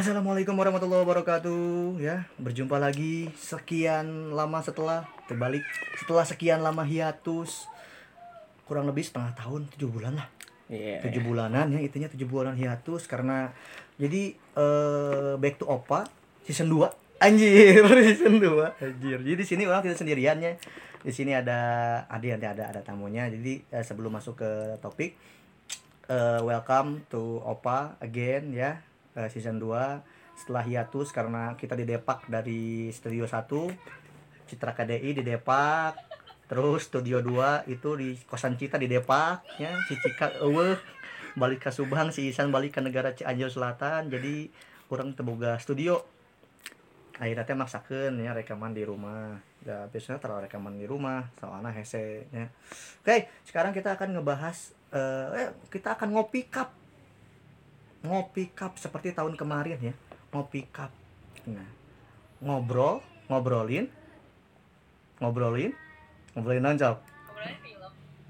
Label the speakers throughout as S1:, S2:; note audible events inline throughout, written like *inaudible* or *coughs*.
S1: Assalamualaikum warahmatullahi wabarakatuh. Ya berjumpa lagi sekian lama setelah terbalik. Setelah sekian lama hiatus kurang lebih setengah tahun tujuh bulan lah.
S2: Iya.
S1: tujuh bulanan ya itunya tujuh bulanan hiatus karena jadi eh, back to opa season 2 anjir *laughs* season 2 anjir. Jadi di sini orang tidak sendirian ya. Di sini ada ada ada ada ada tamunya. Jadi eh, sebelum masuk ke topik eh, welcome to opa again ya eh, season 2 setelah hiatus karena kita di Depak dari studio 1 Citra KDI di Depak terus studio 2 itu di kosan Cita di Depak ya si Cika eueuh balik ke Subang si Isan balik ke negara Cianjur Selatan jadi kurang terbuka studio. Akhirnya teh maksakeun ya rekaman di rumah. Ya biasanya terlalu rekaman di rumah soalnya hese ya. Oke sekarang kita akan ngebahas eh, eh kita akan ngopi cup ngopi cup seperti tahun kemarin ya. Ngopi cup. Nah ngobrol ngobrolin ngobrolin ngobrolin nancap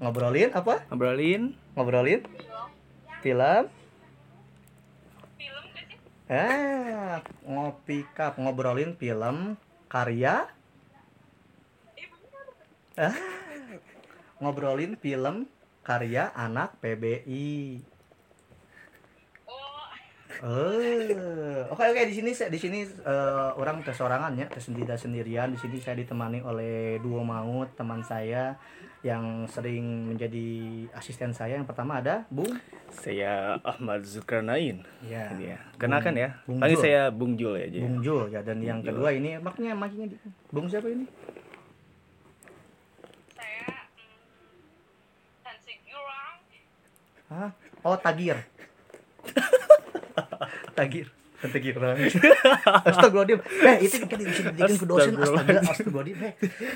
S1: ngobrolin apa?
S2: Ngobrolin.
S1: Ngobrolin. Film. Eh ngopi cup ngobrolin film karya. Ah ngobrolin film karya anak PBI Eh, oke oke di sini saya di sini eh, orang tersorangan ya, tersendiri sendirian. Di sini saya ditemani oleh duo maut teman saya yang sering menjadi asisten saya. Yang pertama ada Bung.
S2: saya Ahmad Zulkarnain.
S1: Ya.
S2: Ini ya. Kenalkan ya.
S1: Bung
S2: Panggil
S1: Jul.
S2: saya Bung Jul ya.
S1: Bung Jul ya dan yang
S2: Bung Jul.
S1: kedua ini maknya maknya di- Bung siapa ini?
S3: saya mm, Yurang
S1: Hah? Oh, Tagir. *laughs* *laughs* Tagir. Tagir. *laughs* Astagfirullahaladzim. Eh, itu kan dibikin ke dosen astaga, astagfirullahaladzim. Eh,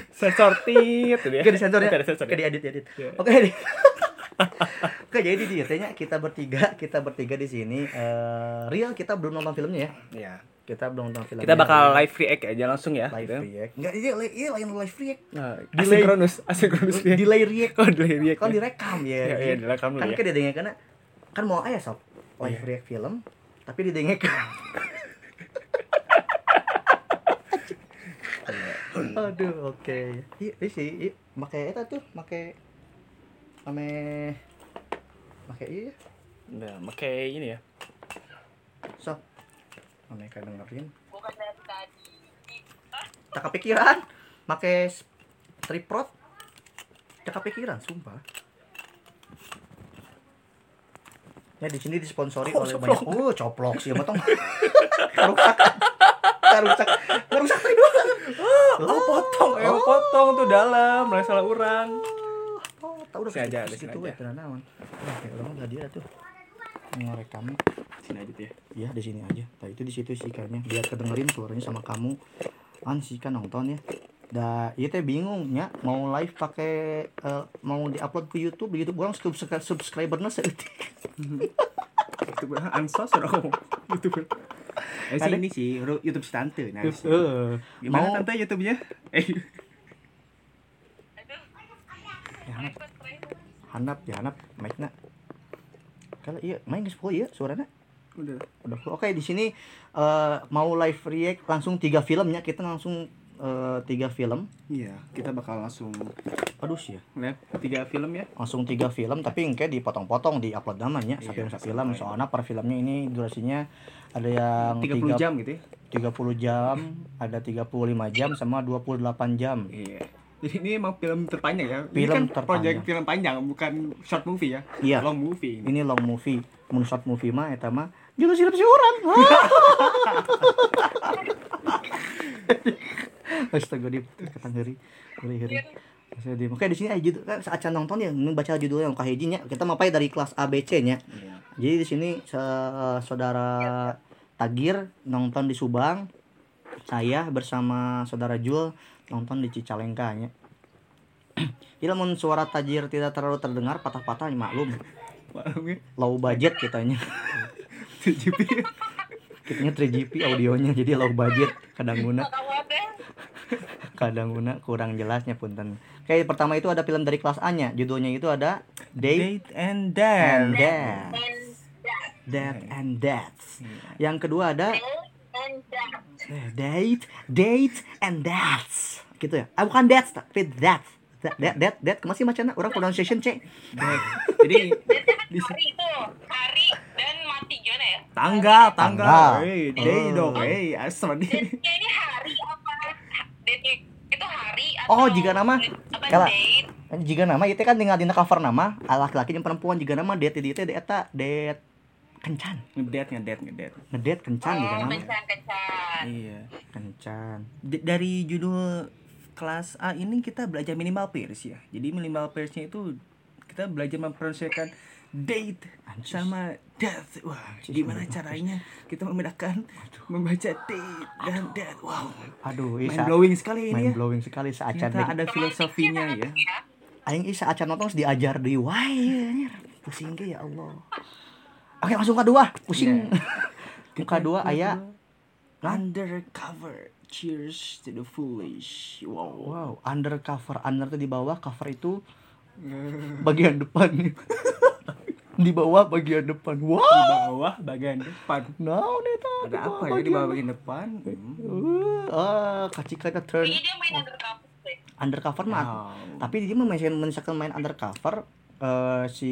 S2: Sensor tit.
S1: Oke disensor ya. Diedit diedit.
S2: Iya.
S1: Oke di. *laughs* Oke jadi di katanya kita bertiga kita bertiga di sini eh real kita belum nonton filmnya ya.
S2: Iya.
S1: Kita belum nonton filmnya.
S2: Kita bakal live react aja langsung ya.
S1: live
S2: gitu.
S1: react. Enggak ini ini lain live react.
S2: Nah,
S1: Delay.
S2: asinkronus, asinkronus ya.
S1: Delay react.
S2: Oh, delay react.
S1: Kan direkam ya.
S2: Iya, iya, direkam dulu
S1: Kan
S2: ya.
S1: kan didengek karena kan mau aya sob live
S2: Iya.
S1: react film tapi didengek. Aduh, oke. Iya, iya sih, iya. Make eta tuh, make ame make iya ya.
S2: Udah, pakai ini ya.
S1: So, mereka dengerin.
S3: bukan dari tadi Hah?
S1: Tak kepikiran, make s- tripod. Tak kepikiran, sumpah. Ya di sini disponsori
S2: Oh,
S1: oleh
S2: coplok.
S1: banyak. Oh, coplok sih, motong. Karusak. Karusak. Karusak tadi doang.
S2: Oh, potong, eh, potong tuh dalam, mulai salah orang.
S1: Oh, tahu udah
S2: Sini aja,
S1: gitu
S2: sini
S1: we,
S2: aja.
S1: teu naon. Nah, kayak orang tadi tuh. Ngerekam.
S2: Sini aja tuh ya.
S1: Iya di sini aja. Nah itu di situ sih kayaknya biar kedengerin suaranya sama kamu. An sih kan nonton ya. Dah, iya teh bingung ya mau live pakai eh, mau diupload ke YouTube di YouTube orang subscribe subscribernya seeutik. *laughs*
S4: itu ansos udah ngomong youtuber eh sih ini sih ru- YouTube si tante nah sih.
S1: Heeh.
S4: gimana
S1: Mau
S4: tante YouTube-nya eh
S3: aduh
S1: hanap, hanap, ya hanap, mic-na. Kalau iya main geus full ya suaranya.
S4: udah
S1: Udah. Oke, di sini eh, mau live react langsung tiga filmnya kita langsung eh, tiga film.
S4: iya kita bakal langsung
S1: Aduh sih ya.
S4: lihat tiga film ya
S1: langsung tiga film tapi engke dipotong-potong di upload namanya
S4: Iya,
S1: satu film film. soalnya per filmnya ini durasinya ada yang
S4: 30 jam gitu ya
S1: 30 jam ada 35 jam sama 28 jam
S4: iya jadi ini emang film terpanjang ya ini
S1: Film
S4: kan
S1: terpanjang.
S4: project film panjang bukan short movie ya
S1: Iya.
S4: long movie ini.
S1: ini long movie mun short movie mah eta mah juga sirup si orang *laughs* *laughs* Astaga di kata ngeri ngeri ngeri Saya di Oke di sini aja judul kan saat nonton ya baca judulnya yang kahijinya kita mapai dari kelas ABC nya.
S4: Iya.
S1: Jadi di sini se- saudara Tagir nonton di Subang, saya bersama saudara Jul nonton di Cicalengka nya. *clears throat* Jadi lamun suara Tagir tidak terlalu terdengar patah-patah ya maklum.
S4: Maklumnya,
S1: Low budget kitanya. *laughs*
S4: TGP
S1: Kitanya 3GP audionya jadi low budget kadang guna *laughs* kadang guna kurang jelasnya punten. Oke, pertama itu ada film dari kelas A nya, judulnya itu ada Date
S2: Date and
S1: and
S2: Dance.
S1: Dance.
S3: and
S1: Death
S4: Iya.
S1: and Death. Yang kedua ada
S3: and that.
S1: Date, Date and Death. Gitu ya. Ah bukan Death, tapi Death. Death, Death, Death, Death. Ke mana sih macamnya? Orang pronunciation C. *laughs*
S4: Jadi
S3: kan hari itu hari dan mati gimana ya?
S4: tanggal,
S1: Tanggal.
S4: Hey, day dong. Hey, asal
S3: ini hari apa? Date itu hari atau
S1: Oh, jika nama?
S3: apa
S1: Kala-
S3: date?
S1: Jika nama itu kan tinggal di cover nama ah, laki-laki yang perempuan jika nama Date itu eta Date kencan.
S4: Ngedet, ngedet, ngedet.
S1: Ngedate kencan jika
S3: Oh,
S1: nama.
S3: kencan-kencan.
S4: Iya.
S1: Kencan.
S4: D- dari judul kelas A ini kita belajar minimal pairs ya. Jadi minimal pairsnya itu kita belajar mempronunciakan date
S1: Anjis.
S4: sama death. Wah,
S1: Anjis,
S4: gimana caranya kita membedakan membaca date dan death. Wow,
S1: Aduh,
S4: mind
S1: Isa.
S4: blowing sekali ini
S1: Mind
S4: ya.
S1: blowing sekali saat
S4: Ternyata ada filosofinya ya.
S1: Aing isa acan nonton diajar di wah. Pusing ge ya Allah. Oke, langsung kedua. Pusing. *laughs* Muka dua aya
S4: Undercover. Cheers to the foolish. Wow.
S1: wow, undercover. Under tuh di bawah, cover itu *laughs* bagian depan. *laughs* di bawah bagian depan.
S4: Di
S1: Wow.
S4: bawah bagian depan.
S1: Nah, neta.
S4: Ada apa ya di bawah bagian depan? Hmm.
S1: Uh, ah, kacik kata turn
S3: Kayaknya dia main undercover deh.
S1: undercover mah.
S4: Wow.
S1: Tapi dia misalkan misalkan main undercover eh si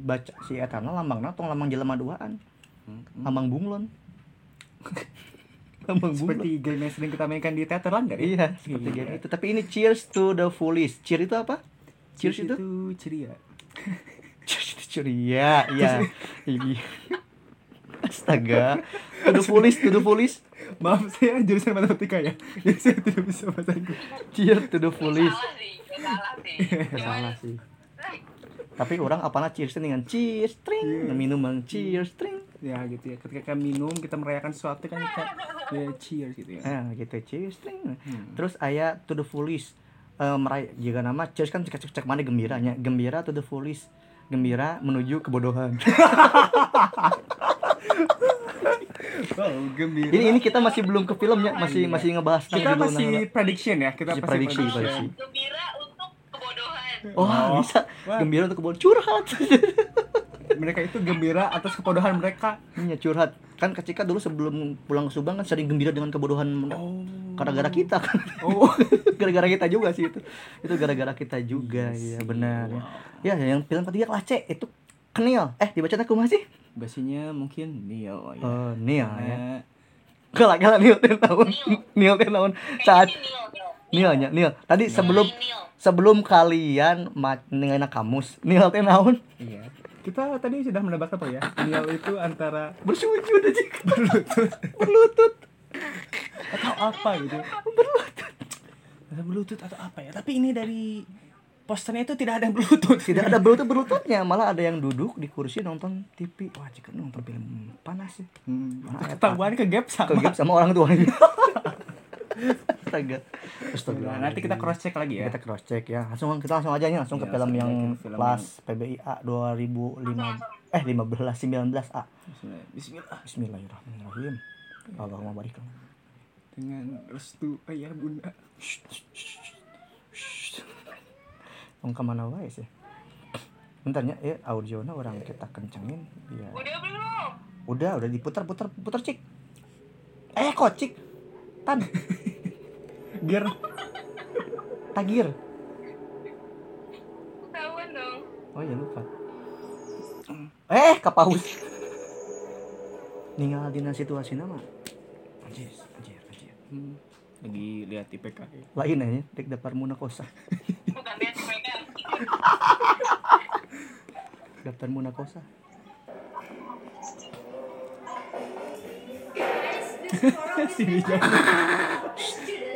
S1: baca si etana lambangna tong lambang jelema duaan. Lambang bunglon. *laughs* lambang bunglon.
S4: Seperti game yang sering kita mainkan di teater lah nggak ya?
S1: Iya, seperti game itu. Tapi ini cheers to the foolish. Cheer itu apa? Cheers, itu?
S4: ceria. *laughs*
S1: Ceria. Iya. Ini. Astaga. To the foolish, to the foolish.
S4: Maaf saya jurusan matematika ya. Jadi saya tidak bisa bahasa Inggris.
S1: Cheers to the foolish.
S3: Salah sih, salah sih. *laughs*
S1: Tapi orang apana cheers dengan cheers string, minuman cheers string.
S4: Ya gitu ya. Ketika kita minum, kita merayakan sesuatu kan kita ya cheers gitu ya.
S1: Nah, gitu cheers string.
S4: Hmm.
S1: Terus aya to the foolish. Eh meray jika nama cheers kan cek cek cek mana gembiranya. Gembira to the foolish. Gembira menuju kebodohan. *laughs*
S4: Wow, gembira.
S1: ini ini kita masih belum ke filmnya, masih masih ngebahas
S4: kita masih
S1: nama-
S4: prediction ya. Kita
S1: Masih
S4: prediction.
S1: prediksi.
S3: Gembira untuk kebodohan.
S1: Oh,
S4: Oh.
S1: bisa.
S4: Wah.
S1: Gembira untuk kebodohan curhat. *laughs*
S4: Mereka itu gembira atas kebodohan mereka.
S1: Iya, curhat. Kan ketika dulu sebelum pulang ke Subang kan sering gembira dengan kebodohan
S4: Oh.
S1: gara-gara kita kan.
S4: Oh. *laughs*
S1: gara-gara kita juga sih itu. Itu gara-gara kita juga, ya benar ya. Ya, yang film ketiga kelas C itu Kenil. Eh, dibacanya kumaha sih?
S4: Basinya mungkin Neil ya.
S1: Oh, Nil ya. Kalau kalau Nil teh naon? Nil teh naon? Saat
S3: Neil, Neil.
S1: Nilnya, Nil. Tadi sebelum
S3: Neil.
S1: sebelum kalian ninggalin kamus, Nil teh naon?
S4: Iya. Kita tadi sudah menebak apa ya? Neil itu antara
S1: Bersujud aja. *laughs*
S4: berlutut
S1: Berlutut.
S4: atau apa gitu. Berlutut. Berlutut atau apa ya? Tapi ini dari posternya itu tidak ada yang berlutut.
S1: Tidak ada berlutut berlututnya, malah ada yang duduk di kursi nonton TV. Wah, jika nonton film panas sih.
S4: Hmm.
S1: Mana
S4: Ketahuan ke gap sama.
S1: Kegep sama orang tuanya. Astaga. Astaga.
S4: Nah, nanti kita cross check lagi ya.
S1: Kita cross check ya. Langsung kita langsung aja nih langsung ke
S4: Iya,
S1: film yang
S4: ke film
S1: kelas PBIA 2005 eh 15 19A.
S4: Bismillah.
S1: Bismillahirrahmanirrahim. Allahumma barik.
S4: Dengan restu ayah bunda.
S1: Mau ke mana wae sih? Bentar ya, ya audionya orang kita kencengin. Ya.
S3: Udah belum?
S1: Udah, udah diputar putar putar cik. Eh kok cik? Tan,
S4: Gear.
S1: tagir.
S3: Ketahuan dong.
S1: Oh iya lupa. Eh, kapaus. Ninggal dina situasi nama. Anjir, anjir, anjir.
S4: Hmm. Lagi lihat IPK.
S1: Lain aja, dek dapar muna kosa.
S3: Bukan.
S1: Daftar muna kosa.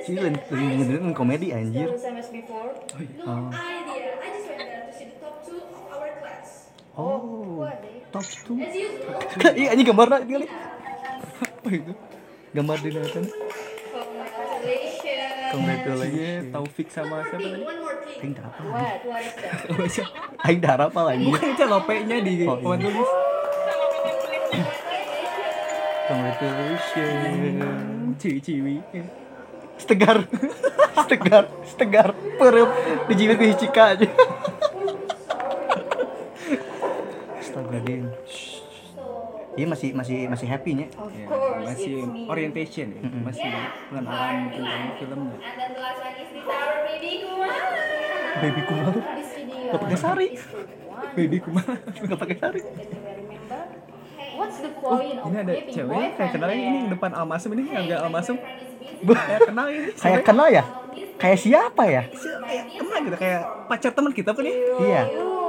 S4: Sini
S1: beneran komedi anjir. Oh.
S5: No idea. I just went there to see the top two of our class.
S1: Oh.
S5: Who are they?
S1: Top 2.
S5: As usual.
S1: Iya anjing gambarnya kali.
S4: Apa itu?
S1: Gambar di. *laughs*
S5: Congratulations.
S1: Congratulations.
S4: Iya, Taufik sama siapa tadi?
S1: Aing darah apa? Aing darah apa lagi?
S4: Bukan itu lope-nya di
S1: Oh, iya.
S4: tulis.
S1: Congratulations.
S4: Ciwi-ciwi.
S1: Setegar. Setegar, setegar. Perep dijilid di cika aja. Astaga, Din. Iya masih masih masih happy nya.
S4: Ya, masih orientation ya, masih pengenalan tentang filmnya.
S5: And the last one is Nita, our baby Kumar.
S1: Baby Kumar.
S5: This video
S1: Gak pakai sari.
S4: Baby kumar. *laughs*
S1: Gak pakai sari.
S4: Oh,
S5: point of
S4: ini ada cewek kayak kenal ini depan Almasum ini
S5: my
S4: Almasum. Kayak kenal ini.
S1: Kayak kenal ya? Kayak siapa ya?
S4: kayak kenal gitu kayak pacar teman kita kan nih.
S1: Iya.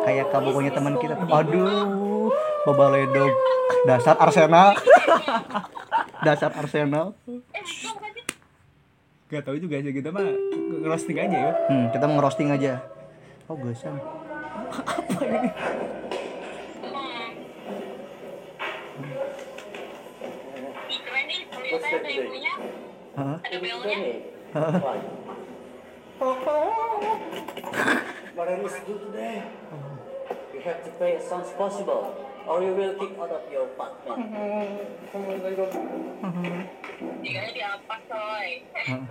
S1: Kayak kamu punya teman kita. Aduh. Boba ledog. Dasar Arsenal. *laughs* Dasar Arsenal.
S4: Gak tahu juga sih kita mah ngerosting aja ya.
S1: Hmm, kita mau ngerosting aja. Oh,
S3: keren nih, ternyata ada ibunya,
S1: Hah?
S3: ada belnya.
S6: What are you to do today? You have to pay as soon as possible, or you will kick out of your apartment.
S3: Tinggalnya di apa, coy? *laughs*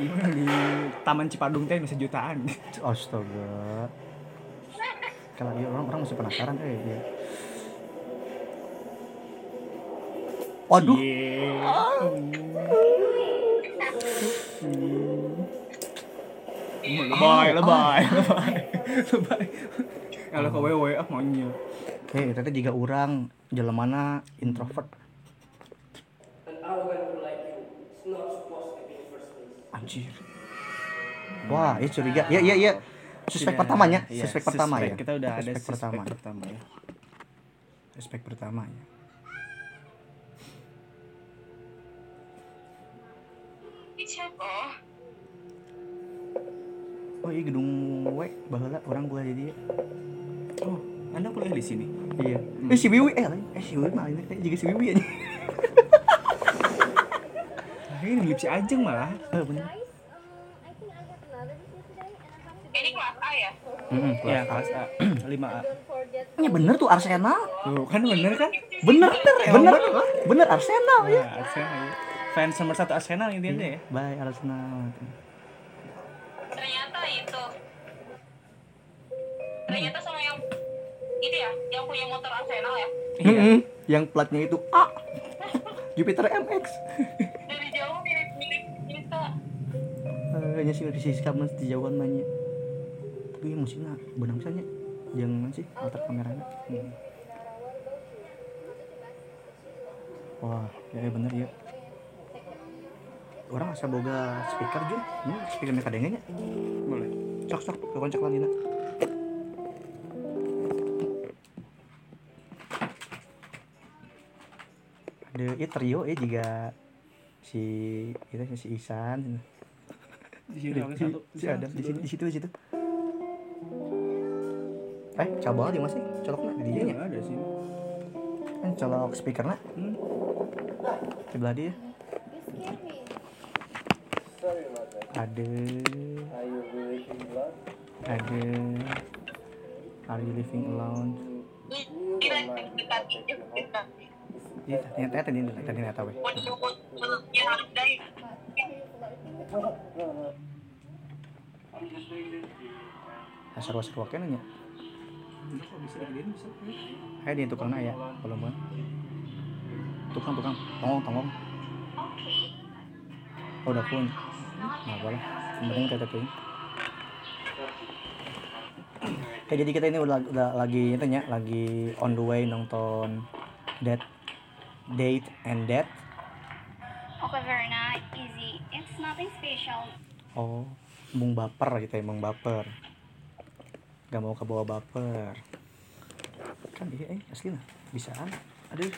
S4: Di Taman Cipadung teh bisa jutaan. *laughs*
S1: Astaga. Kalau iya orang orang masih penasaran eh ya. Waduh.
S4: Lebay, lebay, lebay. *laughs* Lebay. Kalau ke WW ah maunya.
S1: Eh, tadi juga orang jelemana introvert. Anjir. Wah, ya curiga. Ya, ya, ya. Suspek
S4: Iya,
S1: pertamanya,
S4: iya,
S1: suspek pertama ya.
S4: Kita udah ada
S1: suspek
S4: suspek
S1: pertama.
S4: pertama ya.
S1: Suspek pertama ya. Oh, iya gedung W, baheula orang gua jadi.
S4: Oh, Anda kuliah di sini?
S1: Iya. Eh si Wiwi eh, eh si Wiwi mah ini kayak juga si Wiwi aja. *laughs*
S4: Nah, ini mirip si Ajeng malah.
S1: Eh bener.
S3: Ini kelas A ya?
S1: Heeh,
S4: Ya, kelas A. *clears throat* 5A.
S1: Ya bener tuh Arsenal.
S4: Tuh, kan bener kan?
S1: Bener, bener. Bener Arsenal ya.
S4: Nah, Arsenal. ya. Fans nomor satu Arsenal intinya ya.
S1: Bye Arsenal.
S3: Ternyata itu. Ternyata sama yang itu ya, yang punya motor Arsenal ya.
S4: Iya.
S1: Mm-mm. Yang platnya itu A. *laughs* Jupiter MX.
S3: Dari.
S1: Eh, nya sih di sisi kamu jauhan banyak. Tapi musiknya benang misalnya. Jangan sih alter kameranya. Hmm. Wah, ya bener ya. Orang asa boga speaker juga. Ini speaker mereka dengenya.
S4: Boleh.
S1: Sok sok, kekoncak lagi nak. Ada ya trio ya juga si kita si Isan
S4: Di sini oke satu.
S1: si Adam di sini di situ di situ eh coba di mana sih coloknya di
S4: Iya, ada sini.
S1: kan colok speakernya
S4: Hmm.
S1: sebelah dia ada ada are you living alone. Iya, ternyata tadi tadi ternyata weh. Asar wasar wae nanya. Ayo di tukang ya, belum kan? Tukang tukang, tongong tongong. Oh, udah pun. Nah, boleh. Penting kita tuh. Oke, jadi kita ini udah, udah lagi itu ya, lagi on the way nonton Dead Date and Death.
S7: Okay, very nice, easy. It's nothing special.
S1: Oh, mung baper gitu ya, mung baper. Gak mau kebawa baper. Kan iya, eh asli lah, bisaan. Aduh.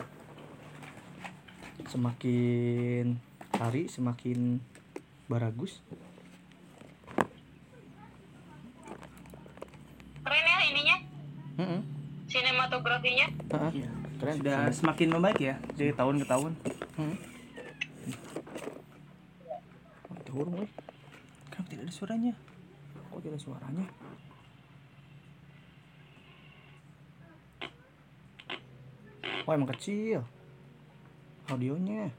S1: Semakin hari semakin baragus.
S3: keren ya ininya,
S1: Heeh.
S3: sinematografinya.
S1: Heeh.
S4: Iya.
S1: Keren.
S4: Sudah semakin membaik ya dari tahun ke tahun.
S1: Hmm. Hurung, weh.
S4: Kenapa tidak ada suaranya?
S1: Kok tidak ada suaranya? Oh emang kecil Audionya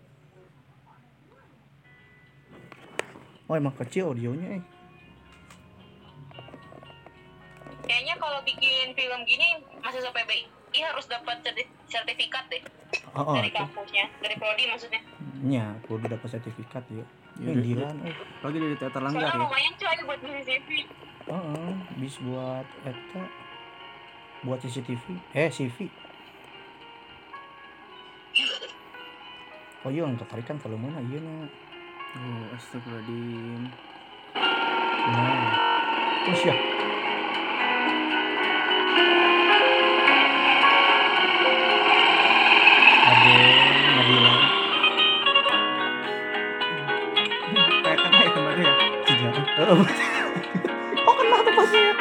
S1: Oh emang kecil audionya eh.
S3: Kayaknya kalau bikin film gini masih PBI Iya harus dapat serti- sertifikat deh
S1: Oh, oh
S3: dari
S1: itu.
S3: kampusnya, dari prodi maksudnya.
S1: Nya, kudu dapat sertifikat ya. Pinggiran eh.
S4: Lagi dari teater langgar
S3: Soalnya
S4: ya.
S3: lumayan coy buat CV.
S1: Heeh, bis buat eta buat CCTV. Eh, CV. Oh iya, untuk tarikan kalau mana iya na.
S4: Oh, astagfirullahaladzim.
S1: Nah. Terus ya. *laughs* Oh, kena tempatnya ya.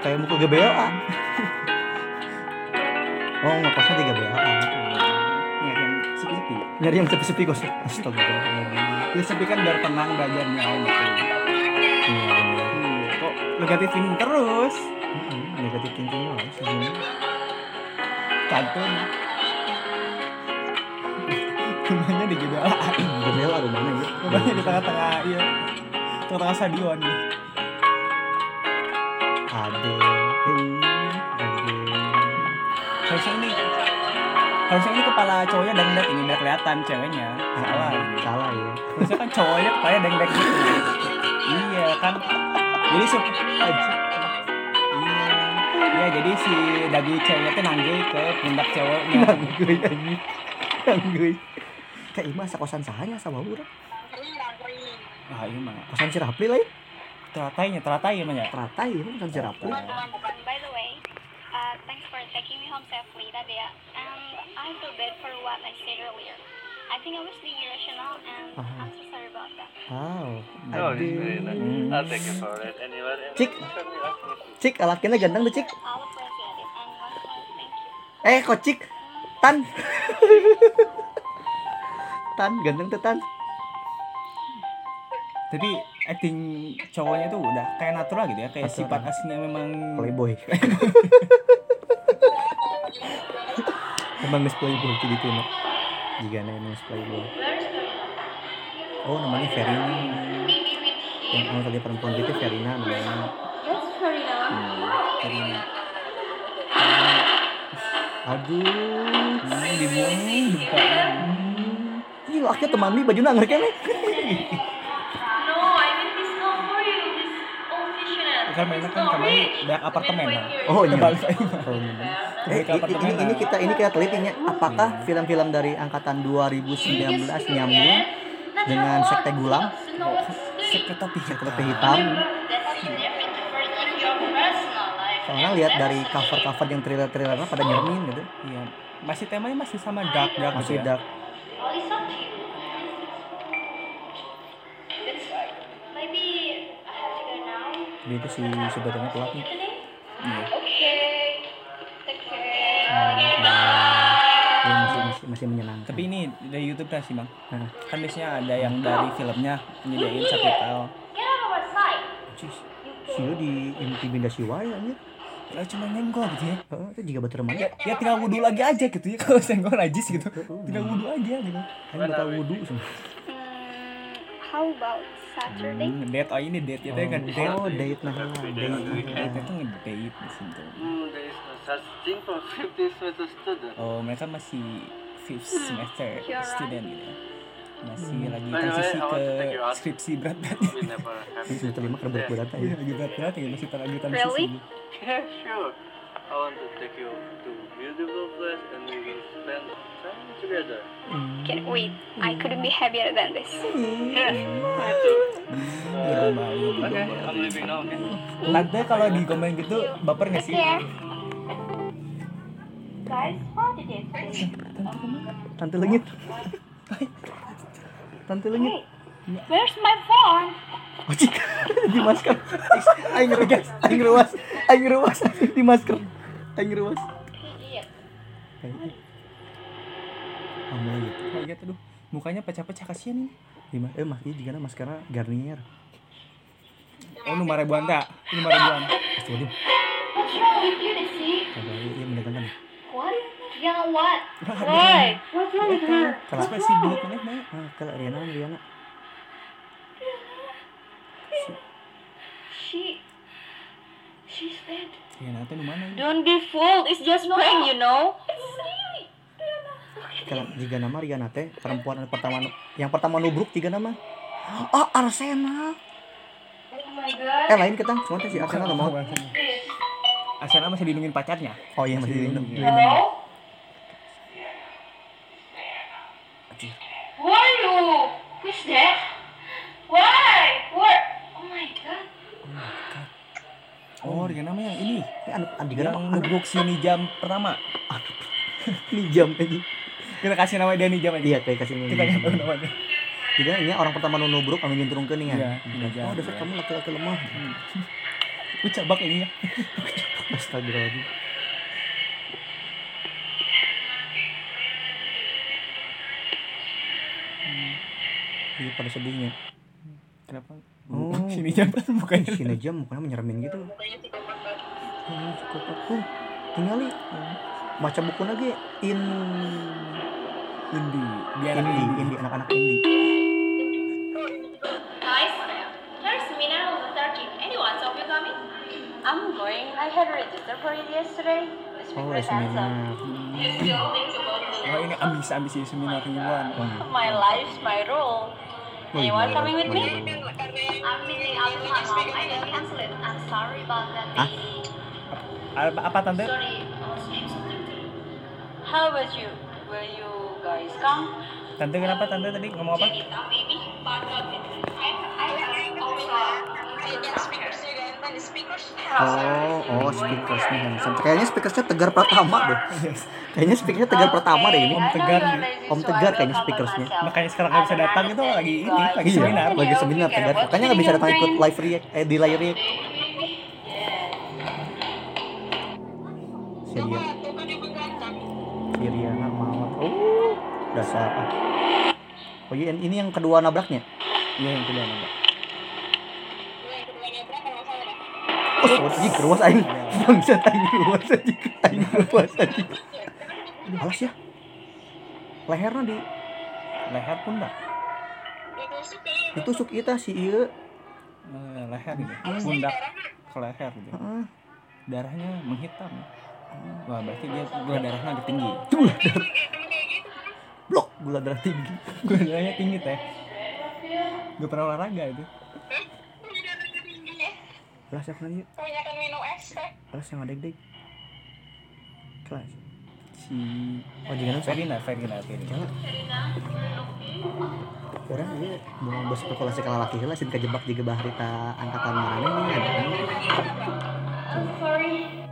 S1: Kayak muka GBLA. Oh, ngekosnya di GBLA.
S4: Nyari yang sepi-sepi.
S1: Nyari yang sepi-sepi kos. Astagfirullahaladzim.
S4: Ya sepi kan biar tenang belajarnya oh gitu.
S1: Iya, bener.
S4: Hmm, kok negatifin terus?
S1: Mm-mm, Negatif thinking lah *laughs* segini.
S4: Cantun. Rumahnya di GBLA. *laughs*
S1: GBLA rumahnya ya.
S4: Rumahnya di tengah-tengah iya. Tengah-tengah stadion.
S1: Ade. Ade.
S4: Harusnya ini harusnya ini kepala cowoknya dangdut ini biar kelihatan ceweknya. Salah.
S1: Salah ya.
S4: Harusnya kan cowoknya kepalanya dangdut gitu. iya kan. Jadi sup Iya. Iya, jadi si dagu ceweknya tuh nanggung ke pundak cowoknya.
S1: Nangguy anjing. Nangguy. Kayak ima sakosan sahanya sama urang.
S4: Ah, iya mah.
S1: Kosan si Rapli lah ya.
S4: Teratainya, teratai mah ya.
S1: Teratai ya kosan si Rapli.
S5: And by the way, uh, thanks for taking me home safely tadi ya. And I feel bad for what I said earlier. I think I was being irrational and I'm so sorry about that.
S1: Wow.
S8: No, this is very nice.
S1: Aduh.
S8: I'll take it for it anywhere.
S1: Cik. Cik, alakinnya ganteng tuh Cik.
S5: You.
S1: Eh, kok Cik? Tan. *laughs* tan, ganteng tuh Tan.
S4: Tapi acting cowoknya tuh udah kayak natural gitu ya, kayak
S1: Natural.
S4: sifat aslinya memang
S1: Playboy. *laughs* Emang nges playboy kayak gitu nak. Jika nih nges playboy. Oh namanya Verina. Yang kamu tadi perempuan itu Verina namanya. Aduh.
S4: hmm, dibuang dibuka.
S1: Ini lo akhirnya teman mi baju nangger kene.
S7: No, I mean this not for you. This old fishnet.
S4: Kan mainnya kan kemarin banyak apartemen lah.
S1: Oh iya. *laughs* Oh, iya. Eh, ini, ini kita ini kita telitinya apakah film-film dari angkatan 2019 nyambung dengan sekte gulang,
S4: Sekte topi
S1: sekte hitam?
S7: Personal life.
S1: Soalnya lihat dari cover-cover yang trailer-trailernya pada nyermin gitu.
S4: Iya. Masih temanya masih sama dark dark
S1: Masih
S4: gitu ya.
S1: dark. Itu si sebenarnya telat nih.
S4: Iya.
S5: Care.
S1: Ini masih, masih masih menyenangkan.
S4: Tapi ini dari YouTube kan sih bang.
S1: Nah,
S4: Kan biasanya ada yang dari filmnya nyediain subtitle.
S7: Get out of our sight.
S1: cis, si lu di intimidasi wae anjir.
S4: Ya cuma nyenggol gitu ya.
S1: Heeh, itu juga berteman.
S4: Ya, ya tinggal wudhu lagi aja gitu ya kalau senggol najis gitu. Tinggal wudhu aja gitu.
S1: Kan bakal wudu semua.
S5: Hmm, how about Saturday?
S4: Hmm, date oh ini date itu kan date.
S1: Oh, date nah lah, date.
S4: Date itu ngedate di situ.
S8: Hmm, there is no such thing for 50 semester student.
S4: Oh mereka masih fifth semester
S5: You're right.
S4: student gitu. Masih lagi
S8: By the way,
S4: transisi ke skripsi
S8: have *laughs*
S1: Ini semester lima kan berat-berat
S4: Iya,
S1: aja.
S4: lagi berat-berat ya masih lagi transisi.
S5: Really? *laughs*
S8: Yeah, sure. I want to take you to beautiful place and we will spend together.
S5: Can't wait. I couldn't be happier than this.
S8: Yeah, me too.
S4: Iya, baik.
S8: Okay, I'm leaving now, okay?
S4: Kalau digombalin gitu baper gak sih?
S7: Guys, how did it today?
S1: Tante lengit. Tante lengit.
S7: Where's my phone?
S1: Oh, cik. *laughs* di masker. Aing ngerugas, aing ngeruas, aing ngeruas di masker. Aing ngeruas.
S7: Idiot.
S1: Kamu lagi.
S4: Kayak gitu aduh. Mukanya pecah-pecah kasihan ini.
S1: Di ma- eh mah ini juga maskernya Garnier.
S4: Oh, lima ribuan tak? Lima ribuan.
S1: Astagfirullah. Kagak iya mendatangkan.
S7: What? Yeah, what?
S4: Wah,
S7: Why? What's wrong with her?
S1: Kalau
S4: Ekspresi bulut mana mana?
S1: ah, kalau Riana Riana.
S7: She... She's dead.
S4: Mana? ini?
S5: Don't be fooled. It's just prank, you know.
S1: Kalau jika nama Riana teh perempuan yang pertama yang pertama nubruk jika nama oh Arsenal
S5: Oh my god.
S1: eh lain kita cuma teh si Arsenal mau
S4: Asana masih dilindungin pacarnya.
S1: oh iya masih dilindungi?
S5: Who are you? Who's that? Why? Where? Oh my god.
S4: Oh, Riana mah yang ini.
S1: ini anu anu jika
S4: Yang
S1: nama anu
S4: nubruk si Nijam pertama. *laughs*
S1: ini jam aja
S4: Kita kasih nama dia Nijam aja.
S1: iya kayak kasih
S4: Kita nggak tahu namanya.
S1: jadi ini orang pertama nu nubruk anu nyunturungkeun nih
S4: Iya,
S1: ya oh dasar kamu laki-laki lemah. *laughs*
S4: Ucabak ini ya.
S1: Astagfirullahaladzim. Iya pada sedihnya.
S4: Kenapa?
S1: Oh.
S4: Si Nijam kan *laughs* bukannya.
S1: Si Najam mukanya menyeremin gitu. Oh, psikopat tuh tinggali baca buku lagi. In
S4: Indi. Biar
S1: Indi Indi anak-anak Indi
S5: Guys, here's Mina on the 13th. Anyone of you coming? I'm going. I had registered for it yesterday.
S1: Oh seminar
S4: Oh ini ambisi ambisi seminar ribuan.
S5: My life's my rule.
S1: Oh,
S5: Anyone coming with me?
S7: I'm meeting Abdul Mom. I can cancel it. I'm sorry about that,
S1: Ah?
S4: Apa, apa tante?
S5: Sorry. How about you? Will you guys?
S4: Tante kenapa tante tadi ngomong apa?
S1: Oh oh speakersnya handsome. kayaknya speakersnya tegar pertama deh. Kayaknya speakersnya tegar pertama deh ini.
S4: Om Tegar. Nih.
S1: Om Tegar kayaknya speakersnya.
S4: Makanya sekarang nggak bisa datang itu lagi ini, lagi
S1: Iya,
S4: seminar.
S1: lagi seminar tegar makanya nggak bisa datang ikut live react eh di live react. Syria Syriana Mawar oh dasar ah. oh iya ini yang kedua nabraknya
S4: Iya yang kedua nambah.
S1: oh anjing keruas aing bangsat aing keruas anjing aing keruas anjing Aduh, alas ya lehernya di
S4: Leher pundak.
S1: ditusuk kita si iya
S4: Eh, leher gitu. Pundak ke leher gitu. Darahnya menghitam. Wah berarti dia gula darahnya agak tinggi.
S1: Blok gula darah tinggi *laughs*
S4: Gula darahnya tinggi teh. Gak pernah olahraga itu.
S1: kelas yang mana yuk
S3: Kebanyakan minum es teh.
S1: kelas yang ada dek kelas
S4: Si
S1: oh jangan
S4: Ferina, Ferina, Ferina.
S1: jangan orang ini mau berspekulasi kalau laki lah sih kejebak juga bahrita angkatan mana nih ada
S5: I'm sorry.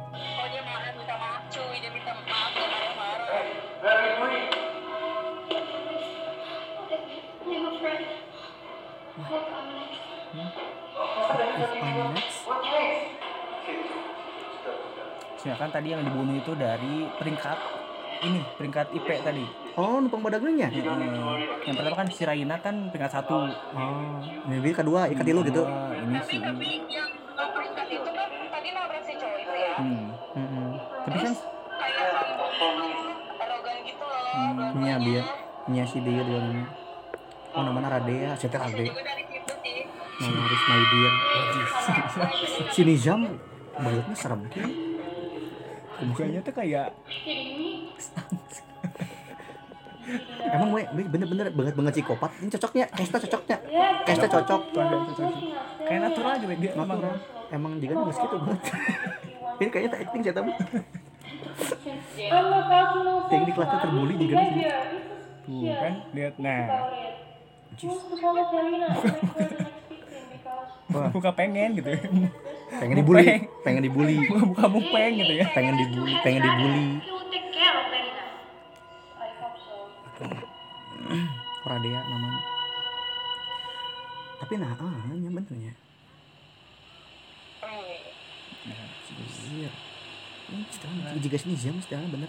S5: I'm
S1: next
S4: Sedangkan tadi yang dibunuh itu dari peringkat ini, peringkat IP tadi.
S1: oh numpang badagnya
S4: Hmm. Yang pertama kan si Raina kan peringkat satu.
S1: oh ini kedua ikat dulu gitu
S4: Ini si.
S3: Tapi yang peringkat itu kan tadi nabrak si cowok itu ya.
S4: Hmm.
S1: Mm-mm.
S4: Tapi kan
S3: Kayak sombong, arogan gitu loh. dua-duanya.
S1: Nya dia Nya si dia dua oh namanya Radea
S3: juga situ sih.
S1: Mama Haris my dear si Nizam mulutnya serem.
S4: Mukanya tuh kayak
S1: emang gue bener-bener banget banget psikopat. Ini cocoknya Kesta cocoknya. Kesta cocok.
S4: Kayak natural gitu dia emang
S1: natural emang dia kan nggak gitu banget. Ini kayaknya tak acting saya tahu teknik kelasnya terbully juga di sini.
S4: Tuh kan lihat. Nah
S1: Wah.
S4: buka pengen gitu
S1: pengen dibully. pengen. Dibully.
S4: Buka buka mupeng gitu ya.
S1: Pengen dibully pengen dibully.
S5: He will take care of Verina. I hope so.
S1: Radea namanya tapi nah ah nya benernya Anjir. Ini sekarang jika sini jam sekarang bener.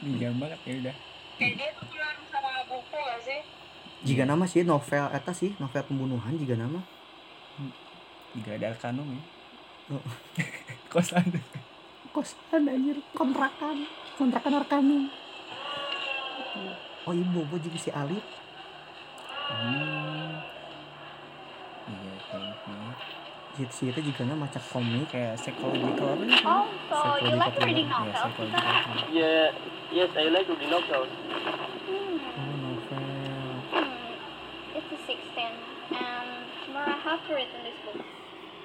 S4: Bijak banget ya udah.
S3: Kayak dia tuh pulang sama buku gak sih?
S1: Jika nama sih novel eta sih novel pembunuhan jika nama.
S4: Juga ada kanum ya.
S1: Oh. *laughs*
S4: kosan
S1: kosan anjir. Kontrakan. Kontrakan Arkanum oh ibu bobo juga si Alif
S4: hmm. iya kayaknya
S1: si itu juga na maca komik.
S4: Kayak psychological apa sih?
S7: Oh, so you like reading
S4: Ya,
S7: novels?
S2: Yeah, yes, I like reading novels.
S7: 2016 and tomorrow I have to return this book.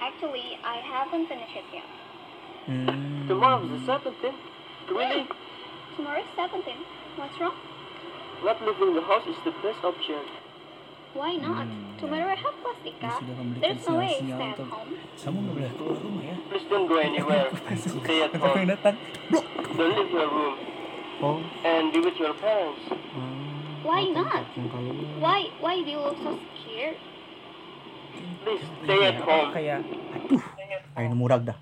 S7: Actually, I haven't finished it yet.
S2: Mm. Tomorrow's the 17th? Really?
S7: Tomorrow's 17th. What's wrong?
S2: Not leaving the house is the best option.
S7: Why not? Tomorrow I have
S4: plastica.
S7: There's no way stay at home.
S2: Please don't go anywhere. *laughs* stay at *laughs* home. Don't leave your room.
S1: Oh.
S2: And be with your parents.
S7: Why not? Why? Why do you look so scared?
S2: Please stay at home.
S4: kayak
S1: ayo nemu murag dah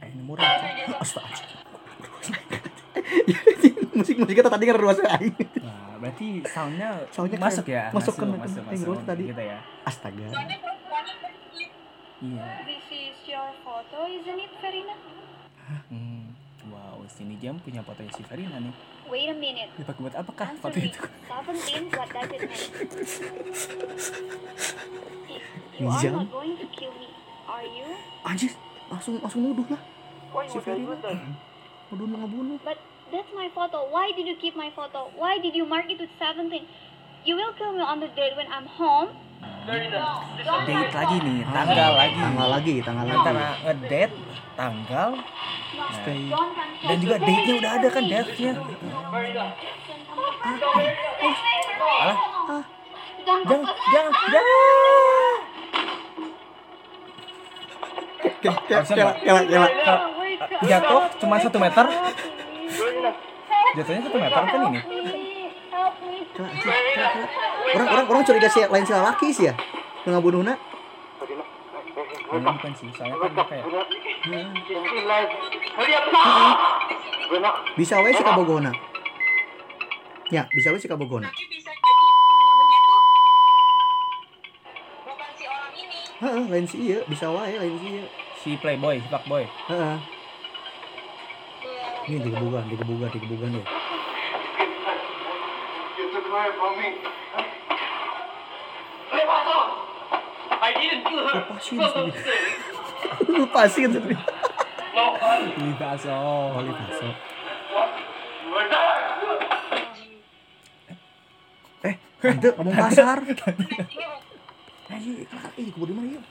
S1: ayo nemu murag astaga *laughs* musik musiknya tadi kan ruas aing
S4: Nah, berarti soundnya,
S1: Soundnya
S4: masuk
S1: kayak-
S4: ya?
S1: masuk
S4: masuk,
S1: ke-
S4: masuk,
S1: ke-
S4: masuk,
S1: tadi.
S4: Gitu ya.
S1: astaga
S4: Iya.
S7: This is your photo, isn't it, Verena?
S4: Hmm. Wow, sini jam punya fotonya si Farina nih.
S7: Wait a minute.
S4: Dipakai buat apakah
S7: Answer
S4: foto
S7: me.
S4: itu? *laughs*
S7: 17, what does it mean? *laughs* You are not going to kill me, are you?
S1: anjir langsung langsung nuduh lah
S2: Why
S1: si
S2: that?
S1: nuduh mau ngebunuh
S7: But that's my photo. Why did you keep my photo? Why did you mark it with 17? You will kill me on the date when I'm home.
S4: Date lagi nih, tanggal lagi.
S1: tanggal lagi tanggal lagi
S4: Antara ngedate, tanggal,
S1: stay
S4: dan juga date-nya udah ada kan date-nya.
S2: Verena.
S4: Alah,
S7: Jangan,
S4: jangan, jangan, jangan.
S1: kela kela kela
S4: Jatuh cuma satu meter, jatuhnya satu meter kan ini.
S1: Orang orang orang curiga si lain si laki sih ya? Ngabunuhna
S2: Verena.
S4: Ini bukan sih, soalnya kan kayak
S1: bisa wae si kabogona ya bisa wae si kabogona
S3: Tapi bisa jadi pembunuhnya tuh. Bukan si orang ini.
S1: heeh lain si iya. Bisa wae lain si iya.
S4: Si playboy, si fuckboy.
S1: heeh. Ini digebugan digebugan digebugan ya
S2: Lepaso! I didn't her.
S1: Lepasin lepasin sih
S2: No, I
S4: Libaso.
S1: oh
S2: Verena.
S1: eh ngomong kasar eh, kubur di mana ya?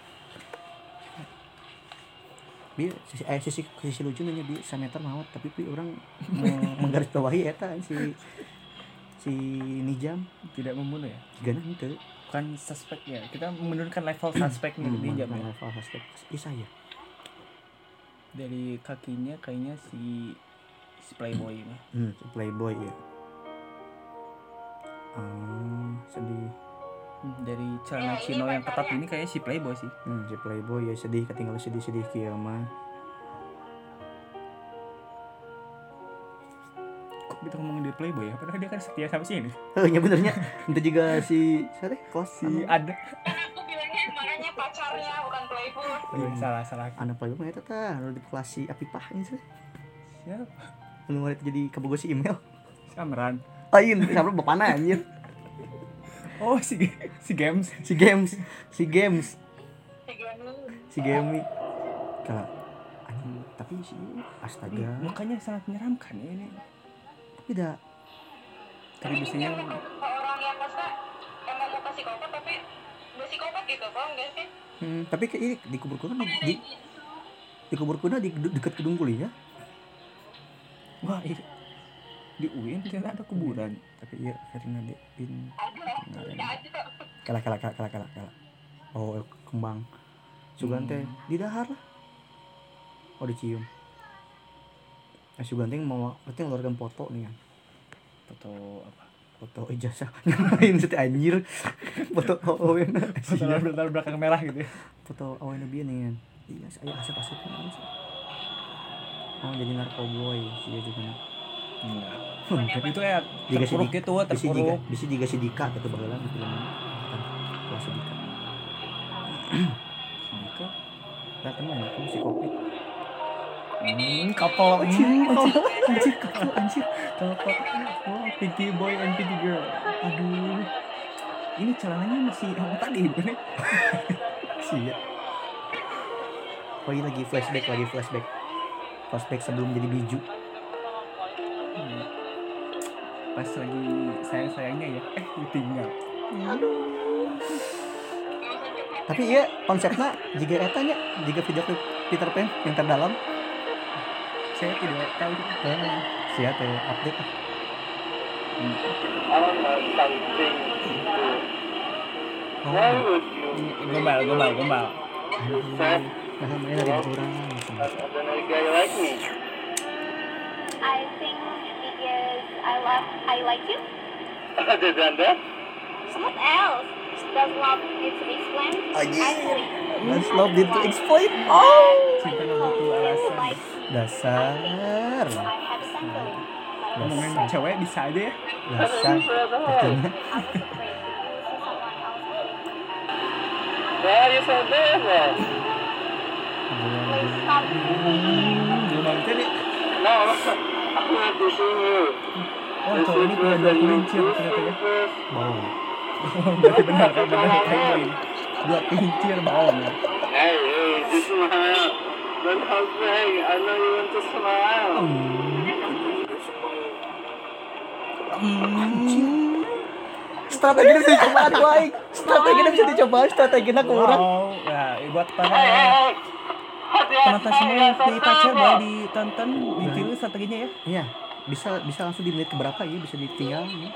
S1: Dia sisi eh sisi sisi lucu nanya di sameter mawat tapi pi orang meng- menggaris bawahi eta si si Nijam
S4: Tidak membunuh ya?
S1: gana henteu.
S4: Bukan suspek ya. Kita menurunkan level suspek nih di jam ya.
S1: level hashtag Isa ya.
S4: Dari kakinya kayaknya si si playboy ini.
S1: Hmm, si playboy ya. Hmm, sedih.
S4: Hmm, Dari celana chino yang ketat ini kayaknya si playboy sih.
S1: Hmm, si playboy ya sedih ketinggalan sedih-sedih kieu
S4: kita ngomongin dia playboy ya? Padahal dia kan setia sama sini.
S1: Oh, *laughs* ya benernya. Itu juga si siapa kelas
S4: Si ada.
S3: Kan aku bilangnya makanya pacarnya bukan playboy.
S4: Salah salah.
S1: anak playboy mah eta tah nu di kelas si Apipah ini sih.
S4: Siapa?
S1: Nu murid jadi kabogo si email.
S4: Samran.
S1: Lain, sampai bapana anjir.
S4: Oh si si games.
S1: Si games, si games,
S3: Tiga nih.
S1: si game Kala, anjing, tapi si astaga,
S4: Mukanya sangat menyeramkan ya ini.
S1: Tapi dah
S4: Tadi biasanya
S3: Orang yang masa emang mau kasih kopat tapi psikopat gitu, paham gak sih?
S1: hmm, tapi kayak ini di kubur kuna di, di, di kubur kuna di de- dekat gedung kuliah.
S4: wah ini di UIN ternyata ada kuburan.
S1: Tapi iya Ferina di in
S3: Ada, ya ada.
S1: kala kala kala kala kala kala. Oh kembang. Sugan teh di dahar lah. Oh dicium. Sugan teh mau berarti ngeluarkan foto nih kan.
S4: Foto apa?
S1: Foto ijazah *laughs* ngapain sih anjir. Foto yang
S4: Foto latar belakang merah gitu ya.
S1: foto awalnya bieu nih kan. Iya, ayo asap asap Oh jadi narkoboy sih juga.
S4: Enggak. itu
S1: Jika
S4: terpuruk gitu,
S1: Bisa juga,
S4: terpuruk.
S1: bisa juga si Dika gitu bakalan di film. Kalau si Dika.
S4: Gitu.
S1: Nah, teman aku si kopi.
S4: Hmm, couple. Hmm, couple. Anjir, couple, anjir. Couple. Oh, pretty boy and pretty girl. Aduh. Ini celananya masih yang tadi, bukan ya?
S1: Sia. Oh iya lagi flashback lagi flashback. Flashback sebelum jadi biju.
S4: Pas lagi sayang-sayangnya ya, eh ditinggal.
S1: Tapi iya konsepnya jika etanya jika video klip Peter Pan yang terdalam
S4: Saya tidak tahu.
S1: eh, siapa ya update
S2: something.
S1: Oh,
S4: Gombal, gombal, gombal.
S1: nah, namanya dari
S2: me?
S7: I think because I love, I like you.
S2: Other than that,
S7: What else? Does love need to be explained? Actually,
S1: Let's love did to explain oh dasar
S7: something.
S4: Ngomongin cewek bisa aja ya.
S1: dasar *laughs* Artinya,
S7: I was afraid you see someone else.
S2: why are you so devil? No.
S4: Oh, cowok ini punya dua kelinci ternyata ya.
S1: wow
S4: Berarti benar kan benar kayak. Dua kelincir bohong ya.
S2: Hey, hey, just smile. Don't back. I know you want to smile.
S1: strategi bisa dicobaan baik strategi bisa dicobaan strateginya kurang
S4: Wow, ya buat para penonton semua yang
S2: ya,
S4: punya pacar boleh ditonton ditiru strateginya ya.
S1: iya bisa bisa langsung di menit keberapa ya bisa ditinggal ya.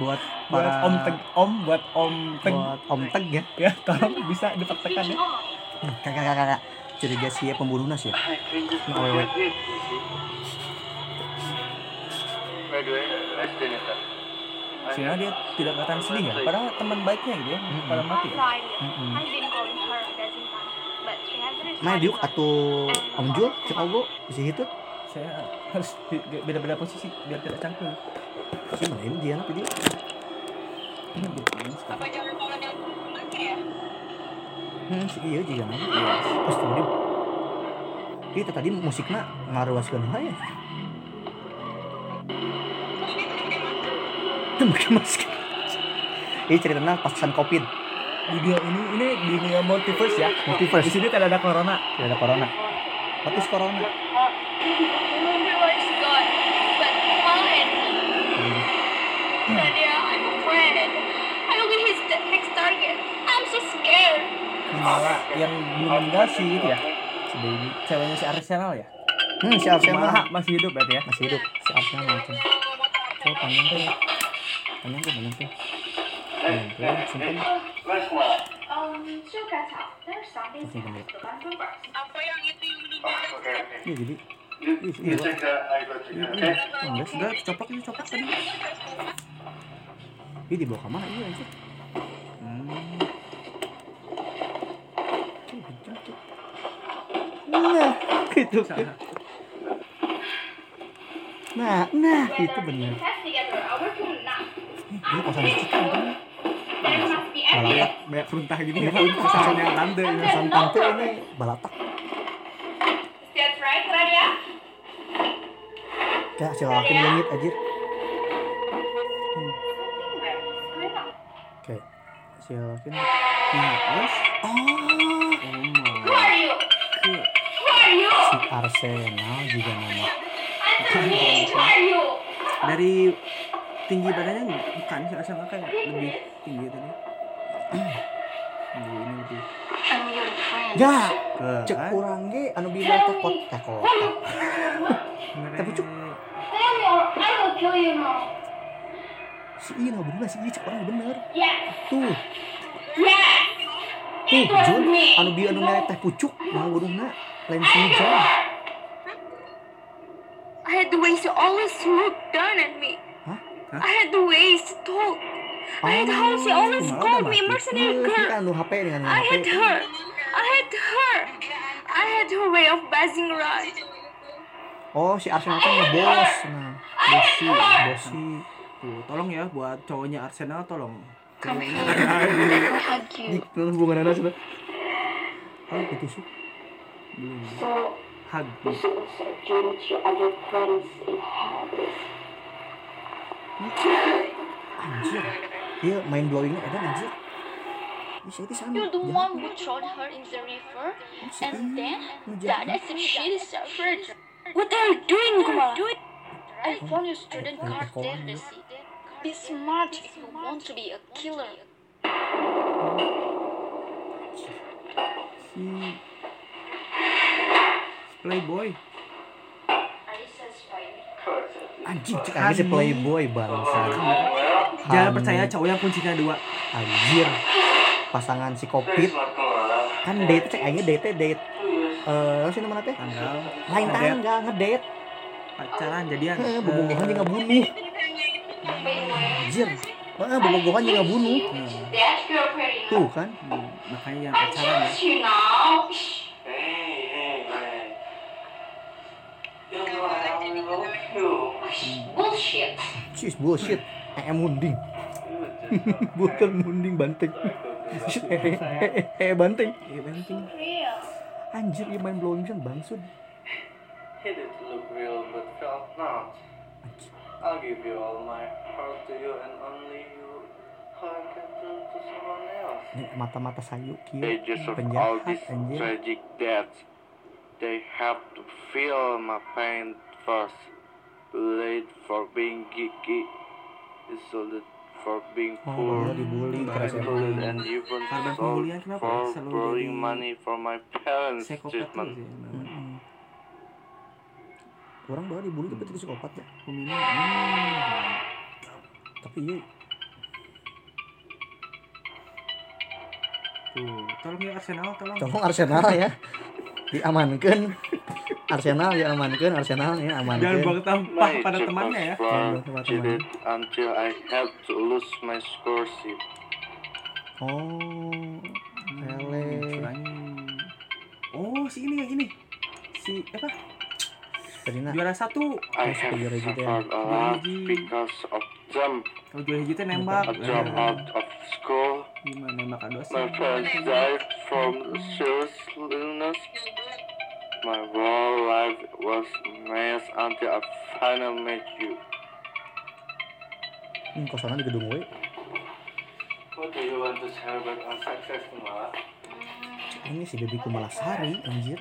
S1: Buat
S4: Buat
S1: para
S4: Om Teg, Om buat Om Teg
S1: buat om teg ya *laughs*
S4: ya tolong bisa dipraktekkan ya.
S1: Hmm, kakak kakak kakak curiga sih ya pembunuh nas ya Nah.
S4: Sehingga dia tidak kelihatan sedih ya. Padahal teman baiknya gitu ya, pada mati ya.
S7: Tried.
S1: Mm-mm.
S7: I've been calling her a dozen times, but she hasn't
S1: Nah,
S7: responded.
S1: diuk atau Om Jul, cek ogo, bisa gitu.
S4: Saya harus beda-beda posisi biar tidak cangkul.
S1: Si main dia apa dia?
S4: Ini.
S3: Apa jangan lagi ya?
S1: Hmm, si iya juga nama. Terus tadi, itu tadi musiknya ngaruaskan ya. Pakai masker. Ini ceritanya pasan covid,
S4: Dunia ini ini dunia multiverse ya.
S1: Multiverse.
S4: Di sini tidak ada corona.
S1: tidak ada corona. Sih corona?
S7: Remember where she got, but fine. Nadia, I'm afraid. I will be his t- next target. I'm so scared.
S4: Malah yang belum meninggal sih itu ya.
S1: Si baby.
S4: Ceweknya si Arsenal ya.
S1: Hmm, si Arsenal
S4: masih hidup berarti ya.
S1: masih hidup. Si Arsenal macam. Oh, panjang tuh. Panjang tuh, panjang tuh. Panjang tuh, simpen. Iya, jadi
S2: You, you check that, I go check that, okay?
S1: enggak sih.
S4: Coplok ini coplok tadi.
S1: Ini dibawa ke mana iya anjir? Hmm. Tuh, kenceng tuh. *laughs* Nah, gitu. Nah, nah, itu benar. Ini kosan kita kan. Balatak.
S4: Banyak peruntah gini
S1: Ini
S4: ya.
S1: kan
S4: Pesannya tante ya.
S1: kosan tante ini balatak. Kayak si laki langit
S7: on.
S1: Oke. Si laki
S4: Nah, terus
S1: Oh, si Arsenal juga nama.
S4: Dari tinggi badannya bukan si Arsenal kayak lebih tinggi tadi. Ini lebih.
S7: I'm your friend.
S1: Ya,
S4: Ke
S1: cek
S4: kan?
S1: urang ge anu bila takut takut. Tapi cuk si iya nggak bener si iya cek orang bener.
S7: Yes.
S1: Tuh,
S7: Yes.
S1: tuh
S7: It was
S1: Jun, anu bi anu merek teh pucuk, nah burungna lain Jun.
S7: I had the ways to always look down at me.
S1: Hah?
S7: I had the ways to talk. I had how she always called me mercenary girl.
S1: anu HP dengan
S7: I had her. I had her. I had her way of buzzing around.
S1: Oh, si Arsenal kan ngebos. Nah, bosi, bosi.
S4: Tuh, tolong ya buat cowoknya Arsenal tolong.
S7: Come
S4: Ceweknya
S7: here.
S4: ada di
S7: I hug
S1: Di
S7: you.
S1: dalam hubungan anak sudah.
S4: Belum. Hug.
S7: your other friends in Paris.
S1: Anjir. Iya, main blowingnya ada anjir. Bisa di sana.
S7: You're the
S1: Jahat.
S7: one who thrown her in the river, and then died as if she deserved. What are you doing, Kumala? I found your student card there, Desi. Be smart if you want to be a killer.
S4: Si Playboy.
S1: Anjing cek aja si playboy bangsa.
S4: Jangan percaya cowok yang kuncinya dua.
S1: Anjir. Pasangan si Kopit kan date cek aja date date eh apa sih namanya teh?
S4: Tanggal.
S1: Lain
S4: Ngedate.
S1: tangga ngedate.
S4: Pacaran jadian.
S1: Eh, bobogohan juga bunuh. Anjir. Ah, bobogohan juga bunuh.
S7: Pretty
S1: Tuh kan.
S4: Hmm, makanya yang pacaran ya.
S7: you. Bullshit.
S1: Cis bullshit. Eh munding. *laughs* Bukan munding banteng. Eh, eh, eh, eh, banteng.
S4: Iya.
S1: Anjir, dia main blowing.
S2: Hit it to look real, but felt not. I'll give you all my heart to you, and only you. How I can turn to someone else.
S1: Mata-mata sayu kieu.
S8: Pages of all
S1: Penjahat
S8: these
S1: anjir.
S8: tragic deaths. They have to feel my pain first. Late for being geeky, insulted for being
S1: Oh,
S8: poor,
S1: lo dibully keras
S8: and even sold for borrowing money for my parents' treatment.
S1: Orang baru dibully tapi itu psikopat ya.
S4: Pemilih. Hmm.
S1: Tapi iya
S4: Tuh, tolong ya Arsenal, tolong.
S1: tolong Arsenal ya. Diamankan. Arsenal diamankan, Arsenal ya
S4: Jangan
S1: amankan.
S4: buang tampah pada temannya ya.
S1: Iya, teman-teman.
S8: cheated until I had to lose my scholarship.
S1: Oh. Lele.
S4: Curangin. Oh, si ini yang ini. Si apa?
S1: Serina.
S4: Juara satu.
S8: I have
S1: juara
S8: a lot
S4: hiji.
S8: because of them.
S4: Kalau juara hiji teh nembak.
S8: I dropped out of school.
S4: Gimana nembak kado sih?
S8: My parents died from serious illness. My whole life was mess until I finally met you.
S1: Hmm, kosannya di gedung we.
S2: What do you want to share about our success, Kumala?
S1: Ini si Baby Kumalasari anjir.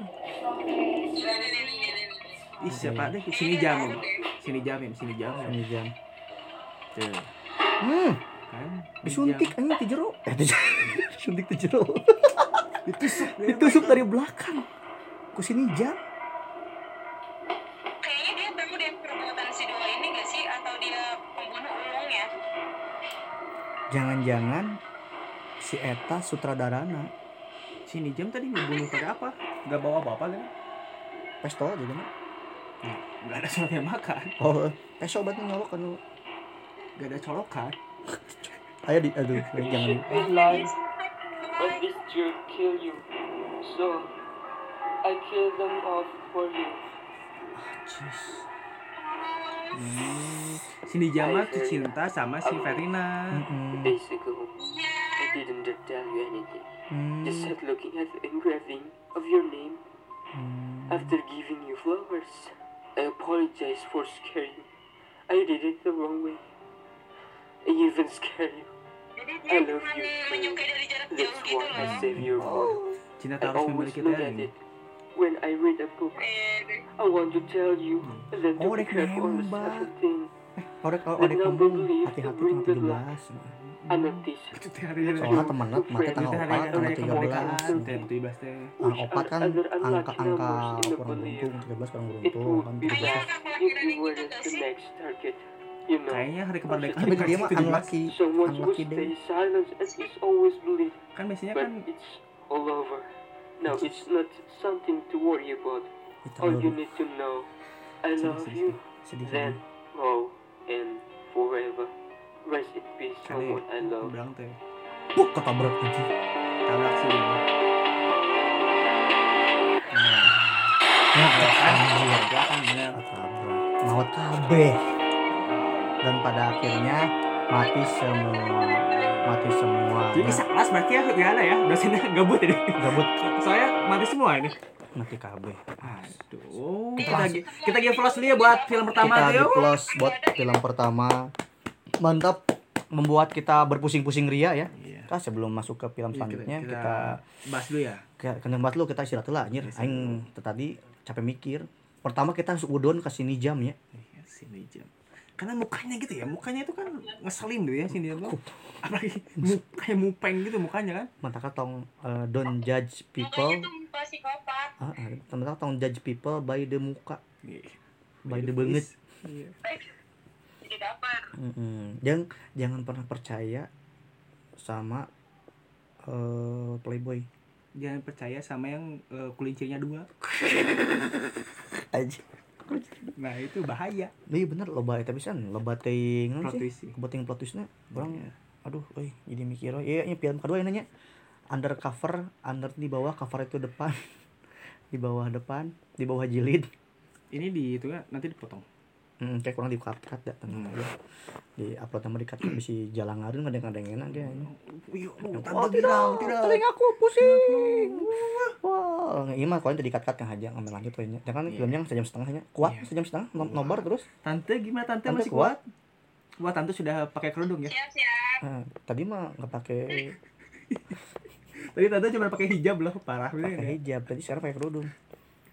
S4: Ih, siapa deh? Sini jam. Sini jam, Im. sini jam.
S1: Ini jam.
S4: Tuh.
S1: Hmm,
S4: Kan?
S1: disuntik anjing ti jero. Eh, ti *laughs* disuntik ti jero. *laughs*
S4: Ditusuk. *laughs*
S1: Ditusuk dari belakang. Ku sini jam.
S3: Kayaknya dia tahu deh perbuatan si dua ini gak sih? Atau dia pembunuh ulung ya?
S1: Jangan-jangan si Eta sutradarana
S4: Sini jam tadi ngebunuh pada apa? Gak bawa apa-apa kan?
S1: pistol juga mah.
S4: Gak ada surat makan.
S1: Oh, pistol berarti nyolok kan lu.
S4: Gak ada colokan.
S1: Ayo di aduh, *laughs* jangan.
S2: But this jerk kill you. So, I kill them off for you.
S4: Hmm. Jamal tuh cinta sama si Verina.
S2: Days ago, I didn't tell you anything.
S1: Hmm.
S2: Just sat looking at the engraving of your name
S1: Hmm.
S2: after giving you flowers. I apologize for scaring you. I did it the wrong way. I even scared you. I love you.
S3: menyukai dari jarak jauh
S2: That's why I
S3: loh.
S2: save your heart. I always look at it when I read a book. I want to tell you that to be careful on the seventeen. The
S1: orek
S2: number believed
S1: hati-hati
S2: bring
S1: tanggal
S2: good luck.
S1: 17.
S2: I notice
S4: Itu teh hari
S1: Soalnya temennya mati tanggal 4 tanggal
S4: hari
S1: 13.
S4: kemerdekaan. Teh 17 teh.
S1: Nah, opat kan angka angka kurang beruntung, 13 kurang
S2: It
S1: beruntung kan
S2: be
S1: 13.
S2: best if you were the next target. You know,
S4: Kayaknya hari kemerdekaan
S1: Tapi dia mah
S4: 17.
S1: unlucky, unlucky day.
S2: believed,
S4: Kan biasanya
S2: but
S4: kan
S2: it's all over. Now it's not something to worry about. All you need to know, I
S1: sedih
S2: love
S1: sedih
S2: you.
S1: sedih.
S2: Then, oh, and forever. Rest in peace,
S4: kali
S2: someone I love.
S4: bilang teh.
S1: Buk ketabrak anjing.
S4: Tabrak sih.
S1: Ya,
S4: Kan bener.
S1: Maut kabeh. Dan pada akhirnya mati semua. Mati semua.
S4: Jadi sekelas berarti ya gak ada ya dosennya gabut ini.
S1: Gabut
S4: Soalnya mati semua ini.
S1: mati kabeh.
S4: Aduh. Kita lagi kita give plus dulu ya buat film pertama
S1: kita
S4: yuk.
S1: plus buat film pertama mantap membuat kita berpusing-pusing ria ya.
S4: Iya.
S1: kita sebelum masuk ke film
S4: Iya,
S1: selanjutnya kita
S4: bahas dulu ya.
S1: Kita kena buat lu kita istirahat lah anjir.
S4: Iya,
S1: aing tadi capek mikir. Pertama kita harus udon ke sini jam ya.
S4: Iya, sini jam. Karena mukanya gitu ya mukanya itu kan ngeselin tuh ya sini tuh apalagi mu- kayak mupeng gitu mukanya kan?
S1: Mantaka tong eh, don't judge people?
S3: Psikopat.
S1: ah, ah, mantaka tong judge people by the muka.
S4: Iya.
S1: by the banget
S4: Iya.
S3: Jadi dapat.
S1: Mm-mm. jangan jangan pernah percaya sama eh, playboy.
S4: Jangan percaya sama yang eh, kelincinya dua. *laughs*
S1: Aja
S4: nah itu bahaya.
S1: Iya bener. Loba eta pisan loba teuing naon
S4: Plot
S1: sih?
S4: twist sih.
S1: loba teuing plot twistna urang
S4: Iya.
S1: aduh euy jadi mikir oh, iya ini film kedua ini nanya undercover under di bawah cover itu depan. *laughs* Di bawah depan di bawah jilid.
S4: Ini di itu kan nanti dipotong
S1: hmm, kayak kurang di cut cut ya tenang aja. Di upload sama di cut bisa jalan ngarin kadang kadang enak dia
S4: Wih,
S1: oh tidak. tidak. Telingaku pusing. Wah. Ini mah kau tadi cut cut yang aja ngambil lanjut kayaknya jangan
S4: Iya.
S1: filmnya sejam setengahnya kuat
S4: Iya.
S1: sejam setengah no- nobar terus.
S4: Tante gimana tante,
S1: Tante
S4: masih kuat? Wah tante sudah pakai kerudung ya.
S3: Siap siap.
S1: Nah, tadi mah nggak pakai *laughs*
S4: Tadi tante cuma pakai hijab loh, parah
S1: pakai
S4: ya.
S1: hijab tadi sekarang pakai kerudung.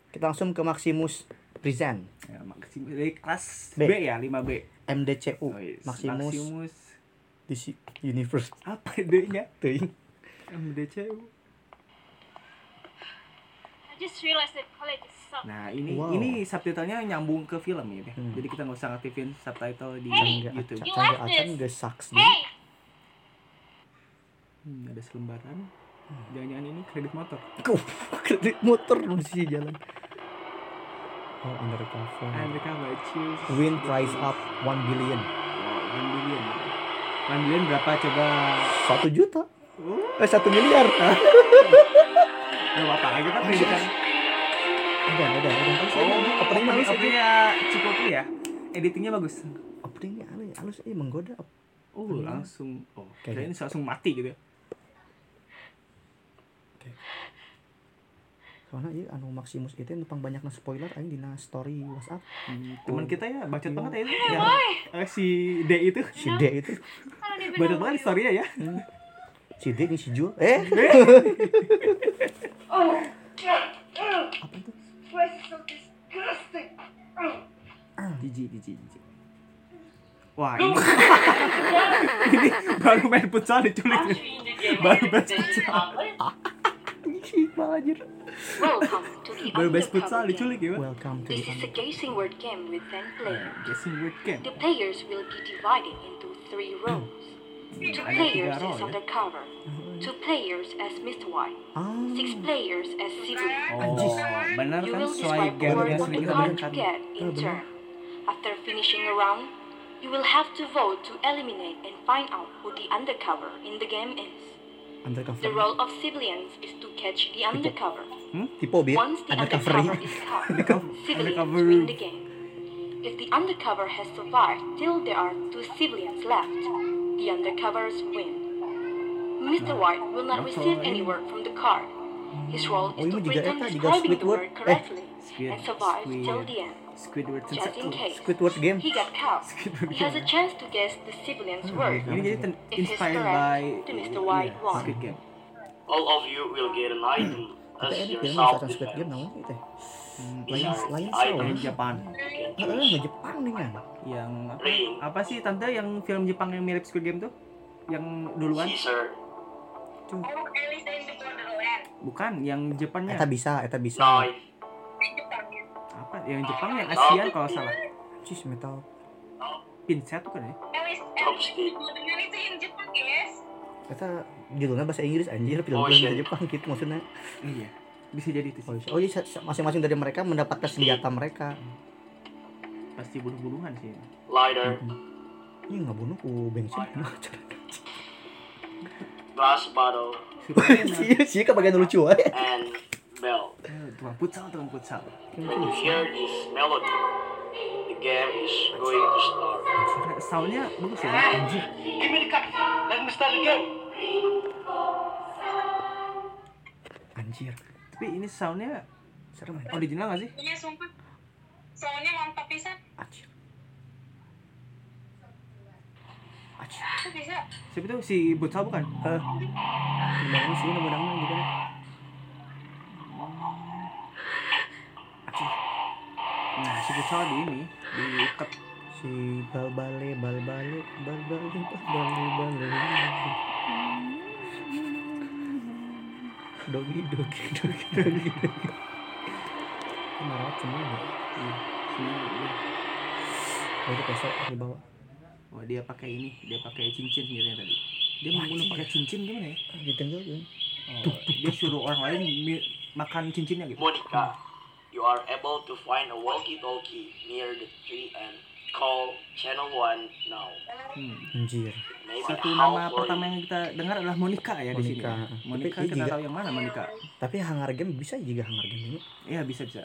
S1: Kita langsung ke Maximus Present
S4: Ya, Maximus dari kelas
S1: B.
S4: B, ya, 5B.
S1: MDCU
S4: Oh, yes.
S1: Maximus,
S4: Maximus
S1: DC Universe *laughs*
S4: apa D-nya?
S1: Teuing.
S4: MDCU.
S5: I just realized that college is so
S4: Nah, ini
S1: Wow.
S4: ini subtitlenya nyambung ke film ya.
S1: Hmm.
S4: Jadi kita nggak usah ngaktifin subtitle di
S5: Hey,
S4: YouTube.
S5: left
S1: acan
S5: this.
S1: gak saks
S5: Hey!
S4: Hmm, ada selembaran. Jangan-jangan ini kredit motor. *laughs*
S1: Kredit motor di sini jalan oh undercover
S4: Undercover choose.
S1: win price up 1 billion
S4: Wow, 1 billion. 1 billion berapa coba?
S1: satu juta
S4: Oh,
S1: eh satu miliar *laughs*
S4: nggak apa-apa. Kita pendidikan.
S1: ada ada ada
S4: Oh, opening
S1: halus aja
S4: openingnya Cipopi ya. Editingnya bagus.
S1: openingnya halus halus eh menggoda
S4: Oh,
S1: Opening.
S4: langsung. Oh,
S1: Kayak
S4: kirain langsung mati gitu. ya.
S1: Soalnya iya anu Maximus itu numpang banyak spoiler aing dina story WhatsApp
S4: Hmm, teman kita ya bacot banget ya itu. Yang, eh, si D itu.
S1: si D itu
S4: Bacot banget
S5: you.
S4: story-nya ya.
S1: si D ini si Jul eh
S4: Jiji, jiji, jiji. Wah, ini ini baru main futsal diculik. Baru main futsal.
S1: Anjir
S7: Welcome to the
S4: Baru main
S7: Undercover
S4: futsal
S7: Game.
S4: diculik ya.
S1: welcome to
S7: This
S1: the
S7: is a guessing word game with 10 players.
S4: Guessing word game.
S7: The players will be divided into three hmm. roles.
S4: Hmm. Two
S7: players as undercover, two players as Mr. White,
S1: ah
S7: six players as civilian.
S4: Oh, benar
S7: You
S4: kan
S7: will
S4: sesuai
S7: describe
S4: game
S7: what
S4: yang
S7: what
S4: sering
S7: the
S4: kita
S7: card
S4: mainkan.
S7: get ah, in turn. After finishing a round, you will have to vote to eliminate and find out who the undercover in the game is.
S1: Undercover
S7: The role of civilians is to catch the undercover.
S1: tipe bi
S7: Once the
S1: undercover
S7: undercover is caught, *laughs* civilians
S4: undercover.
S7: win the game. If the undercover has survived till there are two civilians left, the undercovers win. Mr. White will not receive any word from the card. His role
S1: Oh,
S7: is to
S1: juga
S7: pretend describing the word
S1: Eh.
S7: correctly and survive till the end.
S4: Squidward
S7: Just in case
S1: Squidward game
S7: he got caught, *laughs* he has a chance to guess the civilian's word.
S4: Ini jadi ten-
S7: If he's
S4: inspired
S7: correct,
S4: by
S7: then Mr. White won.
S4: Squid Game.
S9: All of you will get an item *clears throat* as
S1: edit
S9: your
S1: ya
S9: self
S1: misalkan Squid Game
S9: defense.
S1: namanya itu
S4: Hmm,
S1: lain lain
S9: Item
S4: Jepang.
S1: eh
S9: choose.
S1: nggak Jepang nih kan
S4: Yang apa? Sih tante yang film Jepang yang mirip Squid Game tuh? Yang duluan?
S9: Caesar,
S3: Oh.
S4: Bukan, yang Jepangnya.
S1: eta bisa eta bisa
S3: ya.
S4: Apa? Yang Jepang yang ASEAN kalau salah.
S1: cis metal
S4: Pinset ya?
S3: Alice
S9: Chopstick.
S3: in Wonderland itu in Jepang guys.
S1: eta judulnya bahasa Inggris anjir film
S9: Oh,
S1: bahasa Jepang gitu maksudnya
S4: Iya. Bisa jadi itu
S1: oh,
S4: sih.
S1: oh iya sa- sa- masing-masing dari mereka mendapatkan senjata mereka
S4: Pasti bunuh-bunuhan sih.
S9: lighter,
S1: ini nggak bunuh ku bensin *laughs*
S9: glass bottle,
S1: sih sih kebagian lucu aja
S9: bell.
S4: Eh, Tukang futsal, tukang futsal.
S9: When you hear this melody, the game is going to start.
S4: Soundnya bagus ya. Anjir.
S9: Give me the card. Let me start the game.
S1: anjir
S4: Tapi ini soundnya
S1: serem ya
S4: original gak sih?
S3: Iya sumpah. Soalnya mantap pisan.
S1: anjir
S3: bisa?
S4: Siapa itu si Butsal bukan?
S1: Hah? Gimana sih mudah-mudahan gitu kan.
S4: Nah, si Butsal di ini diikat
S1: Si bal-bale bal-bale bal-bale bal-bale bal-bale. Dogi dogi dogi dogi dogi. Marah semua ya. Itu besok di bawah.
S4: Oh dia pakai ini, dia pakai cincin sebenarnya tadi. Dia mau pakai cincin gimana ya?
S1: Ditenggelam.
S4: Oh, dia suruh orang lain makan cincinnya gitu.
S9: Monica, you are able to find a walkie-talkie near the tree and call channel one now.
S4: Hmm.
S1: Anjir.
S9: Maybe
S4: Satu nama pertama yang kita dengar adalah Monica ya di sini.
S1: Monica.
S4: Monica
S1: Tapi
S4: kita
S1: juga-
S4: tahu yang mana Monica.
S1: Tapi hangar game bisa juga hangar game ini.
S4: Iya bisa bisa.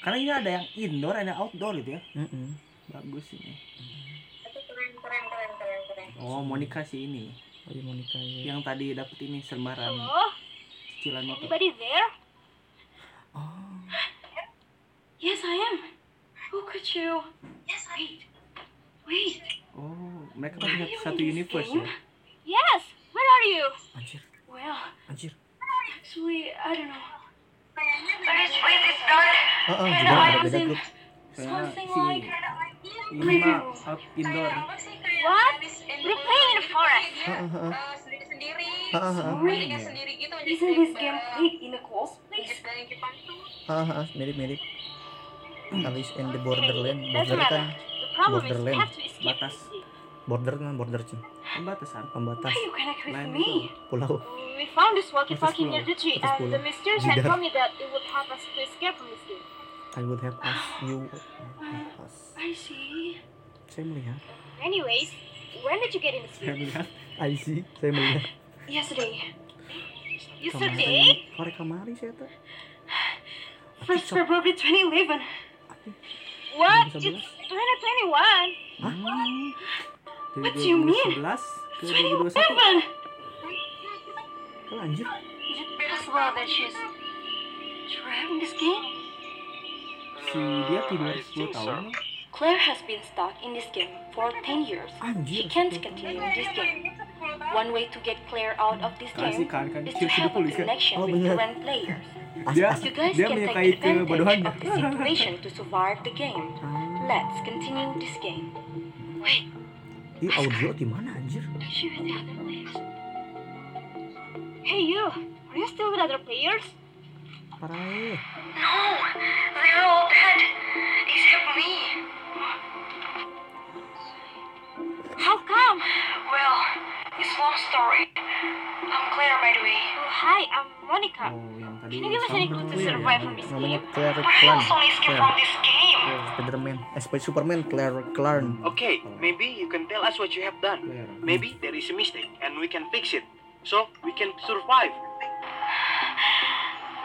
S4: Karena ini ada yang indoor, ada yang outdoor gitu ya.
S1: Heeh.
S4: Bagus ini. Oh Monica sih ini.
S1: Oh, iya Monica ya.
S4: Yang tadi dapet ini selebaran
S7: Hello?
S4: cicilan motor.
S7: Anybody there?
S1: Oh.
S7: Yes, I am. Who could you? Yes, wait. Wait.
S4: Oh mereka kan
S7: Are
S4: satu,
S7: this
S4: universe
S7: game?
S4: ya.
S7: Yes. Where are you?
S1: Anjir.
S7: Well,
S1: Anjir.
S7: actually, I don't know.
S3: Please, please, it's done.
S1: Heeh,
S7: And
S1: juga
S7: I
S1: ada
S7: was
S1: beda
S7: in
S1: grup.
S7: Something
S4: si
S7: like
S4: ini mah out indoor.
S7: What? playing in the forest.
S3: eh, sendiri-sendiri.
S1: Heeh, heeh.
S3: Balikan sendiri gitu.
S7: This game played in a closed place?
S3: Tuh.
S1: Heeh, heeh, mirip-mirip. Alice in the Borderland. Border kan Borderland.
S4: Batas.
S1: border kan border cing.
S4: Pembatasan.
S1: Pembatas
S4: Lain itu.
S1: pulau.
S7: We found this walkie-talkie near the tree, and the mysterious had told me that it would help us to escape from this game.
S1: I would have asked you. asked.
S7: I see.
S1: Saya melihat.
S7: Anyways, when did you get in this
S4: Saya melihat
S1: I see. Saya melihat. *laughs*
S7: Yesterday.
S1: Kemarin.
S7: Yesterday?
S1: Korek kemari saya tuh.
S7: First February 2011.
S1: Aduh.
S7: What?
S1: 2011?
S7: It's 2021.
S4: Hmm. Dari
S7: What do you mean?
S4: 2011 ke 2021.
S7: 2011!
S1: Kalau anjir.
S7: Is it possible that she's in this game?
S4: Si dia tidur 10 tahun.
S7: Claire has been stuck in this game for 10 years. She
S1: Anjir.
S7: can't continue this game. One way to get Claire out of this
S4: Kasih
S7: game
S4: kan kan
S7: is to have a connection
S1: Oh,
S7: with current players.
S4: Dia
S7: You guys
S4: dia
S7: can take advantage of the situation to survive the game. *laughs* Let's continue this game. Wait,
S1: Ih, audio di mana anjir?
S7: she. Hey you, are you still with other players?
S1: Parah.
S3: No, they're all dead. Except me.
S7: How come?
S3: Well, it's long story. I'm Claire, by the way.
S7: Oh, hi, I'm Monica.
S4: Oh,
S7: Can you give us any clue to survive from this game?
S1: Claire
S3: But I
S1: Clarn.
S3: also escaped
S1: Claire.
S3: from this game.
S1: Spiderman. Spider Superman Claire Clarn.
S9: Okay, oh. maybe you can tell us what you have done.
S4: Claire.
S9: Maybe there is a mistake and we can fix it. So we can survive.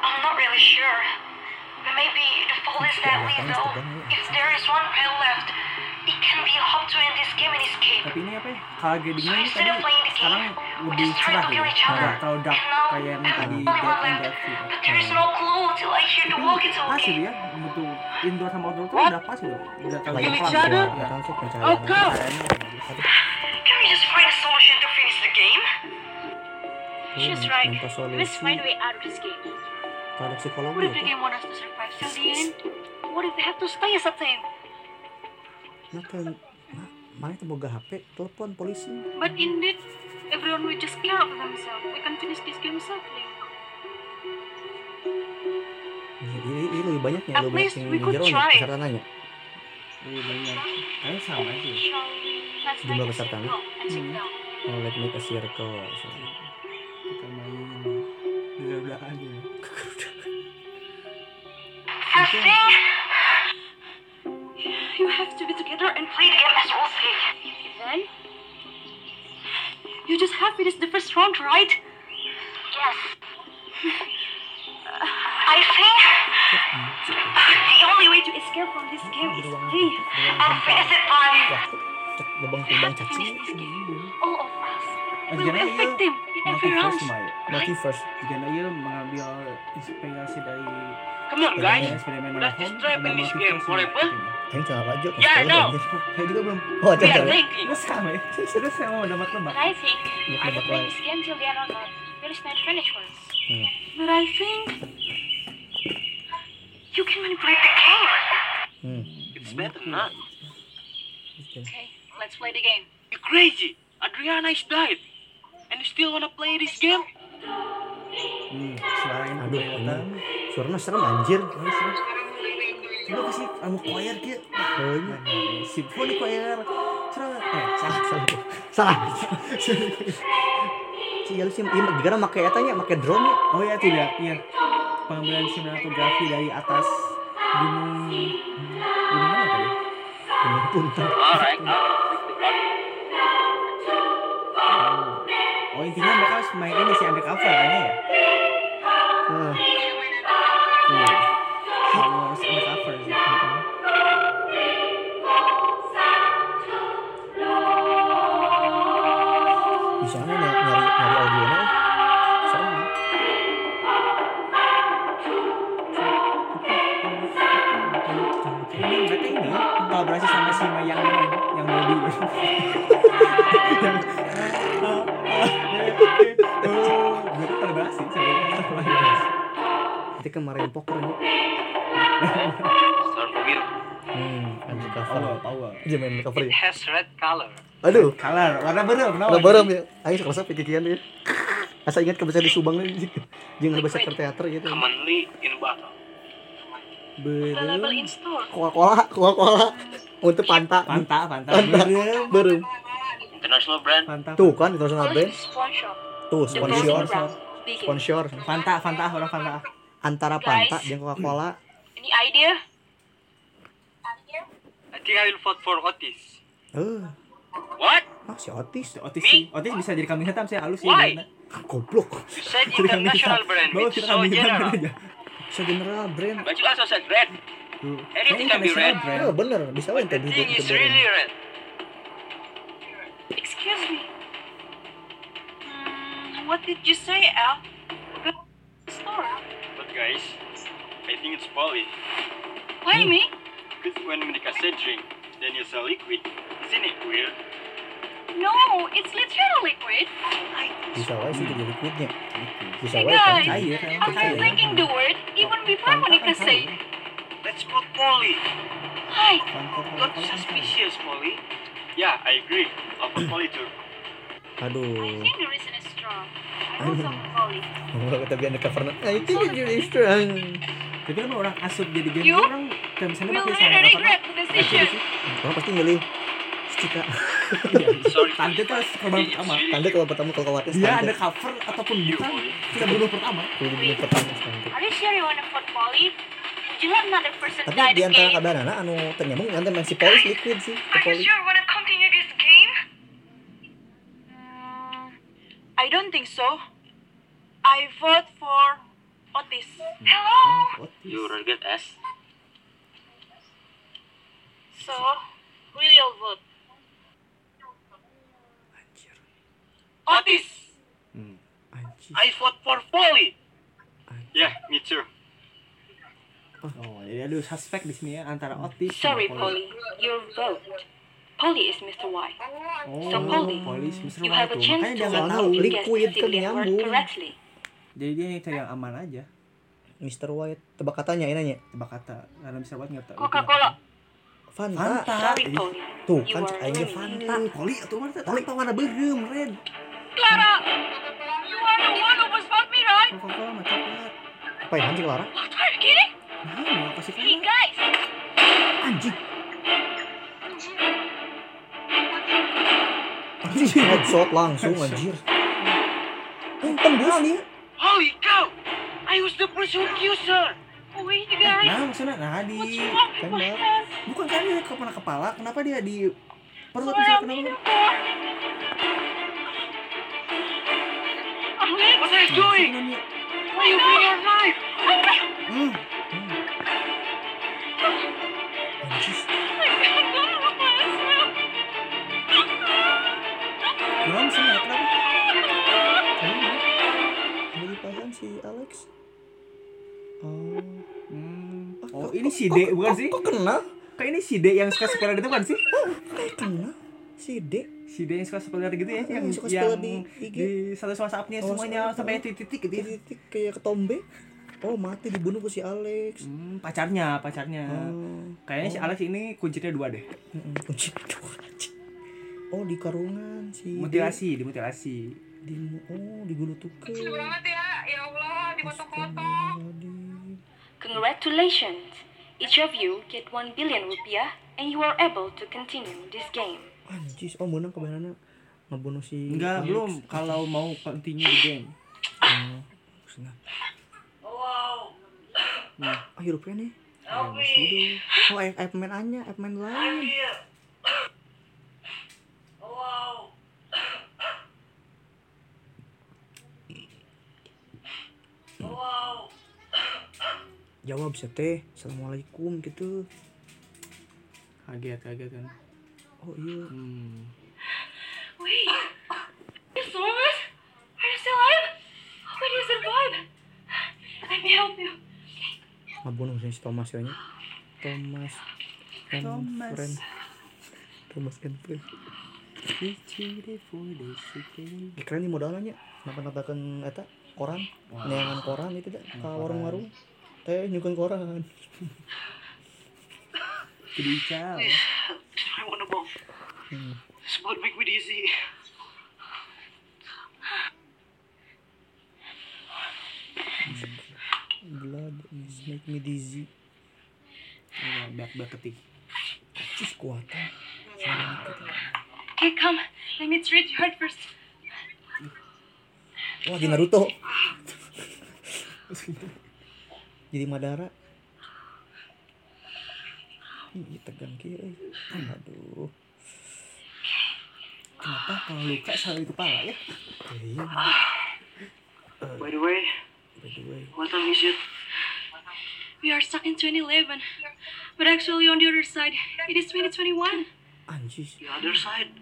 S3: I'm not really sure. But maybe the fault is that Lizzo. If there is one pill left, it can be a hope to end this game and escape.
S4: Tapi ini apa ya? Kagetnya ini
S3: Instead
S4: tadi
S3: of playing the game,
S4: sekarang
S3: we
S4: lebih
S3: just try
S4: cerah
S3: to
S4: ya.
S3: kill each other.
S4: Nggak terlalu dark
S3: And now,
S4: kayak yang
S3: I'm
S4: tadi
S3: the only
S4: Dead
S3: one
S4: and
S3: left.
S4: Dead gitu.
S3: But there is no clue till I hear the
S4: Pas
S3: walkie-talkie.
S4: gitu ya untuk indoor sama outdoor tuh
S9: What?
S4: udah pas gitu. Udah terlalu
S1: Lagi
S4: pas
S9: each other?
S4: ya.
S1: Sekarang sih pencahayaan.
S9: How come?
S4: Kayaknya bagus.
S3: Can we just find a solution to finish the game?
S7: She's
S1: Hmm,
S7: right.
S1: minta
S7: We must find a
S1: solusi.
S7: way out of this game.
S1: Psikologi
S7: What if the game wants us to survive till the end? What if we have to stay as a team?
S1: Nah, mana itu boga HP, telepon polisi.
S7: But indeed, everyone will just care of themselves. We can finish this game safely.
S1: Ini, ini, ini lebih banyak ya,
S7: At
S1: lebih banyak
S7: least
S1: yang
S7: try.
S1: besar tanahnya.
S4: Lebih banyak. Kayaknya sama sih.
S1: Jumlah
S7: make a
S1: besar tanah.
S7: circle and sit
S4: Hmm.
S1: Oh, let me a circle. So,
S4: Kita main udah aja.
S7: You have to be together and
S3: play the game as rules say.
S7: then you just have finished the first round, right?
S3: Yes. Uh, I think the only way to
S7: Escape from this game is
S1: Beruang-
S7: stay.
S1: beruang
S3: I'll
S1: hampa.
S3: it by
S1: Waktu, cek lubang lubang.
S7: Finish this game. All of us will
S4: Akhirnya
S7: be a
S4: iya
S7: victim in every round.
S4: multiverse mah ya.
S1: Multiverse.
S4: Jika dia mengambil inspirasi dari
S9: Come on, guys.
S4: Spider-Man No
S9: this in this game forever?
S1: Salah aja.
S9: Yeah, I know.
S4: Saya juga belum.
S1: Oh,
S9: We are thinking.
S4: Terus sama ya. Terus saya mau dapat
S7: But. I think
S1: at
S7: play this game till the end or not. There is not finish first.
S1: Hmm.
S7: But I think you can manipulate the game.
S1: Hmm.
S9: It's better not.
S7: Okay, let's play the game.
S9: You crazy? Adriana is died. And you still wanna play this game?
S4: Hmm, suara ini
S1: Aduh, ini suaranya serem anjir.
S4: Coba kasih kamu choir gitu.
S1: Oh, iya.
S4: Symphony choir. Serang. Eh, salah.
S1: Salah. Salah. Si Yalu sih, iya, gara make eta nya, make drone nya.
S4: Oh ya lihat, iya. Pengambilan sinematografi dari atas gunung gunung mana tadi?
S1: Gunung Puntang.
S4: Intinya mereka harus main ini sih undercover kayaknya ya.
S1: Nah,
S4: Iya. Harus undercover sih.
S1: bisa Nanti kemarin pokernya.
S9: Start from here.
S1: Hmm, undercover.
S4: Power, power.
S1: Dia main
S9: It
S1: ya.
S9: has red color.
S1: Aduh,
S4: Color, warna berem,
S1: Udah bareng ya. Ayo kerasa pikiran ya. Asa ingat ke bahasa di Subang nih. Jangan bahasa ke teater gitu.
S9: Commonly in.
S7: Available
S1: Berem. Coca-Cola, Coca-Cola. Untuk panta.
S4: Panta, panta,
S1: Panta.
S4: berem,
S1: Berem.
S9: International brand.
S4: panta.
S1: Tuh kan international brand. Tuh sponsor.
S7: brand. Begin.
S1: Sponsor.
S4: Fanta, Fanta, orang Fanta.
S1: Antara Panta jeung Coca-Cola.
S7: Any idea?
S9: I think I will vote for Otis.
S1: Eh,
S9: What?
S1: ah si Otis.
S4: Otis sih, Otis bisa jadi kambing hitam saya halus sih.
S9: Why?
S1: Goblok.
S9: You said international brand,
S4: Bawa kita
S9: so
S4: kambing hitam
S9: general.
S4: aja.
S1: Bisa general brand.
S9: But you also said red.
S4: Tuh.
S9: Anything can be red.
S4: brand.
S1: Oh, bener, bisa
S9: The
S1: tadi
S9: thing is really red.
S7: Excuse me. Hmm, what did you say, Al? Store.
S10: But guys, I think it's Polly.
S7: Why me?
S10: Because when Monica said drink, then you saw liquid. Isn't it weird?
S7: No, it's literally liquid.
S1: Bisa we sih jadi liquidnya. Bisa
S7: Hey
S1: we kan.
S7: guys,
S4: Cair kan?
S7: I've been thinking the word even before Monica said.
S9: Let's vote Polly.
S7: Hi.
S9: Not suspicious, Polly.
S10: Yeah, I agree. I'll put Polly too.
S7: I
S1: Aduh.
S7: think the reason is strong. I some Polly.
S1: Oh, kata biar undercover. I think it's really strong.
S4: Tapi kan orang asup jadi game
S7: You
S4: orang kan misalnya
S7: Will
S4: pakai sama
S7: regret the decision.
S1: Orang pasti milih Cika.
S9: Sorry. *laughs*
S4: Tante tuh korban pertama.
S1: Tanda kalau pertama kalau khawatir
S4: Dia
S1: tanda.
S4: ada cover ataupun bukan kita bunuh pertama.
S1: Kalau dibunuh pertama.
S7: Are you sure you want to vote Polly? You let another person
S1: Tapi di antara
S7: game?
S1: kabarana anu ternyambung nanti masih polis liquid sih.
S7: Are you sure you want to continue this game? I don't think so. I vote for Otis. Hello.
S9: You regret S?
S7: So, who will you vote?
S9: Otis!
S1: Anjir.
S9: I vote for Polly!
S10: Yeah, me too.
S4: Oh, jadi ada suspek di sini ya antara Otis
S7: Sorry, Polly. Your vote. Polly is Mr. White.
S4: Oh,
S7: So, Polly,
S4: Polis Mr.
S7: You
S4: White
S7: have a chance
S4: Makanya
S7: to
S4: dia
S1: tahu, liquid
S7: the civilian word
S1: ternyambung.
S7: correctly.
S4: Jadi dia yang cari yang aman aja.
S1: Mr. White tebak katanya ini nanya.
S4: Tebak kata karena Mr. White nggak tahu.
S7: Coca-Cola.
S1: Fanta.
S4: Fanta.
S7: Sorry, Polly.
S1: Tuh kan aingnya
S7: ruining
S1: Fanta.
S4: Poli atau mana? Tanpa warna berem, red.
S7: Clara! You are the one who was vote me, right?
S4: Coca-Cola sama coklat.
S1: Apa yang sih Clara?
S7: What, are you kidding?
S4: Nah, mau kasih
S7: Hey,
S4: kalah.
S7: guys!
S1: Anjing. Headshot langsung anjir. Yang tembus nih.
S9: Holy cow! I was the who accused her!
S7: Wait, you guys.
S4: Nah, maksudnya nah di
S1: tembak.
S4: bukan kan dia kepala kepala, kenapa dia di perut bisa kenapa?
S7: Alex!
S9: What are you doing? Why you bring your knife?
S4: Hmm.
S1: Anjir.
S4: Ini si D bukan sih?
S1: Kok kenal?
S4: Kayak ini si D yang suka spoiler itu kan sih?
S1: Kayak kenal. Si D.
S4: Si D yang suka spoiler gitu ya, yang,
S1: suka
S4: yang
S1: spoiler di IG.
S4: di status WhatsApp-nya
S1: Oh,
S4: semuanya sampai titik-titik gitu ya.
S1: Titik kayak ketombe. Oh, mati dibunuh ku si Alex.
S4: Hmm, pacarnya, pacarnya.
S1: Oh.
S4: Kayaknya si Alex ini kuncinya dua deh.
S1: Mm-mm, kunci dua, anjing. Oh, di karungan si D.
S4: Mutilasi, dimutilasi.
S1: Di oh, digulutukeun.
S5: banget ya, ya Allah, dipotong-potong.
S3: Congratulations! Each of you get 1 billion rupiah and you are able to continue this game.
S1: Anjis, oh menang kebenarannya ngebunuh si
S4: Enggak,
S1: Alex.
S4: belum. Kalau mau continue the game.
S1: Oh, senang. *coughs* Ah, hirupnya nih. Oh, eh, eh, pemain Anya, eh, pemain lain. *coughs* Jawab sih teh, assalamualaikum gitu.
S4: Kaget, kaget kan.
S1: Oh iya.
S4: Hmm.
S7: Wait, Thomas, are you still alive? How did you survive? Let me help you.
S1: Ngebunuh si Thomas ya. Thomas. and
S4: Thomas.
S1: friend. Thomas and friend. Eh, keren nih modalnya kenapa natakan eta koran nyangan koran itu dah ke warung-warung teh nyukan koran
S4: Kudu ical.
S9: I wanna move.
S1: Hmm.
S9: Blood make me dizzy.
S1: blood is make me dizzy
S4: Ya, Bak-bak ketik.
S1: Cus kuatan
S7: Okay, come. Let me treat your heart first.
S1: wah di Naruto *laughs* jadi Madara Ih, tegang kiri aduh
S4: Kenapa kalau luka selalu di kepala ya?
S1: iya
S9: By the way,
S1: by the way
S9: what time is it?
S7: We are stuck in 2011. But actually, on the other side, it is 2021.
S1: anjis
S9: The other side.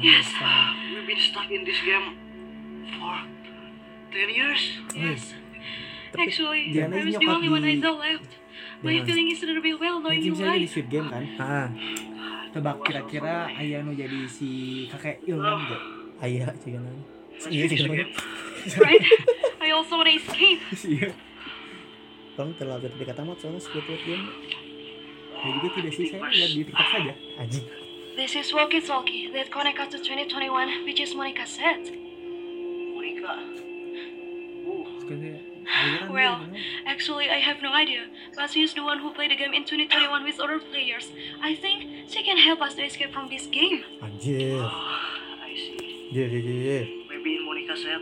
S7: Yes.
S9: We've been stuck in this game for 10 years.
S7: Yes. Actually,
S4: Diana
S7: I was the only one I saw left. My feeling is a little bit well knowing you
S4: misalnya di
S7: why.
S4: Squid Game kan.
S1: ah
S4: Tebak kira-kira ayah nu jadi si kakek Ilham gak?
S1: ayah cigan iya cigan
S7: Right? *laughs* I also want to escape.
S4: Iya.
S1: Bang terlalu dekat amat soalnya Squid Game
S4: Ya juga tidak sih saya lihat di TikTok saja.
S1: anjing
S7: This is Walkie Talkie that connect us to 2021, which is Monica said.
S9: Monica.
S4: Sekarang saya aliran
S7: Well,
S4: dia, you know.
S7: actually, I have no idea. But she is the one who played the game in 2021 with other players. I think she can help us to escape from this game.
S1: Ah, anjir ah,
S9: I see.
S1: Yeah, yeah, yeah, dia.
S9: Maybe Monica said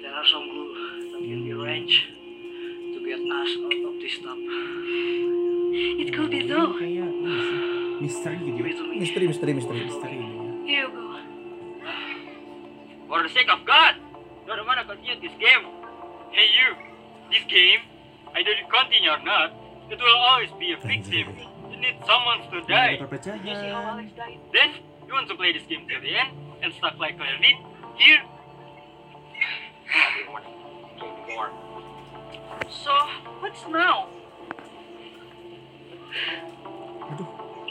S9: there are some glue that can be arranged to get us out of this tub.
S7: It could be
S4: Ini
S7: though.
S4: kayak ini sih, misteri gitu.
S9: Give it to me.
S1: misteri misteri misteri
S4: Misteri.
S7: Here you go.
S10: For the sake of God, don't wanna continue this game. Hey you, this game, either you continue or not, it will always be a victim. You need someone to
S4: Ada
S10: die.
S4: perpecahan.
S10: Then, you want to play this game till the end and stuck like Claire did here?
S7: So, what's now?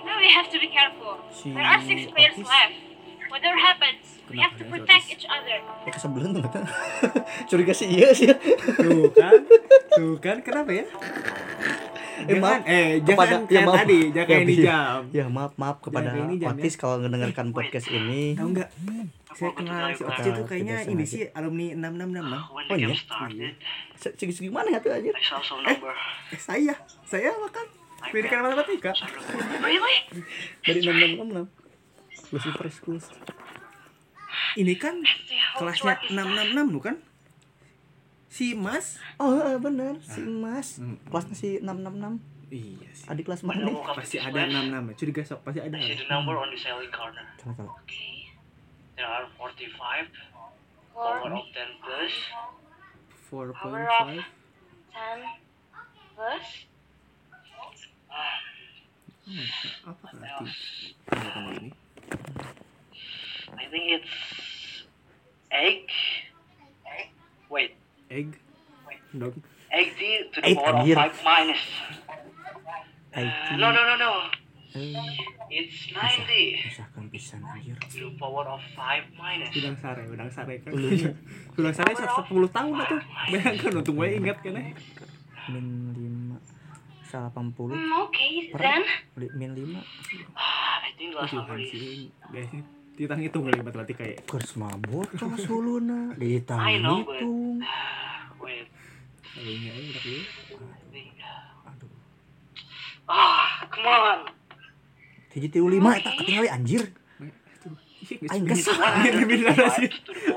S7: Now we have to be careful. There are six players left. Whatever happens, we have to
S4: ya,
S7: protect each other.
S1: ya kesebelan tuh kata *laughs* curiga sih iya sih
S4: Tuh kan, tuh kan kenapa ya?
S1: Eh,
S4: Jangan,
S1: maaf.
S4: eh jangan
S1: Kepada-
S4: kayak
S1: maaf.
S4: tadi, jangan ini
S1: iya.
S4: jam.
S1: ya maaf maaf kepada
S4: jam,
S1: Otis kalau mendengarkan podcast ini
S4: Tahu nggak? Saya kenal si Otis itu kayaknya ini sih alumni 666 bang.
S9: When
S1: Oh, iya?
S9: started,
S1: Se- segi segi mana ya tuh aja
S9: number.
S4: Eh saya, saya makan pendidikan matematika.
S7: Really?
S1: dari enam enam enam enam Lucifer Schools
S4: Ini kan kelasnya
S7: write this down.
S4: 666 bukan? Si Mas.
S1: oh eh, benar si Mas
S4: Hmm.
S1: kelasnya si enam enam enam
S4: Iya sih.
S1: adik kelas mana nih
S4: Pasti ada
S9: place,
S4: 66 ya. Curiga sok pasti ada.
S9: See the number on the selling corner.
S1: salah
S7: Okay.
S9: There are 45,
S7: Four,
S9: power of 10 plus,
S4: 4.5.
S7: ten, plus.
S4: Apa arti tanda-tanda ini?
S9: I think it's egg. Wait,
S4: Egg. Dog.
S9: 80 to the
S1: Eight,
S9: power of. 5 minus.
S1: IT.
S9: No, no, no, no.
S1: Eh,
S9: It's 90
S1: misalkan pisan anjir.
S9: to the power of 5 minus.
S4: Udang sare, udang sare *laughs* kan. Udang sare 10 tahun lah tuh. Bayangkan untung gue ingat kan ya.
S1: Min 5 80
S3: Mm, okay,
S1: per
S3: then.
S1: li- min 5
S9: I think last number is.
S4: Guys, kita ngitung kali matematika ya.
S1: Kers mabok cos uluna ditang hitung.
S9: wait.
S4: Ya udah dulu.
S1: Aduh.
S9: Ah, come on.
S1: Hiji tiu lima eta ketinggali anjir. Aing kesel.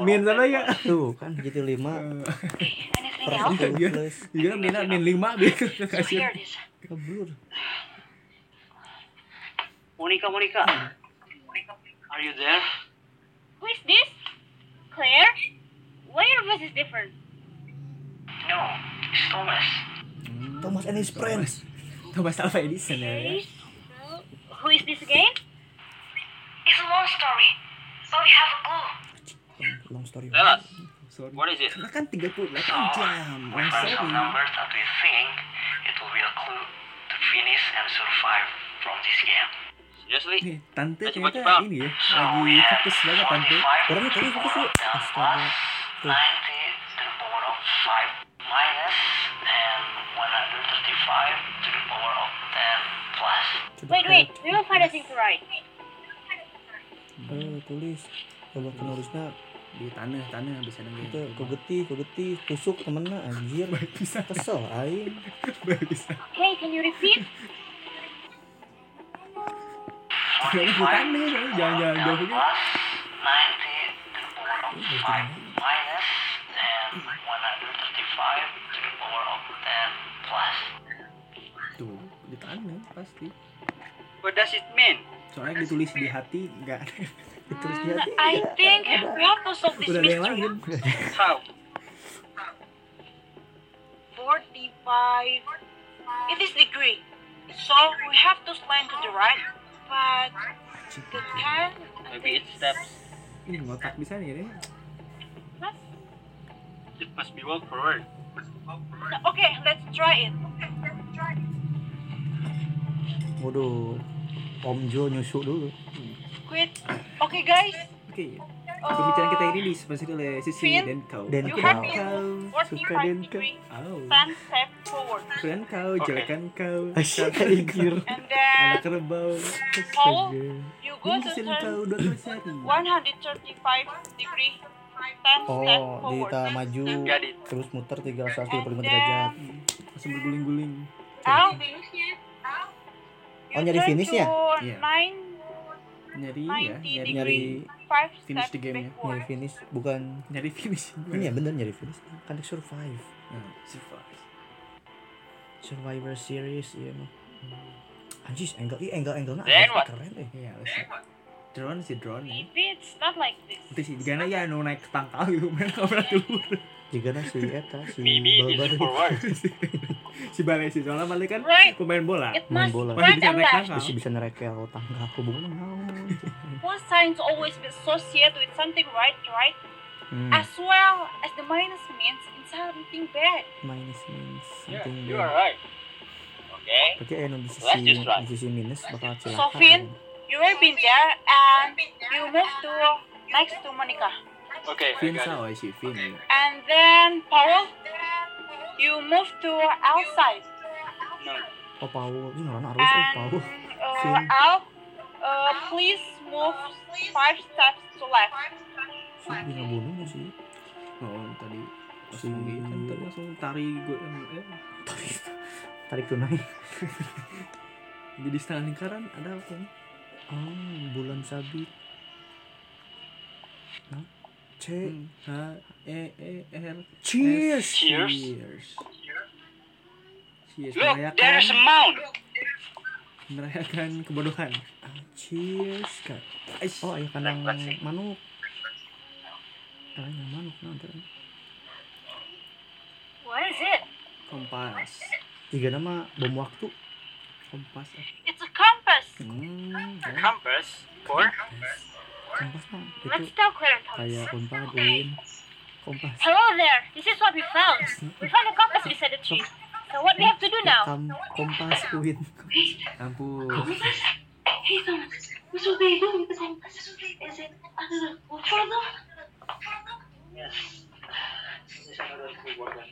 S4: Min sana ya.
S1: Tuh kan hiji tiu lima
S3: Anything
S1: per
S3: else?
S1: 10
S4: Dia dia min min 5 biasa
S3: So
S4: kasih.
S1: keblur.
S9: Monica, Monica. Are you there?
S5: Who is this? Claire? Why your voice is different?
S9: No, it's Thomas.
S1: Thomas and his friends.
S4: Thomas Alva Edison ya.
S5: Who is this again?
S3: It's a long story, but we have a clue.
S1: Long story.
S10: Tell us,
S4: Sorry.
S10: what is it?
S4: Karena kan 38
S9: So,
S4: jam.
S9: we some
S4: sorry.
S9: numbers that we think it will be a clue to finish and survive from this game.
S10: Seriously?
S4: Nih, tante ternyata
S10: found.
S4: ini ya,
S9: So
S4: lagi fokus banget tante.
S9: 45
S1: Orangnya tadi fokus yuk.
S9: then
S1: Astaga.
S9: plus 90 to the power of 5 minus and 135 to the power of 10 plus.
S5: Wait, wait, we will find a thing to write.
S1: Eh, tulis. Coba penulisnya
S4: Di tanah, tanah bisa nengge.
S1: itu kugeti, kugeti, tusuk temennya anjir. *laughs*
S4: Bisa,
S1: Kesel aing. *laughs*
S4: bisa.
S5: Okay, can you repeat?
S4: Jangan di tanah, jangan jangan jauh gitu.
S9: Plus 90 to the power of 5 minus and 135 to the power of 10 plus.
S4: Tuh, di tanah pasti.
S10: What does it mean?
S4: Soalnya ditulis di hati enggak *laughs*
S1: Ditulis di
S5: Mm,
S1: hati.
S5: I think we have to solve this
S4: udah ada yang
S5: mystery.
S4: lain.
S10: How?
S5: 45. It is degree. So we have to slide to the right. But the 10
S10: Maybe it steps.
S4: Ini ngotak bisa nih ya.
S10: It must be walk forward.
S5: Okay, let's try it.
S1: Waduh. Om Jo nyusu dulu.
S5: Quit. Okay, guys.
S4: Oke. Pembicaraan kita ini disponsori oleh Sisi
S5: Finn,
S4: dan kau.
S1: Dan
S5: You
S1: kau.
S4: Kau suka
S5: 45
S4: dan kau. Oh.
S5: 10 step forward.
S4: Keren kau, jelekan kau.
S1: Asyik
S5: then
S4: Anak kerbau.
S5: Paul, you go to turn
S4: kau dua kali sehari.
S5: 135 degree. 10 step
S1: Oh, kita maju terus muter 365
S5: And
S1: derajat.
S5: then
S4: Langsung berguling-guling.
S5: out.
S1: Oh, nyari finishnya?
S4: Iya.
S5: 9
S4: Nyari ya,
S5: 90
S4: nyari
S1: Nyari
S5: degree. 5
S4: finish the game ya.
S1: nyari finish bukan
S4: nyari finish.
S1: ini ya bener nyari finish kan di survive
S4: Nah, survive.
S1: survivor series iya mah anjis angle ih angle angle
S10: Then what?
S1: keren eh
S4: Iya, drone sih drone ya.
S5: Maybe it's not like this.
S4: Itu sih gana ya nu naik ke tangkal gitu main kamera dulu.
S1: Jika na si eta si
S10: Maybe it
S1: Balbar
S10: is forward.
S4: si Bale sih soalnya Bale kan
S5: Right.
S4: pemain bola.
S5: It
S1: main
S5: must
S1: bola.
S4: Masih
S5: right
S4: bisa tangkal.
S1: bisa bisa nerekel tangga hubungan naon *laughs*
S5: Plus signs always be associated with something right, right?
S1: hmm.
S5: As well as the minus means in something bad.
S1: minus means
S10: Yeah,
S1: something
S10: you
S1: bad.
S10: are right. Okay.
S1: Berarti eh di sisi di sisi minus bakal celaka.
S5: So Finn, you have been there and you move to next to Monica.
S10: Okay.
S4: Finn
S10: got it.
S4: sao si Finn.
S5: And then Paul, you move to outside.
S10: No.
S1: Oh Paul, ini ngaran harus
S5: And
S1: Paul.
S5: uh,
S1: Finn.
S5: out, uh, please move five steps to left.
S1: Si dia ngebunuhnya sih.
S4: Oh, tadi
S1: Si-
S4: kan tadi langsung tari gue eh,
S1: Tarik tarik tunai. *laughs*
S4: jadi setengah lingkaran ada apa nih?
S1: Oh, bulan sabit. Nah, C.
S4: H E E R
S1: Cheers.
S4: S.
S10: Cheers.
S4: Cheers. Cheers.
S10: Look,
S4: Merayakan,
S10: there is a mound.
S4: merayakan kebodohan.
S1: Cheers, Kak.
S4: Aish.
S1: Oh, ayah kandang manuk. Kandang manuk nanti.
S5: What is it?
S4: Kompas.
S1: Tiga nama bom waktu.
S4: Kompas. ah.
S5: It's a compass.
S4: Hmm. ya.
S10: Compass. Or
S1: Kompas
S5: Let's
S1: itu
S5: Thomas.
S1: kayak unpad, uin.
S4: Kompas.
S5: Hello there. This is what we found. We found a compass beside the tree. So what we have to do now?
S4: Kam kompas Win. Ampun.
S7: Hey, Thomas, what should we do with the compass? Is it under the water though?
S9: Yes. This is another cool one.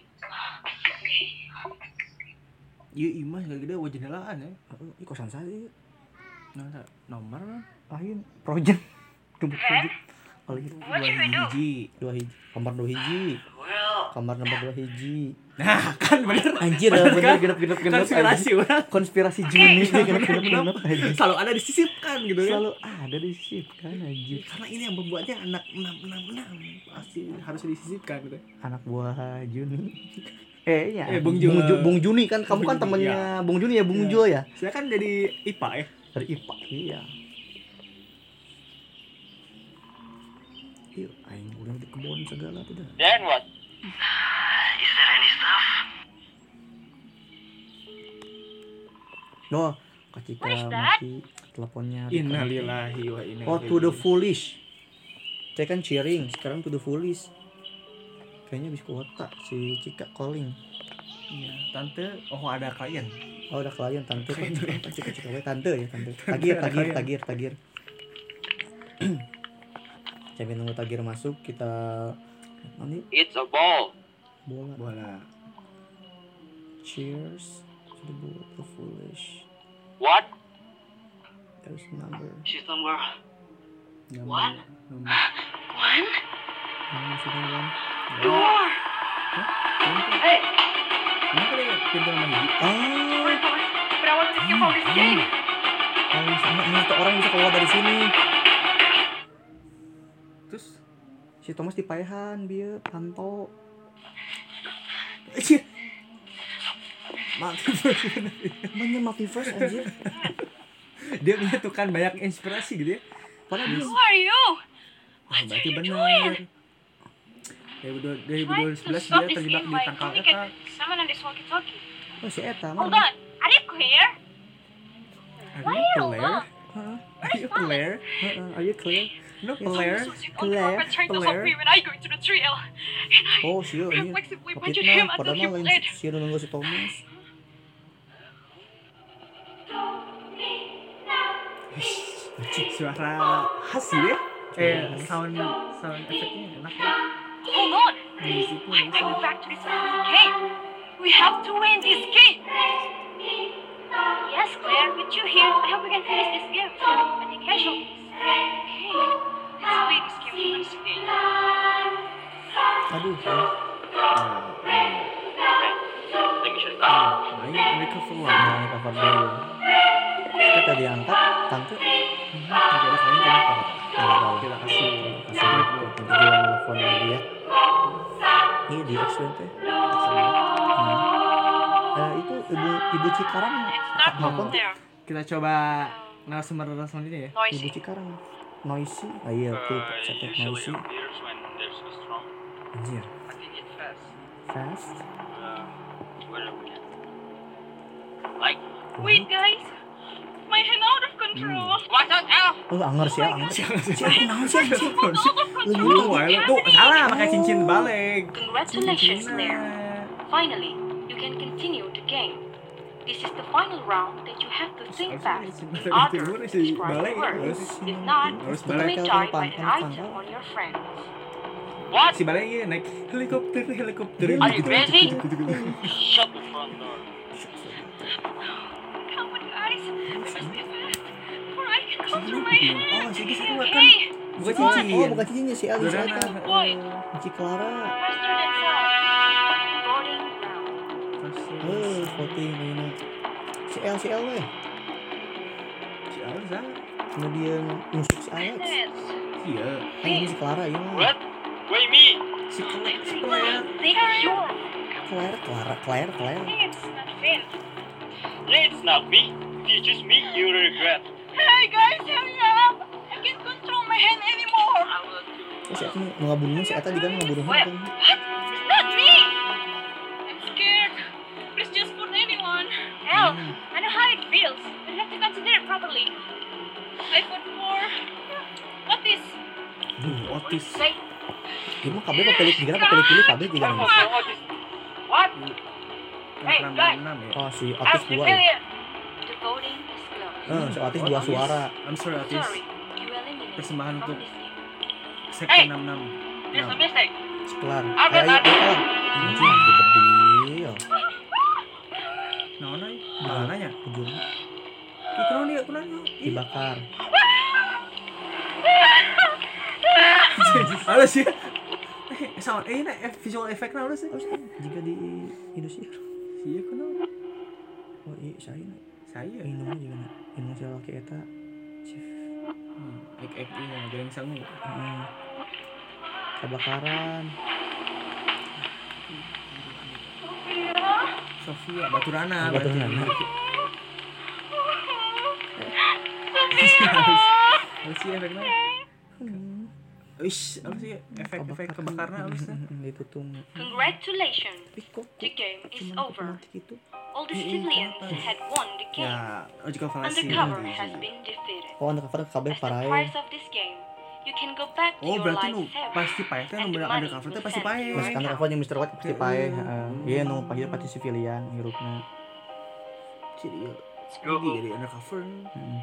S4: Iya imah gak gede wajah jendelaan ya.
S1: Ih kosan saya
S4: nah, nomor
S1: lain project. Dumbuk project. Oleh
S4: dua hiji,
S1: dua hiji, kamar dua hiji. Kamar nomor dua hiji.
S4: Nah, kan bener.
S1: Anjir,
S4: Bener
S1: bener
S4: kan?
S1: genep genep genep.
S4: Konspirasi orang.
S1: Konspirasi Juni genep genep genep. anjing.
S4: Selalu ada disisipkan gitu ya.
S1: Selalu ada disisipkan anjir.
S4: Karena ini yang membuatnya anak enam enam enam pasti harus disisipkan gitu.
S1: Anak buah Juni. Eh iya.
S4: Eh, Bung Jul.
S1: Bung, Ju- Bung Juni kan kamu kan
S4: Bung Juni,
S1: temennya Bung Juni ya, Bung Jul ya?
S4: Saya kan jadi IPA ya.
S1: Dari IPA. Iya. Iya, aing udah di kebun segala tuh dah.
S9: Then what?
S6: Is there any stuff?
S5: Is that?
S1: mati teleponnya.
S4: Innalillahi wa inna
S1: Oh, to the foolish. Saya kan cheering, sekarang to the foolish. Kayaknya habis kuota si Cika calling.
S4: Iya, tante. Oh, ada klien.
S1: Oh, ada klien tante kan. Cika Cika we tante ya, tante. Tagir, tagir, tagir, *clears throat* tagir. Sambil nunggu tagir masuk, kita nanti
S8: It's a ball.
S1: bola.
S4: Bola.
S1: Cheers to the bull, the foolish.
S8: What?
S1: There's a number.
S6: She's number
S4: Gambar.
S6: one.
S4: Nomor.
S6: One?
S1: One?
S6: Door! Hey!
S4: Kenapa dia pintu nomor hiji?
S1: Ah,
S7: But I want to skip all this game.
S1: oh, sama ini tuh orang bisa keluar dari sini.
S4: Terus
S1: Si Thomas di paehan, bieu panto.
S4: Anjir. Mati
S1: Emangnya multiverse anjir.
S4: Dia menyatukan banyak inspirasi gitu ya. Padahal dia
S7: Who are you?
S4: Wah, berarti
S7: you
S4: benar.
S7: doing?
S4: Dari 2011
S7: Trying to
S4: dia terjebak di tangkal Eta.
S1: Oh, si Eta
S7: Hold
S1: mana?
S7: on. Are you clear?
S4: Are you
S7: are alone?
S1: Heeh.
S4: Are you player?
S1: Heeh, Are you clear?
S4: No
S1: Yes.
S4: player.
S1: Claire,
S7: trying to
S1: Claire.
S7: help me when I go into the trail. *laughs*
S1: Oh, sieu ini.
S7: Reflexively punched
S1: Kopitna,
S7: him until
S1: padahal
S7: he
S1: mah lain
S7: bled.
S1: sieu nunggu si Thomas.
S4: Suara khas gitu ya. Eh, sound sound efeknya enak ya.
S7: Hold on.
S4: Musiknya
S7: I go back to this game. We have to win this game. Yes, Claire, with you here, I hope we can finish this game without any
S1: Aduh. ya.
S6: Stop.
S4: Main recover one.
S1: Nah, cover dulu. Kita tadi angkat, tante.
S4: Tidak ada kalian kenapa?
S1: Tahu.
S4: Kita kasih
S1: Kasih dulu. Nanti dia nelfon lagi ya. Ini di teh. Hmm. Eh, itu ibu ibu Cikarang apa.
S4: Kita coba narasumber selanjutnya ya.
S1: Ibu
S7: Noisy.
S1: Cikarang noisy. Ah iya, tuh
S9: Uh,
S1: noisy. Anjir.
S9: Fast.
S1: Fast.
S9: Uh. Like,
S7: Wait, guys. My hand out of control.
S9: watch out, Al!
S1: Oh, anger sih, anger sih. Siapa naon sih anjing?
S7: Out of control.
S4: Lu tuh salah pakai cincin balik.
S3: Congratulations,
S4: nah.
S3: Finally, you can continue the game. This is the final round that you have to think back. Others describe the words. If not, you may die by an item
S1: kan?
S3: on your friend.
S9: What?
S4: Si balai iya naik helikopter helikopter.
S9: Are you
S4: gitu,
S9: crazy? Shut the front door.
S7: Come on, guys. We must be fast. Or I can come through my
S4: Oh,
S7: hand.
S4: si Gis keluar kan.
S7: Hey,
S4: Bukan
S1: Oh,
S4: cincin.
S1: bukan cincinnya si Alice
S4: Dorana.
S1: Eta.
S7: boy.
S1: Si Clara.
S7: Faster than sound.
S3: Voting
S1: Eh, voting ini. Si L si L weh.
S4: Si Alza.
S1: Kemudian nusuk si Alex.
S4: Iya.
S1: Kan ini si Clara ya.
S9: What? Wait, me!
S4: Si
S7: take your.
S1: Claire, Clara, Claire, Claire.
S7: It's not.
S9: It's not me. If you choose me, you regret.
S7: Hey, guys, hurry up. I can't control my hand anymore.
S1: Oh, si Eta mau ngabunuhnya si Eta juga ngabunuhnya kan.
S7: What? It's not me. Hell, I know how it feels. But you have to consider it properly. I vote for. What is?
S4: Duh, otis.
S1: Ini mah kabeh pilih jika apa pilih-pilih kabeh juga nih.
S10: what is? Hey, guys.
S4: ya.
S1: Oh, si Otis dua ya.
S7: is.
S1: Eh, si Otis
S4: Oh,
S1: dua
S4: Otis.
S1: suara.
S4: I'm sorry Otis. Persembahan untuk
S7: game.
S4: Sektor
S10: Hey.
S4: 66.
S10: There's a
S4: Enam.
S10: mistake.
S1: Kelar.
S10: Apa,
S1: Ayo, ayo, ayo.
S4: Nah, nah, nanya.
S1: Ujung
S4: Ih, kenapa dia? Kenapa? Ih,
S1: dibakar. *laughs*
S4: Halo sih. Eh, sound eh eh, visual effect nah sih.
S1: Jika di Indosiar.
S4: Iya kenapa?
S1: Oh, iya, saya.
S4: Saya.
S1: Minumnya juga na. Minum si laki eta. Chef.
S4: Hmm, ek ek iya, goreng sangu.
S1: Hmm. Kebakaran.
S4: Sofia, Baturana,
S1: Baturana.
S4: berarti. Apa sih efeknya? Wish, apa sih *laughs* efek-efek kebakaran apa sih?
S1: Ditutung.
S7: Congratulations,
S1: Ih, kok
S7: the game is over.
S1: gitu.
S7: All the civilians had won the game.
S4: Ya, logical fallacy.
S7: Undercover has been defeated.
S1: Oh, undercover kabeh
S7: As the prize of this game, you can go back to
S4: Oh,
S7: your
S4: berarti nu pasti pae teh nu bener
S7: money
S4: undercover teh pasti pae.
S1: Mas undercover yang Mr. White pasti pae. Heeh. Iya nu pahit pasti civilian hirupna.
S4: Jadi ya,
S10: Go.
S4: jadi jadi undercover.
S1: Heeh.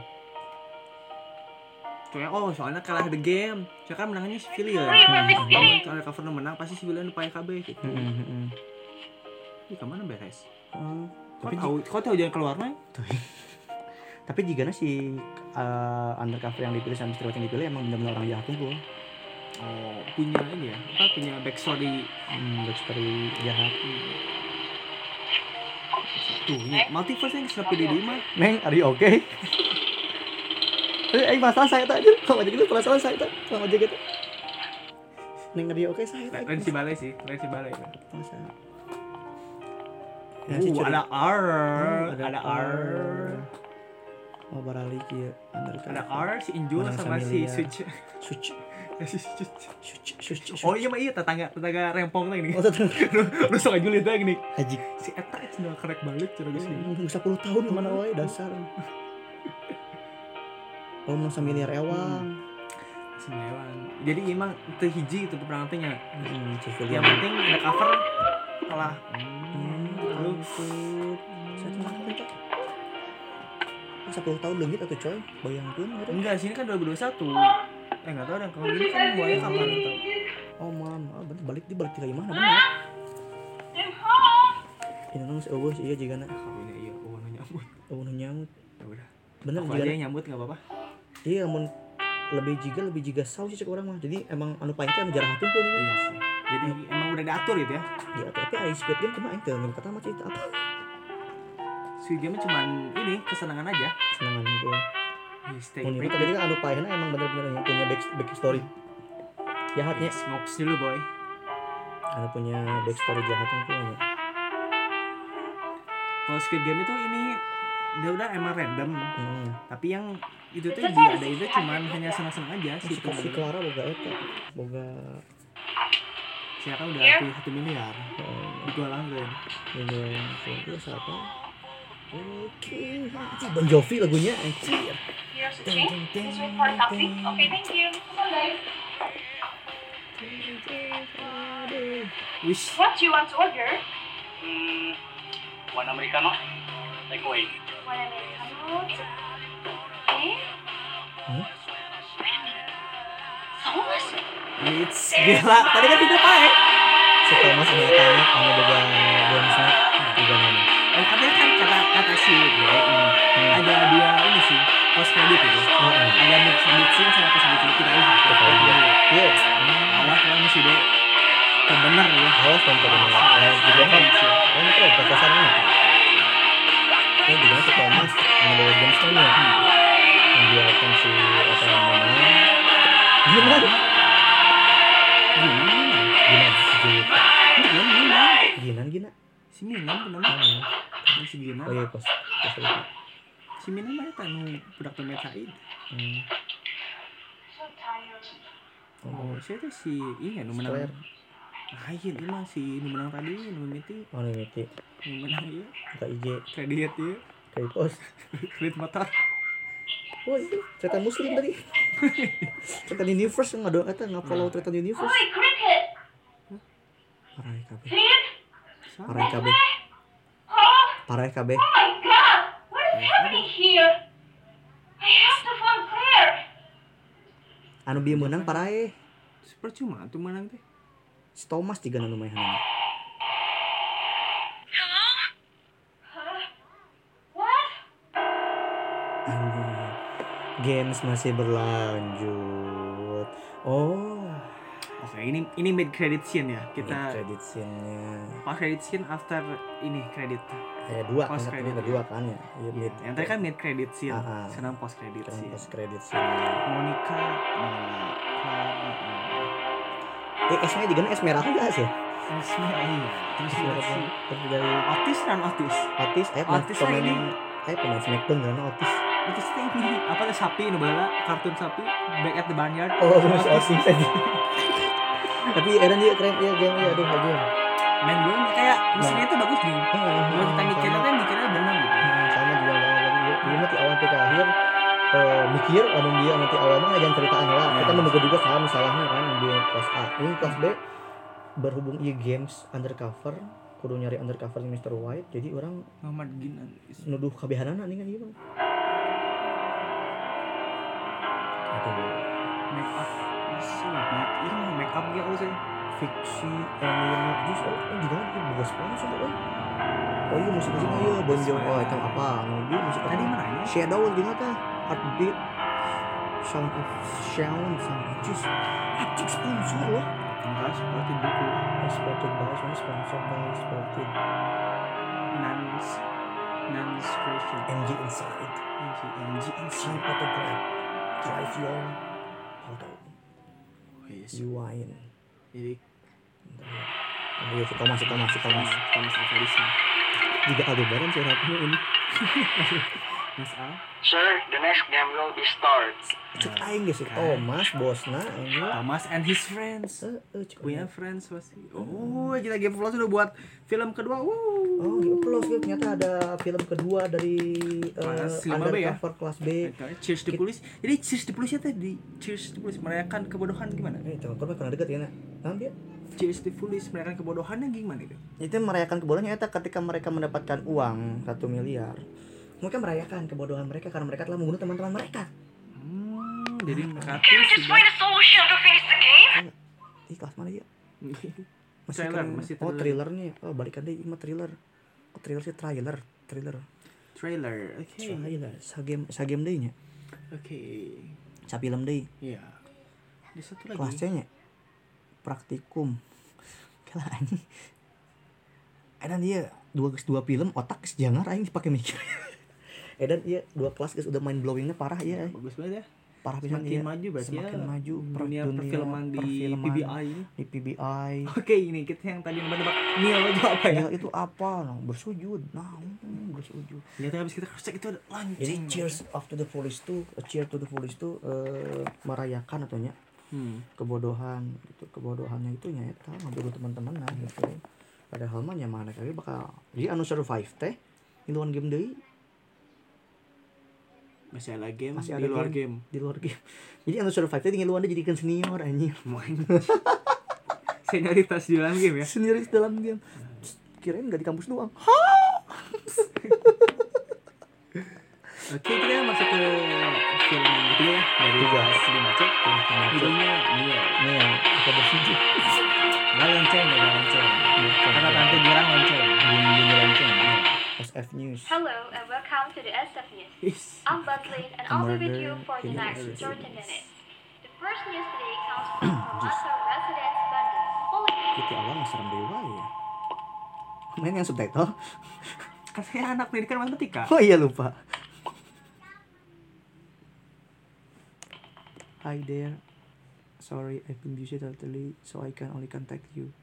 S4: Soalnya oh soalnya kalah the game. Soalnya kan menangnya civilian.
S10: Wait, wait,
S4: Kalau
S10: wait.
S4: undercover nu menang pasti civilian nu pae KB gitu. Ih, ke mana beres?
S1: Heeh.
S4: Kau
S1: Tapi
S4: tahu, kau tahu jangan keluar mah?
S1: Tapi jika si uh, undercover yang dipilih sama Mr. Yang dipilih emang benar-benar orang jahat tuh
S4: Oh, punya ini ya? Apa punya backstory
S1: hmm, backstory jahat
S4: tuh ya, multiverse yang sudah PD mah
S1: Neng, are you okay? Eh, eh, masalah saya tadi, kalau aja gitu, perasaan saya tadi, kalau aja gitu. Neng, are you okay saya tadi?
S4: lain si balai sih lain si balai
S1: Masa?
S4: uh,
S1: si curi-
S4: ada R ada, R
S1: Oh, baralik ya. Undercover.
S4: ada R si Injul sama si
S1: Samilia.
S4: Switch
S1: Suci. *laughs*
S4: si Switch
S1: Suci. Suci.
S4: oh iya mah iya tetangga tetangga rempong lah ini
S1: Oh, tetap.
S4: lu sok aja lihat gini
S1: Haji.
S4: si Eta itu udah kerek balik cara gue sih
S1: Hmm, 10 tahun ke mana wae dasar. Oh, menang samiliar ewang.
S4: Sembilan. Jadi emang itu hiji itu peperangan teh nya.
S1: Hmm,
S4: Yang penting ada cover kalah.
S1: Hmm,
S4: Lalu
S1: ampun. Saya Pak? 10 tahun leungit atuh coy, bayangkeun gitu.
S4: enggak sini kan 2021. Eh enggak tahu dan kalau gini kan mulai kapan gitu.
S1: Oh mam, ah, bener balik di balik tiga mana bener. Ini nang si eueuh iya jigana.
S4: Kawinnya iya, oh nu nyambut.
S1: Eueuh nu nyamut.
S4: Ya udah.
S1: Bener
S4: Aku aja nyambut enggak apa-apa.
S1: Iya mun lebih jiga lebih jiga saus sih cek orang mah. Jadi emang anu paling anu jarang hatuh ini.
S4: Iya sih. Jadi emang udah diatur gitu ya.
S1: Ya tapi ai speed game cuma ngeun kata mah cerita apa.
S4: Sweet game cuman ini kesenangan aja.
S1: Senangan itu. Mun itu tadi kan anu paehna emang bener-bener yang punya back back story. Jahatnya
S4: Smokes dulu boy.
S1: anu punya back story jahatnya punya.
S4: Kalau Squid Game itu ini dia udah emang random.
S1: Hmm.
S4: Tapi yang itu tuh dia ada itu cuman hanya senang-senang aja
S1: Si,
S4: sih.
S1: si Clara boga eta, boga
S4: Siapa udah tuh satu miliar.
S1: eh,
S4: Dijual anggun.
S1: dengan itu siapa? Oke, Bon Jovi lagunya anjir.
S5: Here's the change. Please wait for a taxi. Okay, thank you.
S4: Wish.
S5: What do you want to order?
S10: Hmm, one americano, take away.
S5: One americano. Okay. Thomas?
S4: It's gila. Tadi kan tidak pakai.
S1: Si Thomas ini tanya tiga nama.
S4: Eh, katanya kan kata kata si ya, ini ada dua ini sih post credit itu.
S1: Oh, oh.
S4: Ada mid mid scene sama post credit kita lihat.
S1: Kita lihat. Iya.
S4: Awas kalau masih deh. Benar ya.
S1: Awas kan tadi nih. Ya, juga kan. Kan itu kekasan ini. Ini juga si Thomas anu James kan ya. Membiarkan si apa namanya. Gimana? Gimana?
S4: Gini gini.
S1: Gimana gina?
S4: Si Minan benar.
S1: Oh,
S4: Ini si Gina.
S1: Oh iya pos. Pos lupa.
S4: Si Minan mah eta nu budak temen Said.
S1: Hmm.
S4: Oh, saya tuh si iya nu menang.
S1: Square.
S4: Ah, iya ini mah si nu menang tadi, nu mimiti,
S1: Oh ini miti.
S4: nu menang iya.
S1: Buka IG.
S4: Kredit ya.
S1: Kayak pos.
S4: Kredit motor.
S1: Wah itu cerita muslim tadi. cerita universe nggak ada eta nggak follow cerita universe.
S3: Oi, cricket!
S1: Parai KB.
S3: Finn?
S1: Parai Parai KB.
S3: oh my god! What is happening here? I have to phone Claire!
S1: Anu dia menang parai.
S4: Percuma tuh menang teh.
S1: Si Thomas juga anu main? Anjing. Games masih berlanjut. Oh,
S4: Oke, ini ini mid credit scene ya. Kita
S1: credit scene-nya.
S4: pas credit scene after ini credit.
S1: Eh dua kan
S4: Post
S1: ini
S4: credit,
S1: kedua kan ya. Iya mid.
S4: Yang tadi kan mid credit scene,
S1: Ah, ah.
S4: sekarang post credit
S1: Sekarang
S4: scene.
S1: post credit scene.
S4: Monica, Clara,
S1: Eh, S-nya juga S merah enggak sih?
S4: Esme, oh iya. Terus
S1: merah dari
S4: Otis kan Otis.
S1: Otis, eh
S4: Otis
S1: pemain
S4: ini.
S1: eh pemain Smackdown kan Otis.
S4: Otis itu ini apa tuh sapi nu bala kartun sapi back at the barnyard.
S1: Oh, Otis aja. *laughs* Tapi Eren juga keren ya game ya aduh aja.
S4: Main gue kayak mesinnya itu bagus nih. Kalau kita mikirnya tuh mikirnya benar gitu.
S1: sama juga banget lagi dia mah ti awal ke akhir eh, mikir lamun dia nanti awal mah ngajarin ceritaan lah kita menduga juga sama salahnya kan di kelas A ini kelas B berhubung iya games undercover kudu nyari undercover Mr. White jadi orang
S4: Muhammad Ginan.
S1: nuduh kabehanana nih kan iya aduh
S4: Make up. Masih Ini mah make up gitu sih.
S1: fiksi Emily Jus oh oh juga kan boga sponsor kan oh. Iya musik musiknya iya Bon Jovi. oh itu apa? Nu dia musik
S4: Tadi
S1: apa?
S4: mana ya?
S1: Shadow juga tah Heartbeat. Sound of Sound Sound Jus. Anjing sponsor loh.
S4: Enggak seperti buku.
S1: Supported by soalnya sponsor by supported
S4: Nans. Nans Christian.
S1: MG Inside.
S4: MG MG
S1: See photograph Drive your
S4: Yes.
S1: You wine
S4: Jadi
S1: Ayo si Thomas si Thomas si Thomas
S4: Thomas Alva Edison.
S1: Juga Aldebaran sih rapnya ini *laughs*
S4: Mas Al.
S9: Sir, the next game will be starts.
S1: Cek aing si Thomas bosna ini
S4: Thomas and his friends.
S1: Eh, eh, cek
S4: Punya friends pasti. Oh, kita Game Plus udah buat film kedua. Wow.
S1: Oh, gitu. Plus gitu. ternyata ada film kedua dari uh,
S4: Kelas 5B ya?
S1: undercover kelas B.
S4: Cheers the Police. Jadi Cheers the Police itu di Cheers the Police merayakan kebodohan gimana?
S1: Eh, itu kan pernah deket ya, nak? Nah, dia
S4: Cheers the Police merayakan kebodohannya gimana itu?
S1: itu merayakan kebodohannya itu ketika mereka mendapatkan uang satu miliar. Mereka merayakan kebodohan mereka karena mereka telah membunuh teman-teman mereka.
S4: Hmm, jadi mereka
S3: we just
S4: sudah
S3: find a solution to finish the game?
S1: Ih, kelas mana ya? *laughs* Masih
S4: Trailer,
S1: keren.
S4: masih
S1: Oh,
S4: trailer.
S1: trailernya. Oh, balikan deh, ini mah trailer. Oh, trailer sih trailer, trailer.
S4: trailer. Oke.
S1: Trailer. Sagem sagem deui nya.
S4: Oke.
S1: Sapilem deui.
S4: Iya. Di satu lagi.
S1: Kelas C nya praktikum. *laughs* Kala anjing. Edan dia dua dua film otak geus jangar aing pakai mikir. *laughs* Edan iya dua kelas geus udah mind blowingnya parah ya.
S4: Bagus banget ya.
S1: Parah pisan
S4: Semakin
S1: iya.
S4: maju berarti
S1: Semakin
S4: ya
S1: maju per-
S4: dunia perfilman di
S1: perfilman
S4: PBI.
S1: Di PBI.
S4: Oke, ini kita yang tadi nebak-nebak Neil itu apa ya?
S1: Ya, itu apa? Nah, bersujud. Nah, hmm, bersujud.
S4: Ternyata habis kita cross check itu ada launching.
S1: Jadi cheers after the police tuh, a cheer to the police tuh eh, merayakan ataunya
S4: Hmm.
S1: kebodohan gitu kebodohannya itu nyata ngambil teman-teman nah gitu padahal mah nyaman kali bakal jadi anu survive teh iluan game deui
S4: Masih ada game
S1: masih
S4: di
S1: ada
S4: luar game.
S1: di luar game *laughs* jadi anu survive teh ngiluan dia jadikan senior anjir *laughs*
S4: Main. Senioritas di dalam game ya.
S1: senior di dalam game kirain gak di kampus doang *laughs*
S4: Oke, kita masuk ke film yang ketiga ya dari
S1: Tiga.
S4: kelas lima C. Judulnya Neil.
S1: nih ya kita bersujud SF News.
S5: Hello and welcome to the SF News. I'm Butlin and I'll be with you for the next
S1: Arizona.
S5: 30 minutes. The first news today comes *clears throat* from residents London. Following
S1: kita awal nggak serem dewa ya? Main yang subtitle? *laughs*
S4: Kan saya anak pendidikan matematika.
S1: oh iya lupa. Hi there. Sorry I've been busy totally so I can only contact you.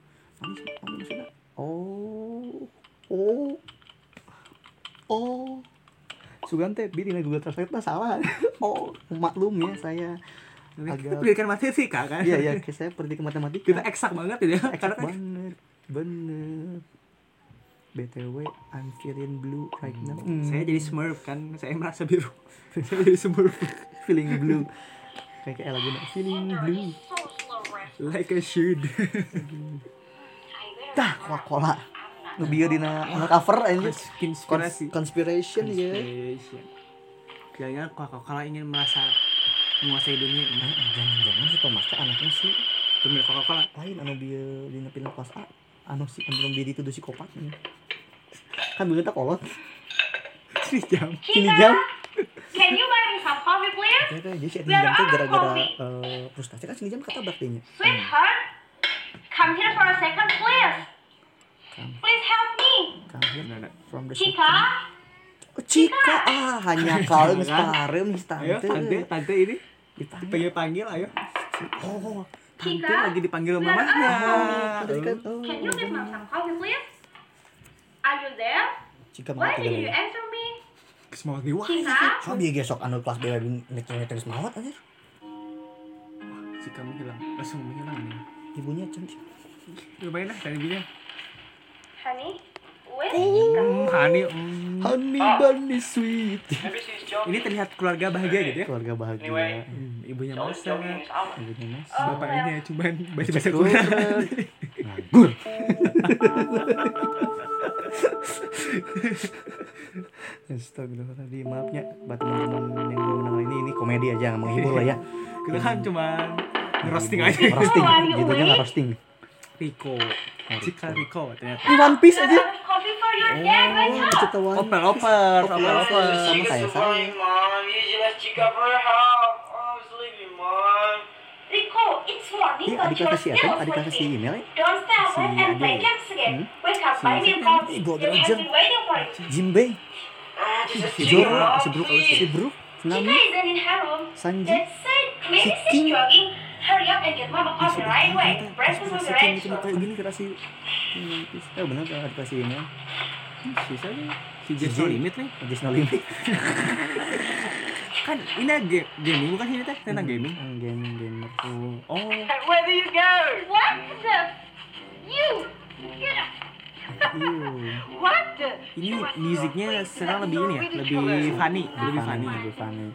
S1: Oh oh oh Sugante bi di Google Translate mah salah *laughs* oh maklum ya saya agak
S4: Pendidikan matematika kan?
S1: iya iya saya pergi ke matematika
S4: Kita eksak banget ya.
S1: Eksak
S4: kan
S1: banget bener BTW I'm feeling blue right now.
S4: Saya jadi Smurf kan, saya merasa biru. *laughs* saya jadi Smurf.
S1: feeling blue. Kayak kayak lagu feeling blue.
S4: like a should.
S1: Tah, Coca-Cola. Nu bieu dina anu cover anjir.
S4: Konspirasi.
S1: Conspiration ya.
S4: Kayaknya Coca-Cola ingin merasa menguasai dunia ini.
S1: Jangan-jangan si Thomas teh anaknya si
S4: Pemilik Coca-Cola.
S1: lain anu bieu dina film kelas A. Anu si anu bieu dituduh psikopat. Kan tak kolot.
S4: Sini jam.
S1: Sini jam.
S7: Can you buy me some coffee, please?
S1: Ternyata jadi si
S7: We are
S1: jam
S7: of
S1: gara-gara
S7: coffee.
S1: eh, frustasi kan sini jam kata baktinya.
S7: Sweetheart, come here for a second, please. Please help me.
S1: Come here from the
S7: Chica,
S1: Oh, Cika ah hanya *laughs* kau geus parem geus
S4: Ayo,
S1: tante.
S4: tante, tante ini
S1: Dipanggil.
S4: dipanggil ayo.
S1: Oh,
S4: Tante
S7: Chica,
S4: lagi dipanggil
S7: out of
S1: tadi kan oh.
S7: Can you give me some coffee, please? Are you there?
S1: Cika
S7: Why didn't you answer me?
S4: Semangat nih wah.
S7: Chica,
S1: Oh, biar gesok anu kelas bela netek-netek semawat anjir.
S4: Si kamu hilang, langsung menghilang nih.
S1: Ibunya cantik.
S4: Lumayan lah tadi dia.
S7: Honey, where's
S1: Oh.
S7: Chica?
S4: Hmm, Hani, hmm.
S1: Honey bunny sweet.
S4: Ini terlihat keluarga bahagia gitu ya.
S1: Keluarga bahagia.
S11: Anyway.
S4: Hmm, ibunya
S11: out.
S1: Ibunya mas.
S7: Oh,
S4: bapaknya cuman baca-baca
S1: Kurang.
S4: Quran.
S1: Nganggur. *laughs* Astagfirullahaladzim maafnya buat teman-teman yang mendengar ini ini komedi aja nggak menghibur lah ya
S4: Kita kan cuman ngerosting aja.
S1: roasting
S7: Oh,
S1: judulnya nggak roasting
S4: Rico, Cika Rico ternyata.
S1: ini One Piece aja
S7: enough coffee for your dad,
S1: oh pencitraan
S4: Oper, oper, oper,
S1: Oper,
S4: oper.
S1: sama kayak saya.
S11: Oh.
S7: Rico, it's morning,
S1: ini adik kakak si
S7: still
S1: apa adik kakak si email ya
S7: Don't stay up
S1: Si
S7: again.
S1: Hmm?
S7: Wake up,
S1: Si
S7: buy me a
S1: siapa?
S7: coffee.
S1: Ih, gua
S7: Daddy has
S1: gerajang.
S7: been waiting for you.
S1: Jimbe
S11: Ah, just a
S1: si Joro si Brook si Brook Nami. Sanji
S7: That's Hurry up and get mama coffee right away. Breakfast
S1: King
S7: ready
S1: itu
S7: soon.
S1: kayak gini Piece eh bener kan kakak si email
S4: Sisa nih. Si Just No Limit nih.
S1: Just no limit *laughs*
S4: Kan ini game gaming bukan sih ini teh tentang gaming.
S1: Hmm, gaming gamer
S4: Oh, oh.
S11: Where do you go?
S7: What the? You! Get up! *laughs* What the?
S4: Ini musiknya sekarang lebih ini ya, lebih funny, lebih funny.
S1: lebih funny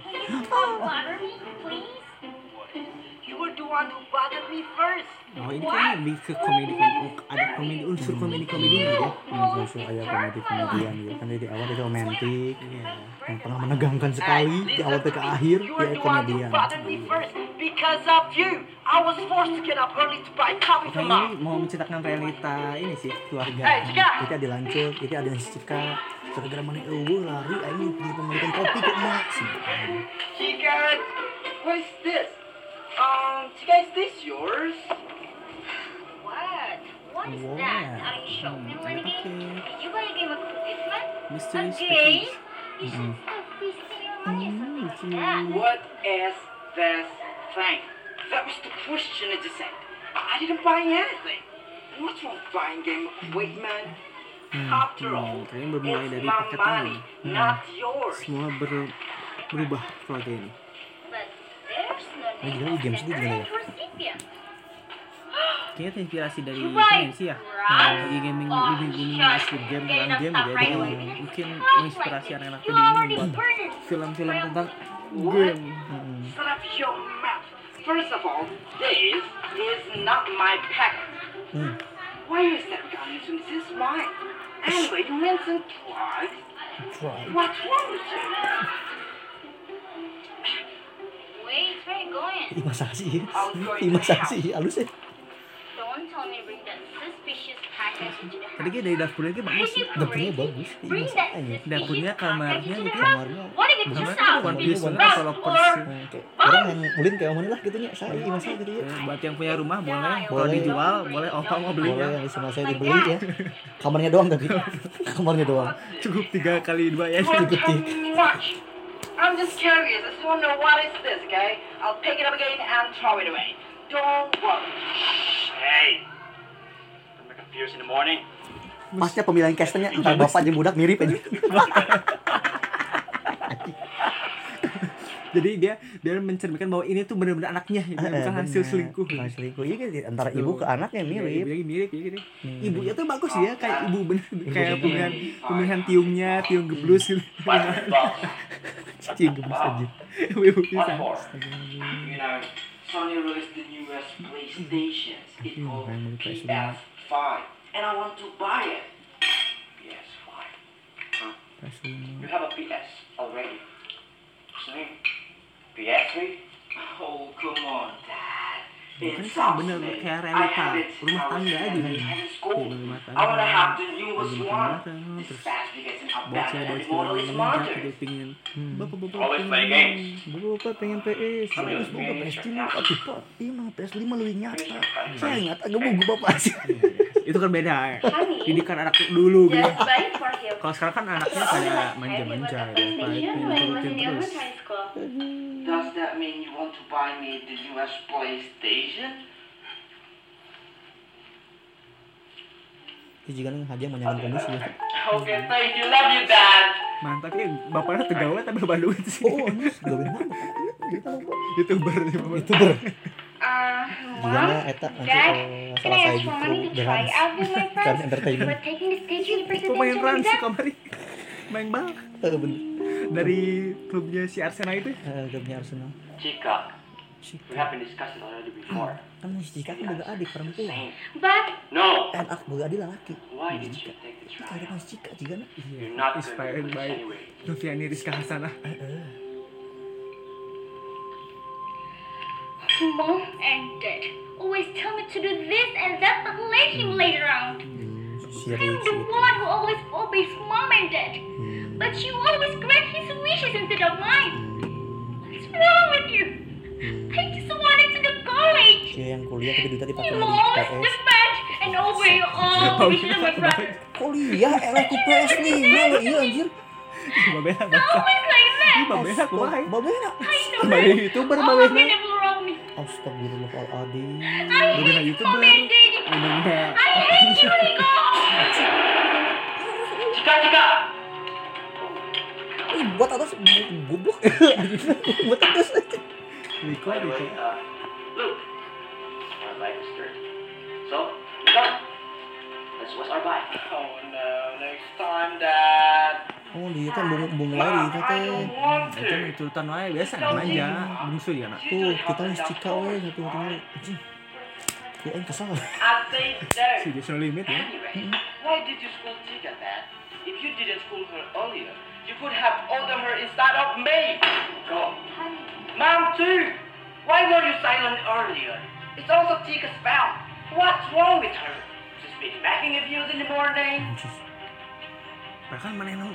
S6: You were the one who bothered me first.
S4: Oh ini kayaknya lebih ke komedi, kom- ada komedi unsur komedi komedi gitu ya.
S1: Hmm, langsung kayak komedi komedian gitu kan dari awal itu romantis
S4: Iya.
S1: yang tengah menegangkan sekali di awal ke akhir
S6: You
S1: ya
S6: were the one who
S1: komedian
S6: bothered me first. Because of you, I was forced to get up early to buy coffee for
S4: Kayaknya ini mau menceritakan realita ini sih keluarga.
S6: Hey, Chica!
S1: itu ada lanjut itu ada yang cika gara-gara mana eueuh lari ini di pemberikan kopi ke emak
S6: Chica, what's this? Um, Chica, is this yours?
S7: What? What is
S4: What?
S7: that? Are you shopping,
S4: Hmm,
S7: lady?
S4: okay.
S7: Did you buy a game of Christmas?
S4: Mystery
S7: a game?
S4: package.
S7: You should stop wasting your money on something like that.
S6: What is this thing? That was the question I just said. I didn't buy anything. What's wrong with buying game of Wait, man? After all,
S4: hmm, kayaknya bermulai
S6: it's
S4: dari
S6: my
S4: paket
S6: money, not yours.
S4: Semua ber, berubah keluarga ini.
S1: Ini
S7: name
S1: juga
S7: of
S1: game
S7: sender
S1: sedih
S7: and
S1: ya?
S4: Kayaknya terinspirasi dari ini sih ya. Yang lagi gaming gaming
S7: shut.
S4: Squid Game
S7: enough
S4: game gitu. Jadi mungkin menginspirasi anak-anak
S7: this.
S4: Muda ini
S7: it.
S4: film-film tentang game.
S6: Mouth. First of all, this is not my pack.
S1: Hmm.
S6: Why is that gun? This is mine. *laughs* Anyway, you mentioned drugs. What's wrong with you?
S7: Me to bring that suspicious package into the
S4: Tadi kayak dari dapurnya kayak bagus.
S1: Dapurnya bagus.
S4: Dapurnya kamarnya gitu.
S1: kamarnya.
S4: Kamarnya kan
S1: Bagus,
S4: Piece, kan kalau
S7: Or-
S4: persi.
S1: Kayak orang yang ulin kayak mana lah gitu nya saya Ih, masa gitu ya?
S4: Eh, Buat yang punya rumah boleh, kalau
S1: Boleh.
S4: dijual boleh opa mau beli
S1: boleh
S4: ya.
S1: yang sama saya dibeli ya. Kamarnya doang tapi. *laughs* Kamarnya doang.
S4: Cukup tiga kali dua ya.
S6: Me much. I'm just curious. I just want to know what is this, okay? I'll pick it up again and throw it away. Don't worry.
S11: Hey. Don't make a fierce in the morning.
S1: pasnya pemilihan casternya entar bapak jeung budak mirip aja *laughs*
S4: jadi dia biar mencerminkan bahwa ini tuh benar-benar anaknya gitu,
S1: Eh,
S4: bukan hasil selingkuh
S1: Bukan selingkuh. Iya gitu, antara ibu ke anaknya
S4: Iya,
S1: mirip.
S4: ibunya mirip ya gitu.
S1: Hmm.
S4: Ibunya tuh bagus ya, kayak ibu bener kayak
S1: bener.
S4: pemilihan pemilihan tiungnya, tiung geblus gitu. *laughs*
S1: Cing geblus aja.
S4: Ibu-ibu
S6: What
S4: bisa.
S6: Sony released the newest PlayStation. It's called
S1: Main PS5.
S6: PS5. And I want to buy it. PS5. Huh? You have a PS already. Sony? PS3? Oh, come on, Dad. It's
S4: kan bener kayak realita
S6: have it.
S4: rumah tangga aja nih. Iya, rumah tangga. bareng,
S6: This
S4: terus meningkat
S6: smarter.
S4: gitu pingin bapak bapak
S8: play
S4: pingin-
S8: games.
S1: Bapak pengen PS, terus
S8: harus
S1: bapak
S8: pilih
S1: PS5,
S8: siapa?
S1: aduh pak, iya mah PS5 lebih nyata. Saya ingat agak buku bapak sih.
S4: Itu kan beda ya. Didikan anak dulu gitu kalau sekarang kan anaknya kayak manja-manja ya.
S6: Does that mean you want to buy me the newest PlayStation?
S1: Itu juga nih hadiah mau nyalain kondisi ya.
S6: Okay, thank you. Love you, Dad.
S4: mantap ya bapaknya tegawe tapi bapak duit sih
S1: Oh, nama. Kita lupa.
S4: youtuber nih bapak
S1: Youtuber.
S5: Uh,
S1: Juga
S5: Mom,
S1: na eta eh,
S5: can
S1: salah
S5: I
S1: saya gitu
S5: to
S1: dengan
S5: try out *laughs* with my
S1: kan
S5: friends?
S1: entertainment.
S5: Presentation
S4: pemain rans
S5: exam.
S4: kamari main bal
S1: Eh bener.
S4: dari klubnya si Arsenal itu
S1: Eh grupnya Arsenal.
S6: Chica,
S1: Si
S6: we have been discussing already before.
S1: kan si Cika kan boga adik perempuan.
S5: But
S6: No.
S1: Enak boga adik laki.
S6: Why did you take the try?
S1: ada si Cika juga nah.
S4: Inspired by. Noviani Rizka Hasanah
S7: Mom and Dad always tell me to do this and that, but let him mm. later on.
S1: Mm, si
S7: I'm the one who always obeys Mom and Dad,
S1: Hmm.
S7: but you always grant his wishes instead of mine. Mm. What's wrong with you? I just wanted to go college.
S1: Si yang kuliah tapi duitnya dipakai
S7: You always
S1: PS.
S7: defend and obey all wishes of my brother.
S1: Kuliah elah ku PS5 lo iya anjir.
S4: Babena
S7: like that.
S4: Ih, Babena aku baik
S1: Babena.
S7: That.
S4: youtuber Babena.
S1: Astagfirullahaladzim.
S4: Babena youtuber. Babena.
S6: Chica, Chica.
S1: Ih, buat atas goblok. *laughs* buat atas
S6: way, uh, look, our bike is dirty. So, Chica, let's wash our bike. Oh no, next time, Dad.
S1: Oh, dia kan bung bung lari itu teh.
S6: want
S4: itu nih turutan wae biasa manja bungsu ya nak
S1: Tuh, kita harus cika we satu satu anjing. Gue aing kesal.
S6: I say
S4: si
S6: no.
S4: Jason Limit ya
S6: Anyway, why did you school Chica, Dad? If you didn't school her earlier, you could have ordered her instead of me. Go. Mom too. Why were you silent earlier? It's also Chica's fault. What's wrong with her? Been of you in the morning.
S4: bahkan mana yang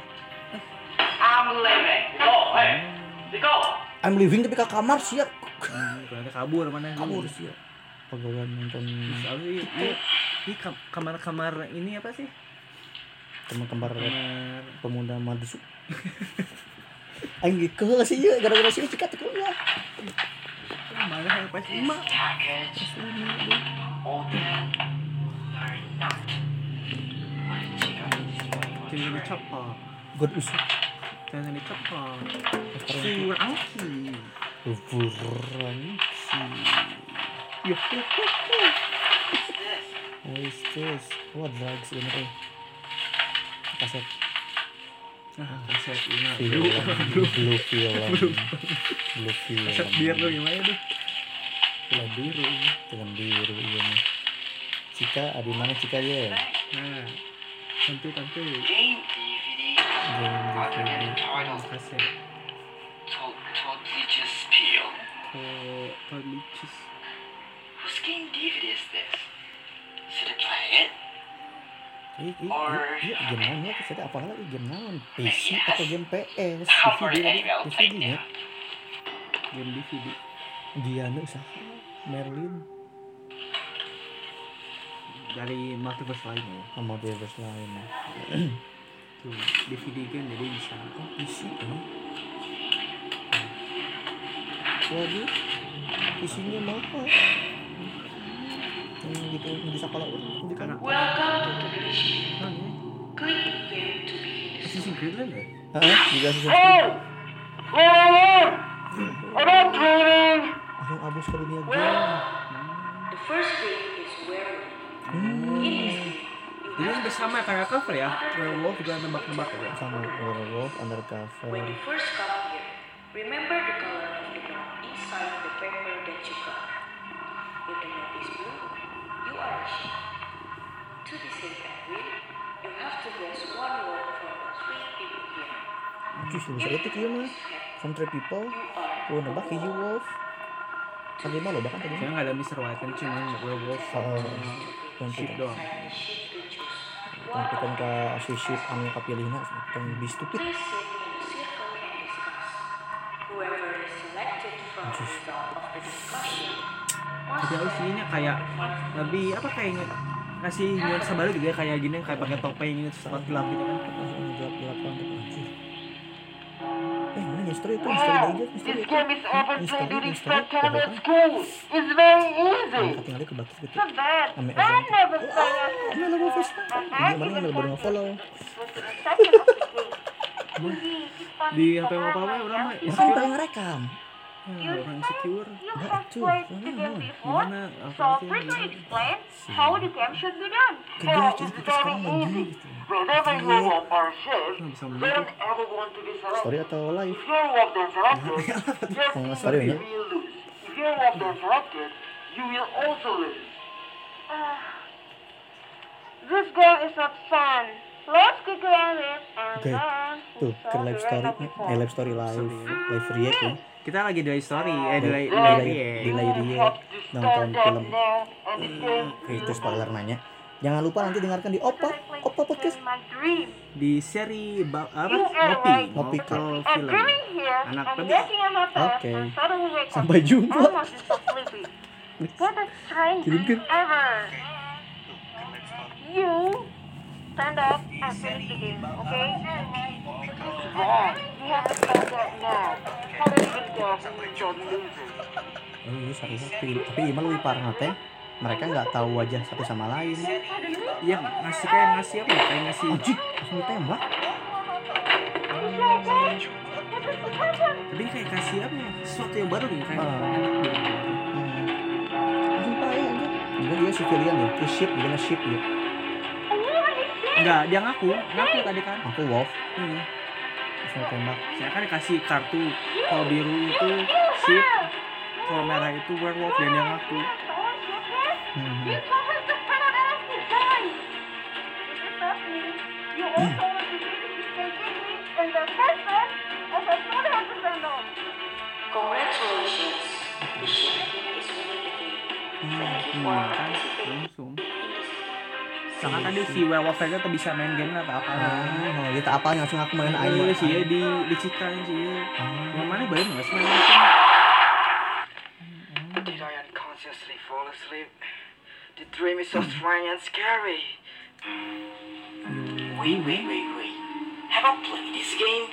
S6: I'm leaving. Go, hey. Go.
S1: I'm leaving tapi ke kamar siap.
S4: ternyata kabur mana
S1: Kabur siap. Pegawai nonton
S4: Soalnya ini, ini kam- kamar-kamar ini apa sih?
S1: teman kembar
S4: Kamar
S1: pemuda madusu. Anjing *laughs* ke sih ya gara-gara sih cika teh kuliah.
S4: mana yang pas lima? Jadi dicopot,
S1: God usah.
S4: jangan dicopot. Sur angki.
S1: kuburan
S4: Yo, yo, yo, yo.
S1: What is this? What drugs ini eh? Kaset
S4: Nah, kaset ini. Blue,
S1: blue film, blue film.
S4: kaset biar lo gimana tuh?
S1: Film biru, film biru iya nih. Cika, ada di mana Cika ya?
S4: Nah, tentu tentu.
S6: Game DVD.
S1: Game DVD.
S4: Kaset.
S6: Just spill.
S4: Oh, Tolicis.
S6: Whose game DVD is this? Should I play it?
S1: Ih, ih, ih, iya game naon ya? Kita apa lagi game naon? PC atau game PS? DVD, DVD ya?
S6: now.
S4: Game DVD.
S1: Dia nih usaha Merlin
S4: Dari multiverse lainnya.
S1: sama Devers lain. *clears throat*
S4: Tuh, DVD kan jadi bisa.
S1: Oh, PC kan? Waduh, PC-nya mahal. Yang gitu sekolah orang di
S4: Karena
S6: Welcome to the
S4: kan ya.
S6: Click here to begin the
S4: Assassin's Creed lah ya?
S1: Heeh, juga sih.
S6: Oh! Oh! dreaming.
S1: Langsung abus ke dunia
S12: Well,
S1: game.
S12: the first game is werewolf.
S1: Hmm.
S4: Jadi hampir sama kayak cover ya. Werewolf juga nebak-nebak ya.
S1: Sama werewolf undercover.
S12: when you first come here, remember the color of the note inside the paper that you got. If the note is blue, you are a sheep. To be safe and real, you have to guess one word from the three people here.
S1: Anjir, sudah seretik ieu mah. From three people. Oh, nebak hiji wolf. Kan lima loh bahkan tadi.
S4: Saya nggak ada Mr. White kan cuma werewolf
S1: Oh,
S4: doang.
S1: Tampikan ke si anu kapilihna
S4: kayak lebih apa kayaknya kasih nuansa baru juga ya, kayak gini kayak pakai topeng gitu tempat gelap gitu kan.
S1: Langsung gelap-gelap history itu? History
S6: Wow,
S1: aja, history
S6: this game is often
S1: History,
S6: played during spare time at school. It's very easy.
S1: Angkat ke gitu. Ame Ini lagu. Ini mana yang baru nge-follow?
S4: Di HP mau apa orang mah
S1: Kan pengen ngerekam.
S4: Ya, orang insecure.
S1: Enggak, itu.
S4: Gimana? Apa
S5: So please explain how the game should be done.
S1: Kita sekarang lagi gitu.
S6: Whenever you are on shift,
S4: Bisa
S6: don't
S4: melihat.
S6: ever want to be selected.
S1: Story atau live?
S6: If you're walked and selected, your
S1: Kalau nggak
S6: team
S1: story ya.
S6: will lose. If you're walked and selected, you will also lose.
S5: Uh, this game is not fun. Let's it and then
S1: Tuh, ke live story, eh live story live, live react ya.
S4: Kita lagi dari story, eh dari
S1: Di
S4: dari
S1: live, di
S4: react.
S1: live react nonton film.
S6: Game
S1: Oke, itu spoiler nanya. Jangan lupa nanti dengarkan di Oppa, Oppa Podcast.
S4: di seri ba- apa ngopi.
S1: Ngopi,
S5: I'm
S4: film Anak
S5: bed
S1: Oke.
S5: up.
S1: Sampai jumpa. *laughs* Kirimkan.
S5: You stand up and finish the game, okay?
S6: wrong. You have to start that now. How do you guess you're losing?
S1: Oh sorry, tapi, tapi Ima lebih parah teh. Mereka nggak tahu wajah satu sama lain.
S4: yang ngasih kayak ngasih apa ya kayak ngasih
S1: Anjing, langsung ditembak.
S4: tapi kayak kasih apa ya sesuatu yang baru gitu kayak.
S1: Hmm. Langsung payah anjir. Juga dia civilian ya, dia ship, dia ship ya.
S4: enggak dia ngaku ngaku tadi kan
S1: Aku wolf,
S4: hmm.
S1: langsung ditembak.
S4: saya kan dikasih kartu kalau biru itu ship kalau merah itu werewolf dan dia ngaku
S1: Hmm.
S5: You told us to turn not also and the person as a know.
S12: Congratulations. The is. Thank you for participating
S4: tadi si werewolf aja tuh bisa main game atau apa
S1: Oh, kita apa langsung aku main air.
S4: Iya sih ya di di Cika sih ya. Yang mana nggak sih main
S6: Did I unconsciously fall asleep? The dream is so strange and scary. Wait, wait, wait, wait. Have I played this game?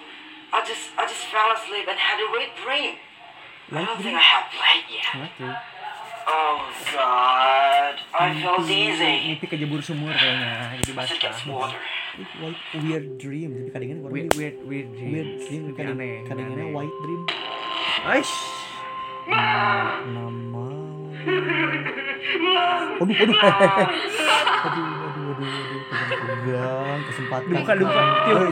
S6: I just, I just fell asleep and had a weird dream. I don't think I have played yet. Oh God, I felt dizzy.
S4: Mimpi kejebur sumur kayaknya jadi basah.
S1: White weird dream. Jadi kadang-kadang
S4: Weird weird weird dream.
S1: weird dream, kadang-kadang white dream.
S4: Aish.
S1: Nama. *laughs* Aduh, aduh. aduh, aduh, aduh, aduh. Pegang-pegang, kesempatan. Eh, jangan
S4: tiup.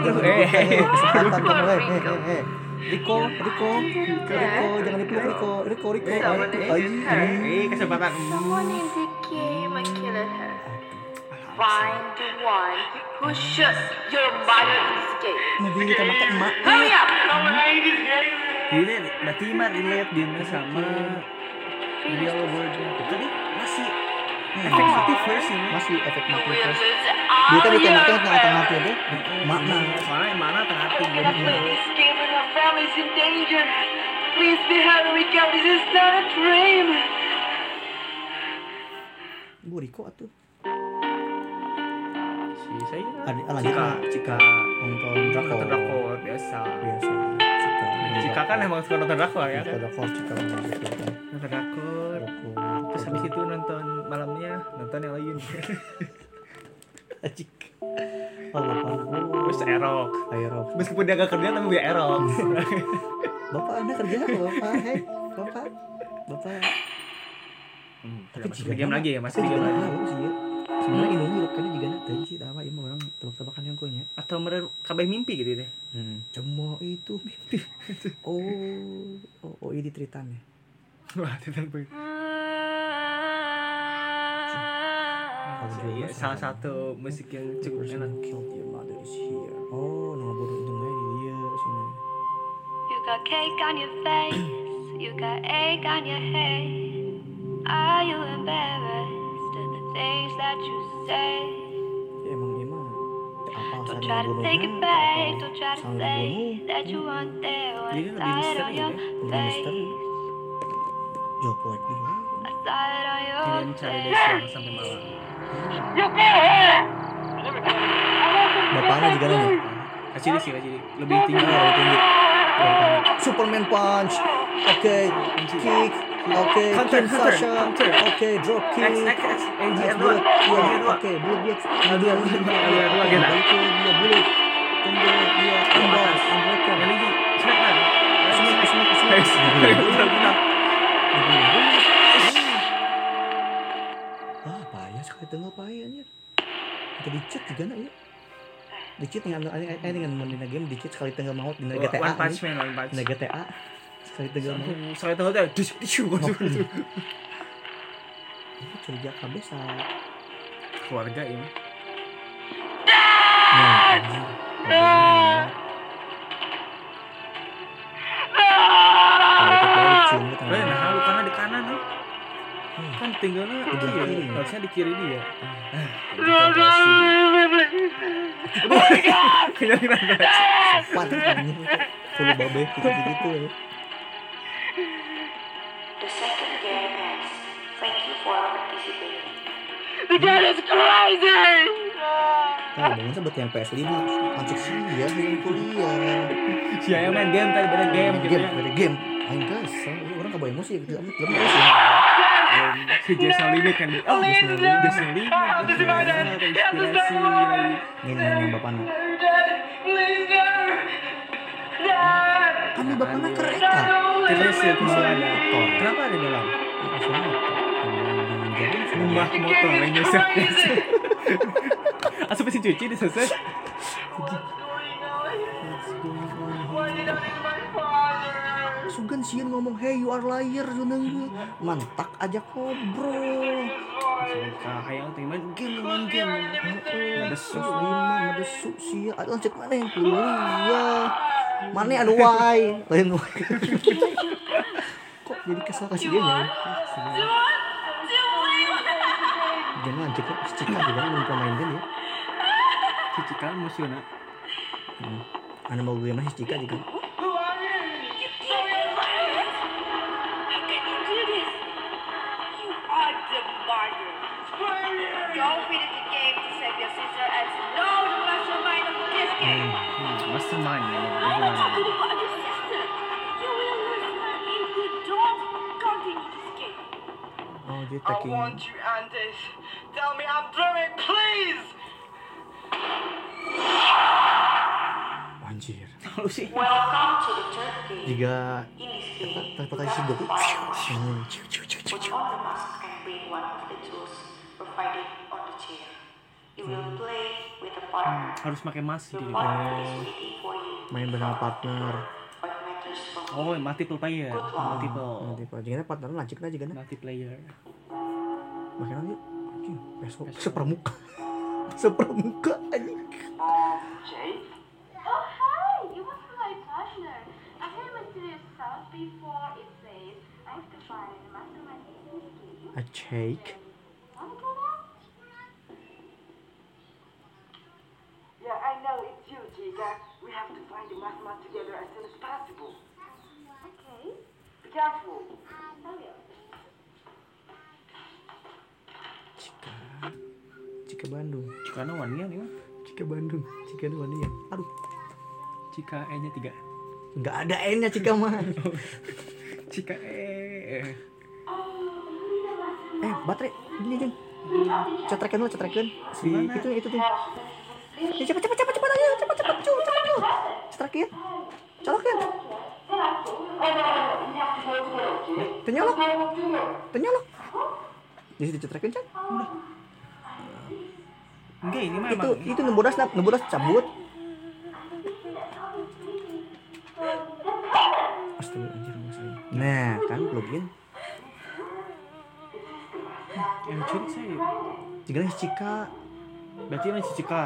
S1: dibuka,
S4: Eh,
S1: kesempatan kamu, eh, eh, eh. Riko, Riko, Riko, jangan dipeluk Riko, Riko, Riko.
S5: Someone
S1: Ay,
S5: is her.
S4: Eh kesempatan.
S5: Someone in the game her. Find the one who shoots your mother in this game.
S1: Nabi kita makan emak.
S5: Hurry up!
S4: Jadi berarti mah relate dia sama real world tadi masih ini.
S1: Masih efek mati
S5: Will
S1: terus.
S5: lose
S1: Dia
S5: all
S1: kan
S5: your
S1: ditembaknya tengah-tengah
S5: friends.
S1: hati itu. Makna.
S4: Soalnya yang mana
S6: in danger. Please be happy. This is not a dream.
S1: Gue Riko atuh.
S4: Si saya
S1: ah, lanjut
S4: Cika,
S1: lah.
S4: Cika.
S1: Nonton drakor.
S4: Nonton drakor biasa.
S1: Biasa. Cika.
S4: Cika kan emang suka nonton drakor ya
S1: Nonton
S4: kan?
S1: drakor, Cika gitu kan.
S4: Nonton drakor. Terus habis itu nonton malamnya nonton yang lain. *laughs*
S1: Cik. Oh, bapak.
S4: Terus erok.
S1: Aero.
S4: Meskipun dia gak kerja tapi dia erok. *laughs*
S1: Bapak anda kerja apa bapak? Hei, bapak bapak
S4: Hmm,
S1: tapi
S4: masih
S1: jika
S4: game lagi ya, masih game
S1: jika
S4: lagi.
S1: tahu sih ya sebenarnya ini hirup kan juga nak tahu sih apa ya orang tebak-tebakan yang konya
S4: Atau mereka kabeh mimpi gitu deh.
S1: hmm. cuma itu mimpi *laughs* oh oh, oh ini ceritanya
S4: Wah, tidak Iya, salah satu musik yang cukup enak.
S1: who killed your mother is here oh nama bodoh itu ini dia sini
S3: You got cake on your face, you got egg on your head. Are you embarrassed of the things that you say?
S1: ya, emang emang apa
S3: Don't try to take it back, don't try to say that you weren't there when
S4: Jadi
S3: I
S4: lebih
S3: saw it
S4: misteri
S3: on
S4: ya.
S3: your face. I saw it on your
S4: dari
S3: face.
S4: siang sampai malam.
S1: Bapaknya juga nanya
S4: Kasih sih, kasih. Lebih tinggi.
S1: Lebih tinggi. Superman punch. Oke, kick. Oke,
S4: counter,
S1: Sasha.
S4: counter.
S1: Oke, drop kick.
S4: X, X, X, AGR
S1: Nice
S4: dua.
S1: bullet. Iya,
S4: AGR dua.
S1: oke, bullet bullet.
S4: Dua, dua, dua, dua, dua,
S1: Oke,
S4: gila.
S1: balik ke dia bullet. Tunggu, kembali,
S4: atas.
S1: unbreaker.
S4: Yang lagi, Smackdown.
S1: Smack, smack, smack.
S4: Guys, benar-benar.
S1: Sekali tengah payah anjir. Kita di cheat juga nak ya. Di cheat dengan ini dengan main game di cheat sekali tengah maut di GTA.
S4: One Punch. Man, One Punch.
S1: Di GTA. Sekali tengah maut.
S4: Soalnya tahu tuh, dis, dis, dis,
S1: Ini curiga kabeh sa
S4: keluarga ini.
S1: Nah, anjir. Itu tengah
S4: Eh,
S1: malam.
S4: nah lu karena di kanan nih.
S1: Hmm.
S4: Kan tinggalnya di
S1: Di
S4: kiri.
S1: kiri.
S4: Harusnya di kiri dia. Ah, Kenyataan *laughs* banget.
S1: Sopan anjir. Full babe gitu-gitu ya.
S12: The second game ends. Thank you for participating.
S1: Nah, bangun sebut yang PS5 Anjir sih ya yang kuliah.
S4: Si Ayah main game tadi beda game gitu
S1: game,
S4: ya.
S1: dari game. Aing guys, orang kebawa emosi ya gitu ya.
S4: Si Jason Limit kan. Oh, Jason. Jason. Inspirasi lagi.
S1: Ini yang bapaknya. Kami bapaknya kereta.
S4: Terus ya
S1: Motor.
S4: Kenapa ada dalam? Rumah motor. *laughs* Asup mesin cuci udah
S1: Sugan sieun ngomong hey you are liar juneng gue mantak aja ngobrol.
S4: Kayak tuh main game main game.
S1: ada su lima ada su sia. Ada lanjut mana yang kuliah mana anu wae lain kok jadi kesal kasih dia ya? jangan si Cika juga belum pemain game ya. *laughs*
S4: Cici kan musuh nak.
S1: Hmm. Anu mau gue masih Cika juga
S3: will lose her if you don't continue this game.
S1: oh dia
S6: I
S1: taking
S6: want you, Andes. Tell me I'm dreaming, please.
S1: anjir
S4: Lu sih.
S12: Welcome to the third game.
S1: jika
S12: In this game,
S1: teleportasi Goku Hmm, ciu, ciu, ciu, ciu,
S12: put
S1: ciu.
S12: on the mask and bring one of the tools provided on the chair. You will play with a partner.
S4: Harus pakai mask jadi.
S12: for you.
S1: main bersama partner.
S4: Oh, multiple player. Multiple.
S1: nanti pak jangan partner lanjut aja kan
S4: Multiplayer.
S1: makin nanti anjing besok. Sepermuka *laughs* sepermuka anjing.
S5: Oh, hi! You must be my partner. I heard my serious sound before it says I have to find the mastermind in this game.
S1: a shake
S5: Wanna go now?
S6: Yeah, I know it's Chica. We have to find the Masma together as soon as possible.
S5: Okay.
S6: Be careful.
S5: I will.
S1: Cika Cika Bandung
S4: Cikana wanian ya.
S1: Cika Bandung Cika Bandung ya aduh
S4: Cika E-nya tiga.
S1: nggak ada N nya Cika mah *laughs*
S4: Cika E.
S1: eh baterai ini jeng cetrekan dulu cetrekan si itu itu tuh ya, cepet cepet cepet cepet ayo cepet cepet cu cepet cu cetrekin colokin Tenyolok. Tenyolok. Di situ cetrekin kan? Udah.
S4: Enggak ini
S1: Itu itu nembodas nembodas cabut. Astaga anjir masalah. Nah, kan plugin.
S4: yang curi saya.
S1: Jika si Cika.
S4: Berarti ini Cika.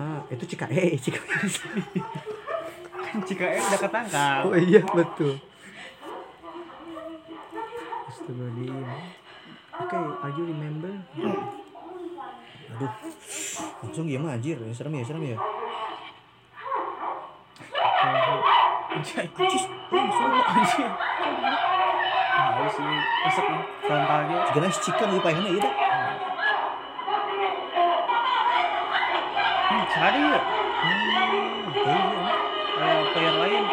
S1: Ah, itu Cika eh Cika.
S4: Kan Cika eh udah ketangkap.
S1: Oh iya betul. Astagfirullahaladzim. Oke, are you remember? Aduh, langsung gimana anjir? Ya, serem ya, serem ya.
S4: Anjis, langsung anjir. Nah, sih, nih, frontalnya.
S1: Jika si Cika lupa yang
S4: Hmm, cari ya.
S1: Hmm, iya.
S4: Kayak player lain.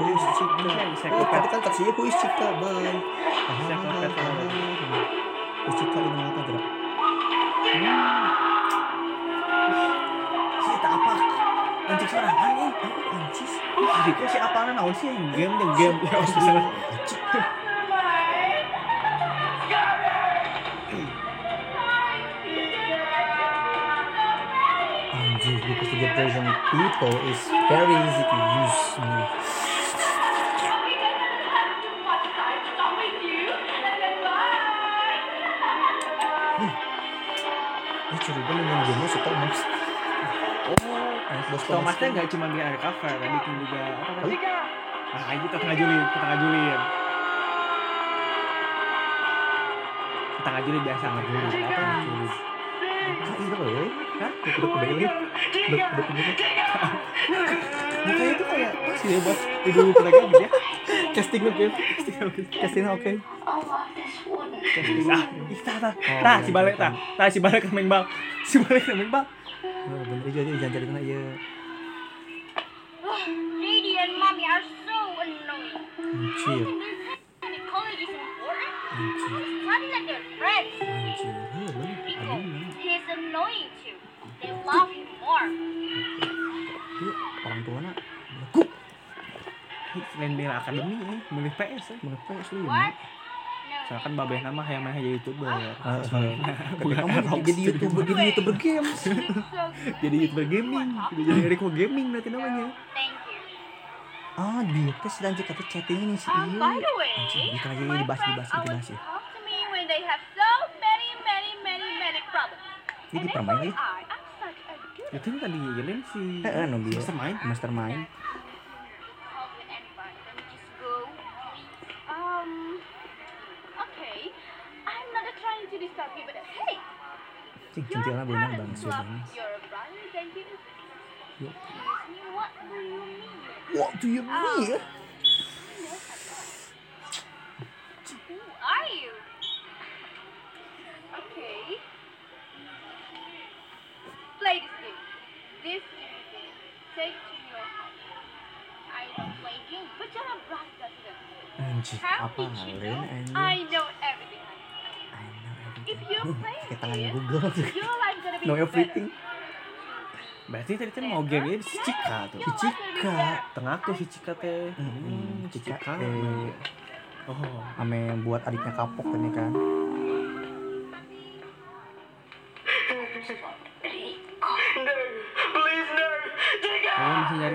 S4: Bisa, bisa.
S1: Oh, tadi kan taksinya is Cika? Bye. Is Cika ini apa gerak?
S4: Si tak apa? Anjing serangan nih.
S1: Oh, anjis.
S4: Jadi kok si apa naon sih yang game deh game. Ya *laughs*
S1: version people is very easy to use. Ini curiga main game si Thomas.
S4: Oh,
S1: Bos
S4: Thomasnya nggak cuma biar ada cover, tadi bikin juga apa tadi? Ah, itu kita ngajulin, kita ngajulin. Kita ngajulin biasa ngajulin. Apa ngajulin?
S1: Ah, iya ya? Udah kebalik.
S4: Mukanya itu kayak pas ya buat ibu gitu ya.
S1: Casting oke. Casting oke.
S4: Casting ah, ih tah tah. Si balik tah. Tah si balik mengbal. Si balik mengbal.
S1: Oh, bener aja aja jangan ya.
S7: Daddy and mommy are so annoying.
S1: Anjir. Anjir.
S7: Their friends.
S1: Anjir.
S7: He's annoying too. They love him more.
S1: Yuk, orang tua nak.
S4: Selain bela akademi nih, milih PS ya.
S1: Menurut PS lu
S7: What?
S1: ya.
S7: No.
S4: Soalnya kan babeh nama yang main jadi youtuber. Terus
S1: ah. *laughs* Kamu jadi youtuber, jadi youtuber games. *laughs* *laughs*
S4: Jadi youtuber gaming. Jadi Eriko Gaming berarti namanya.
S7: Thank you.
S1: Ah, dia sedang cek kata chatting ini si
S7: Um,
S1: Iyo.
S7: by the way,
S1: lagi
S7: my
S1: dibahas, dibahas,
S7: always
S1: dibahas ya.
S7: Such a good
S4: Itu yang tadi yelin si
S1: Heeh, no dia.
S4: Mastermind.
S1: Mastermind.
S7: just go. Um, okay. I'm not trying to disturb you, but hey,
S1: Cing, cintilnya benar bang.
S7: Excuse me, what do you mean?
S1: What do you mean?
S7: Play this game. This is the game. Take to your home. I don't play games, but you're a brother to them.
S1: Anjir,
S7: How
S1: apa
S7: did you
S1: Len
S7: know?
S1: anjir?
S7: I know everything.
S1: I know
S7: If
S1: everything.
S7: you play
S1: Pakai tangan
S7: this,
S1: Google tuh.
S7: your life gonna be
S1: Know everything.
S4: Berarti tadi teh mau game ini si Cika tuh.
S1: Si Cika.
S4: Tengah aku si Cika teh.
S1: Hmm,
S4: si
S1: Cika.
S4: Oh.
S1: Ame buat adiknya kapok ini kan.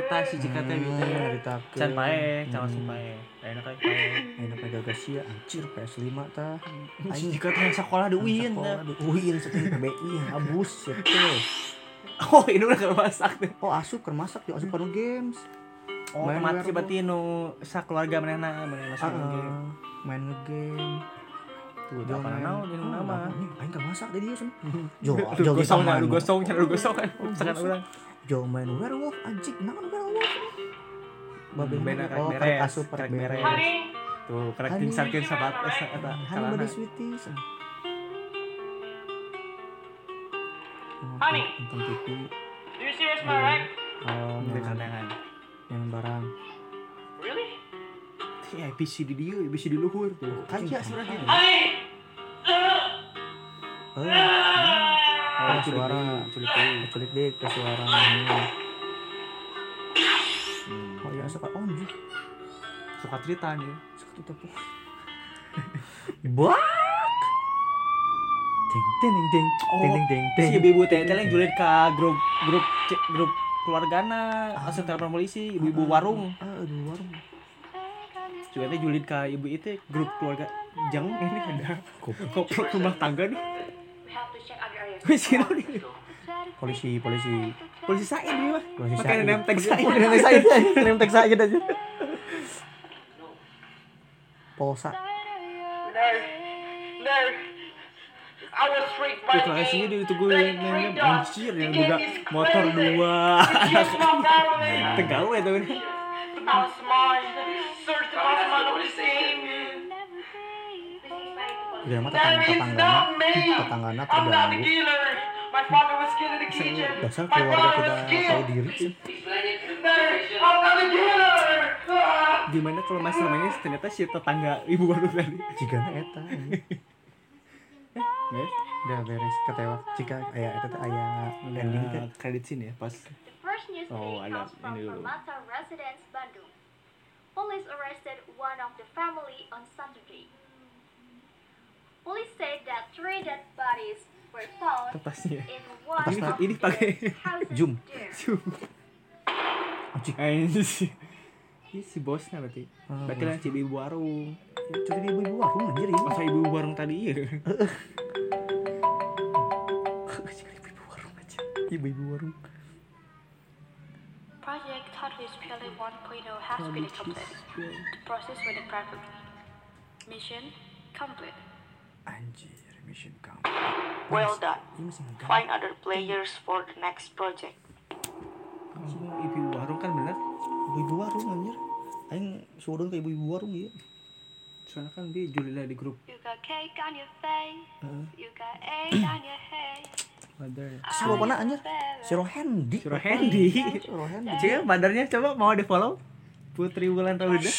S4: Tas si Cika teh gitu.
S1: Hmm, nyari tas ke-
S4: Can pae, can langsung
S1: Hmm.
S4: pae. Enak kayak pae.
S1: Enak pakai Garcia, anjir PS5 tah.
S4: Si Cika teh sekolah di UIN
S1: Sekolah di UIN seperti PBI, abus ya. *laughs*
S4: Oh, ini udah kalau masak teh.
S1: Oh, asup keur masak di asup kanu games.
S4: Oh,
S1: Main werewolf.
S4: berarti nu sa keluarga manehna, manehna
S1: Ah,
S4: sama game.
S1: main ngegame.
S4: Tuh,
S1: main.
S4: naon jeung
S1: Oh,
S4: nama.
S1: Ini aing keur masak di dieu sen. Jo, jo
S4: gosong, aduh gosong, aduh gosong kan.
S1: Gosong. Jo main werewolf anjing, naon werewolf? Babe
S4: Bena
S1: oh,
S4: beres,
S1: asup beres.
S4: beres. Tuh, karek
S1: Honey.
S4: tingsalkeun sabat eh, eta
S1: Honey
S4: kalana.
S1: body sweeties.
S10: Honey.
S1: Nonton TV.
S10: Do you serious my right?
S1: Oh, nyaman barang.
S10: Really?
S4: Ya, PC di dieu, PC di luhur tuh. Kaca surah.
S10: Honey!
S1: Oh,
S4: Ah,
S1: oh suara
S4: culik deui.
S1: culik dik. Ke suara ini. suka oh anjir
S4: suka cerita nih
S1: suka tuh. *laughs* Tepuk bak ding ding ding ding
S4: Oh,
S1: ding ding ding
S4: si
S1: ding
S4: ibu-ibu teh teh yang julid ke grup grup grup keluargana asal telepon polisi ibu-ibu warung.
S1: Ah aduh warung.
S4: Juga teh julid ke ibu itu grup keluarga jang ini ada. Koplok rumah tangga nih Nih.
S1: polisi polisi.
S4: Polisi Said nih mah.
S1: Polisi
S4: makanya
S1: Said.
S4: name tag Said.
S1: Oh, name tag Said. Name tag Said aja. Polsa
S6: No, no. I was tricked by
S4: Tuh
S6: the
S4: kelasnya
S6: game.
S4: dia
S6: us.
S4: anjir
S6: The
S4: yang
S6: is
S4: motor dua. Tegawe tuh ini
S1: udah mah tetanggana tetanggana terganggu dasar keluarga tidak tahu diri sih.
S6: Ah.
S4: gimana kalau mastermindnya ternyata si tetangga ibu baru tadi?
S1: Jika eta.
S4: Guys, *laughs*
S1: udah beres ketewak jika aya eta teh aya ending teh.
S4: Nah, kredit sini ya pas. Oh, ada ini dulu.
S5: Permata residence Bandung. Police arrested one of the family on Saturday. Police said that three dead bodies were found in one
S4: ini
S5: of
S4: ini
S5: the
S4: pakai
S1: Zoom.
S5: there.
S1: anjing
S4: ini si ini si bosnya berarti
S1: Ah,
S4: berarti lah ibu warung
S1: jadi ibu-ibu warung anjir ini
S4: masa ibu warung tadi iya
S1: ibu-ibu warung aja ibu-ibu warung
S7: Project Toddlers PLA 1.0 has been accomplished. The process went perfectly. Mission complete.
S1: Anjir mission kamu
S12: Well done. Find other players for the next project.
S4: Oh, ibu warung kan bener
S1: ibu-ibu warung anjir aing suruh ke ibu-ibu warung ya
S4: soalnya kan dia Julila di grup
S7: You got cake on your face.
S1: Heeh.
S7: You got egg on your head.
S4: Mother
S1: Siapa mana anjir? Si Rohendi.
S4: Suruh Handy
S1: Si Rohendi. *laughs*
S4: Cik badarnya coba mau di follow Putri Wulan Rauda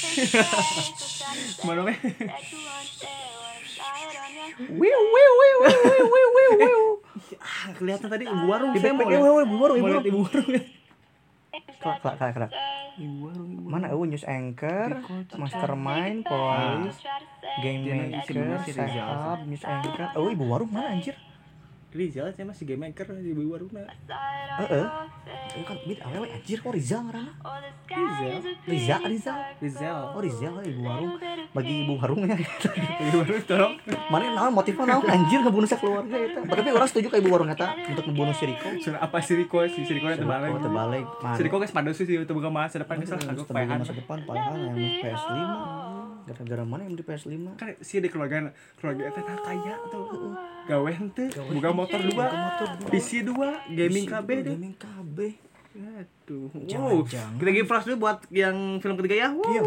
S4: Mana meh
S1: Wiu wiu wiu wiu wiu wiu wiu. *laughs*
S4: Ah kelihatan tadi ibu warung
S1: Di backpack, eh, ibu warung, ibu
S4: mau lihat
S1: warung.
S4: ibu warung
S1: Kelak kelak kelak kelak.
S4: Ibu warung ibu
S1: Mana eueuh news anchor, mastermind, game
S4: Dia nanti si
S1: maker, setup, news anchor. Oh, ibu warung mana anjir?
S4: Rizal saya masih game maker ibu warung nah
S1: Heeh. Itu kan bid awewe anjir kok Rizal ngaranna?
S4: Rizal?
S1: Rizal, Rizal.
S4: Rizal.
S1: Oh, Rizal ibu warung. Bagi ibu warungnya. *laughs*
S4: ibu warung tolong.
S1: Mana naon motifnya naon? Anjir ngebunuh keluarga eta. Tapi orang setuju ka ibu warung eta untuk ngebunuh si Riko.
S4: Sudah apa si Riko? Si si Riko terbalik.
S1: Oh, terbalik.
S4: si Riko guys pada sih itu bukan masa depan guys lah payahan
S1: masa depan? Padahal yang di PS5 gara-gara mana yang di PS5
S4: kan si di keluarga keluarga eta tah kaya tuh. Gawen tuh buka motor dua
S1: motor
S4: PC dua gaming KB deh.
S1: gaming KB
S4: Aduh,
S1: Jangan,
S4: wow. Kita give flash dulu buat yang film ketiga ya. Wow.
S1: iya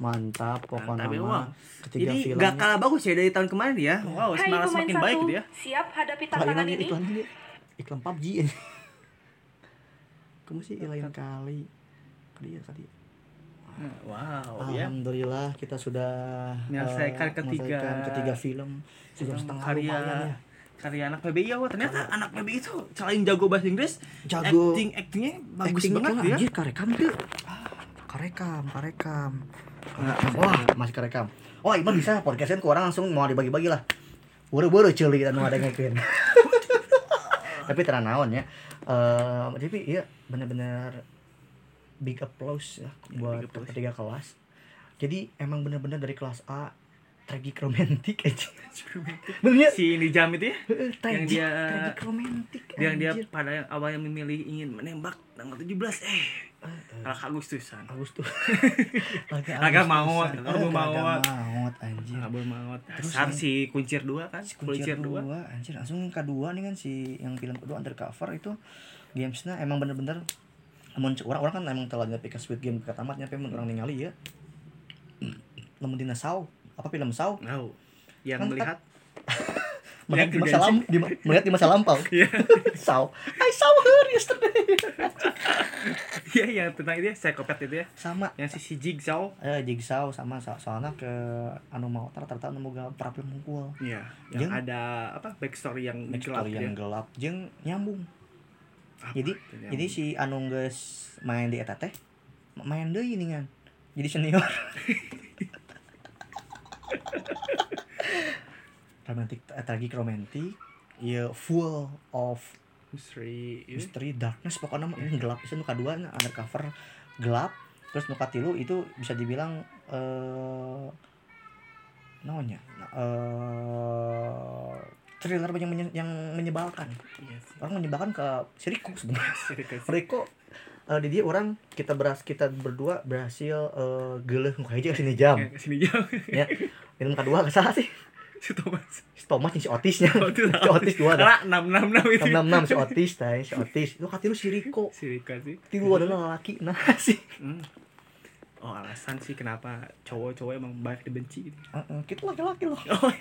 S1: mantap pokoknya
S4: Mantap ya, wah.
S1: ketiga
S4: Jadi
S1: filmnya.
S4: gak kalah bagus ya dari tahun kemarin ya. Wow,
S12: Hai
S4: semangat semakin baik gitu ya.
S12: siap hadapi tantangan
S1: ini
S12: ini.
S1: iklan iklan PUBG ini. *laughs* Kamu sih lain kali. Kali ya kali
S4: Wow, ya.
S1: Alhamdulillah kita sudah
S4: Menyelesaikan
S1: eh,
S4: ketiga-
S1: ketiga film. Sudah setengah
S4: karya
S1: lumayan ya.
S4: karya anak PBI ya, wah, ternyata anak PBI itu selain jago bahasa Inggris,
S1: Jago.
S4: acting actingnya bagus
S1: Acting
S4: banget ya.
S1: anjir karekam tuh karekam karekam. Wah masih karekam. Oh Iman bisa podcastnya ke orang langsung mau dibagi-bagi lah. Buru-buru celi dan mau ada ngekin *laughs* tapi terang naon ya. Eh, tapi iya bener-bener big applause ya buat
S4: big applause.
S1: ketiga kelas jadi emang bener-bener dari kelas A tragik romantik *laughs* aja bener ya
S4: Si ini jam itu ya.
S1: Heeh,
S4: yang dia
S1: tragik romantik
S4: yang dia pada yang awalnya memilih ingin menembak tanggal 17 eh kalah Agustusan.
S1: Agustus *laughs*
S4: Agak
S1: Agak
S4: maut, kabur maut.
S1: maut anjir
S4: Kabur maut. Dasar
S1: yang-
S4: si kuncir dua kan,
S1: si
S4: kuncir
S1: kuncir
S4: dua.
S1: dua anjir langsung kedua nih kan si yang film kedua undercover itu gamesnya emang bener-bener namun orang orang kan emang telah ngerti Squid Game ke tamatnya tapi orang ningali ya. Namun dina saw apa film saw
S4: Tahu. Yang
S1: Kan
S4: melihat *laughs*
S1: melihat di
S4: Yang
S1: masa lam di, melihat di masa lampau. *laughs* Saw I saw her yesterday. *laughs*
S4: Iya yang tentang itu ya, psikopat itu ya.
S1: sama.
S4: Yang si si Jigsaw.
S1: eh jigsaw sama so- soalnya ke anu mau rata-rata anu moga perapi mungkul
S4: Iya, yang
S1: Jeung-
S4: ada apa backstory yang gelap
S1: backstory
S4: gitu
S1: yang
S4: ya.
S1: gelap. Jeung nyambung jadi
S4: yang-
S1: jadi si anu geus main di eta teh main deh ini kan jadi senior. Romantic eh, tragik romantic ya full of
S4: Misteri.
S1: mystery darkness pokoknya mah ini gelap itu nuka dua nah, undercover gelap terus nuka tilu itu bisa dibilang eh namanya eh thriller yang menye- yang menyebalkan
S4: Iya sih.
S1: orang menyebalkan ke si Riko sebenarnya *laughs*
S4: Si Riko sih.
S1: Riko eh, di dia orang kita beras kita berdua berhasil eh geleh muka aja sini jam
S4: Ya, Sini jauh.
S1: ya ini muka dua ke sana sih
S4: Si Thomas.
S1: si Thomas si Otisnya
S4: Otis.
S1: si Otis *laughs* dua ada
S4: Karena 666 itu.
S1: enam enam si Otis tay si Otis itu katilu si Riko
S4: Si Rika sih.
S1: tilu adalah laki nah *laughs* sih
S4: Hmm. Oh alasan sih kenapa cowok-cowok emang banyak dibenci gitu.
S1: Heeh, kita laki-laki loh
S4: Oh,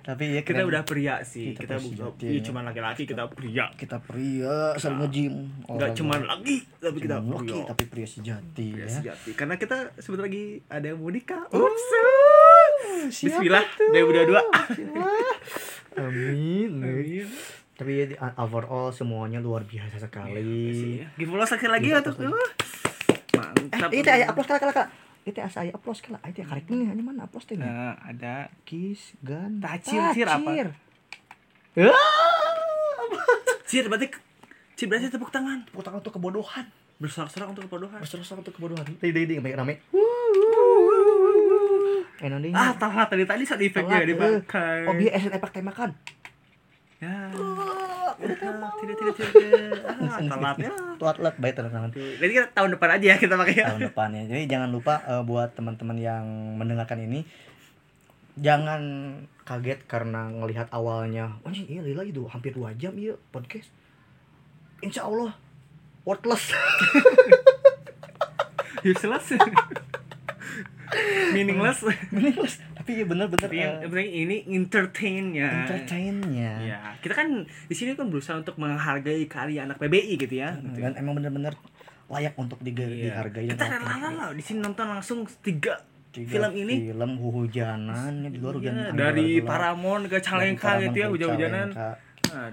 S1: tapi ya
S4: kita udah pria sih.
S1: Kita
S4: Kita, bukan iya,
S1: ya.
S4: cuma laki-laki kita pria.
S1: kita pria sering nge-gym
S4: Enggak
S1: Olahraga.
S4: cuma laki, tapi kita
S1: Cuma laki
S4: pria.
S1: tapi pria sejati
S4: Pria
S1: ya
S4: sejati. Karena kita sebentar lagi ada yang mau nikah.
S1: Oh,
S4: Ups. Bismillah,
S1: tuh? *laughs*
S4: 2022.
S1: amin
S4: Amin.
S1: tapi ya, overall semuanya luar biasa sekali
S4: Give follow sekali lagi
S1: Give
S4: ya tuh. Uh, Mantap.
S1: eh itu aya upload kala kala kala itu asa aya upload kala itu karek ini hanya mana? Upload teh
S4: Nah, ada
S1: kiss gan
S4: Tacir, cir apa? *laughs* Cir berarti Cir berarti tepuk tangan.
S1: Tepuk tangan untuk kebodohan.
S4: Bersorak-sorak untuk kebodohan.
S1: bersorak untuk kebodohan. Ding ding baik rame
S4: Ah, telat tadi. Tadi sound efeknya
S1: Telat, eh.
S4: dipakai.
S1: oh biar efek tembakan
S4: Ya.
S1: Oh,
S4: Tidak, tidak, tidak, tidak. Ah, telat ya. *laughs*
S1: telat telat baik teman-teman
S4: Jadi kita tahun depan aja ya kita pakai.
S1: tahun *laughs* depannya. Jadi jangan lupa eh, buat teman-teman yang mendengarkan ini jangan kaget karena ngelihat awalnya, ini iya lila itu hampir dua jam iya podcast. Insya Allah worthless. *laughs*
S4: Useless. Meaningless.
S1: Meaningless. Tapi ya bener-bener
S4: Tapi yang yang penting ini entertainnya.
S1: entertainnya.
S4: Ya, kita kan di sini kan berusaha untuk menghargai karya anak PBI gitu ya.
S1: Hmm,
S4: Gitu.
S1: Dan emang bener-bener layak untuk diga-
S4: Iya.
S1: dihargai.
S4: Kita rela lah di sini nonton langsung tiga,
S1: Tiga
S4: film ini.
S1: film hujanan di luar hujan
S4: Iya, dari
S1: gelap.
S4: Paramount ke Calengka gitu ya hujan-hujanan.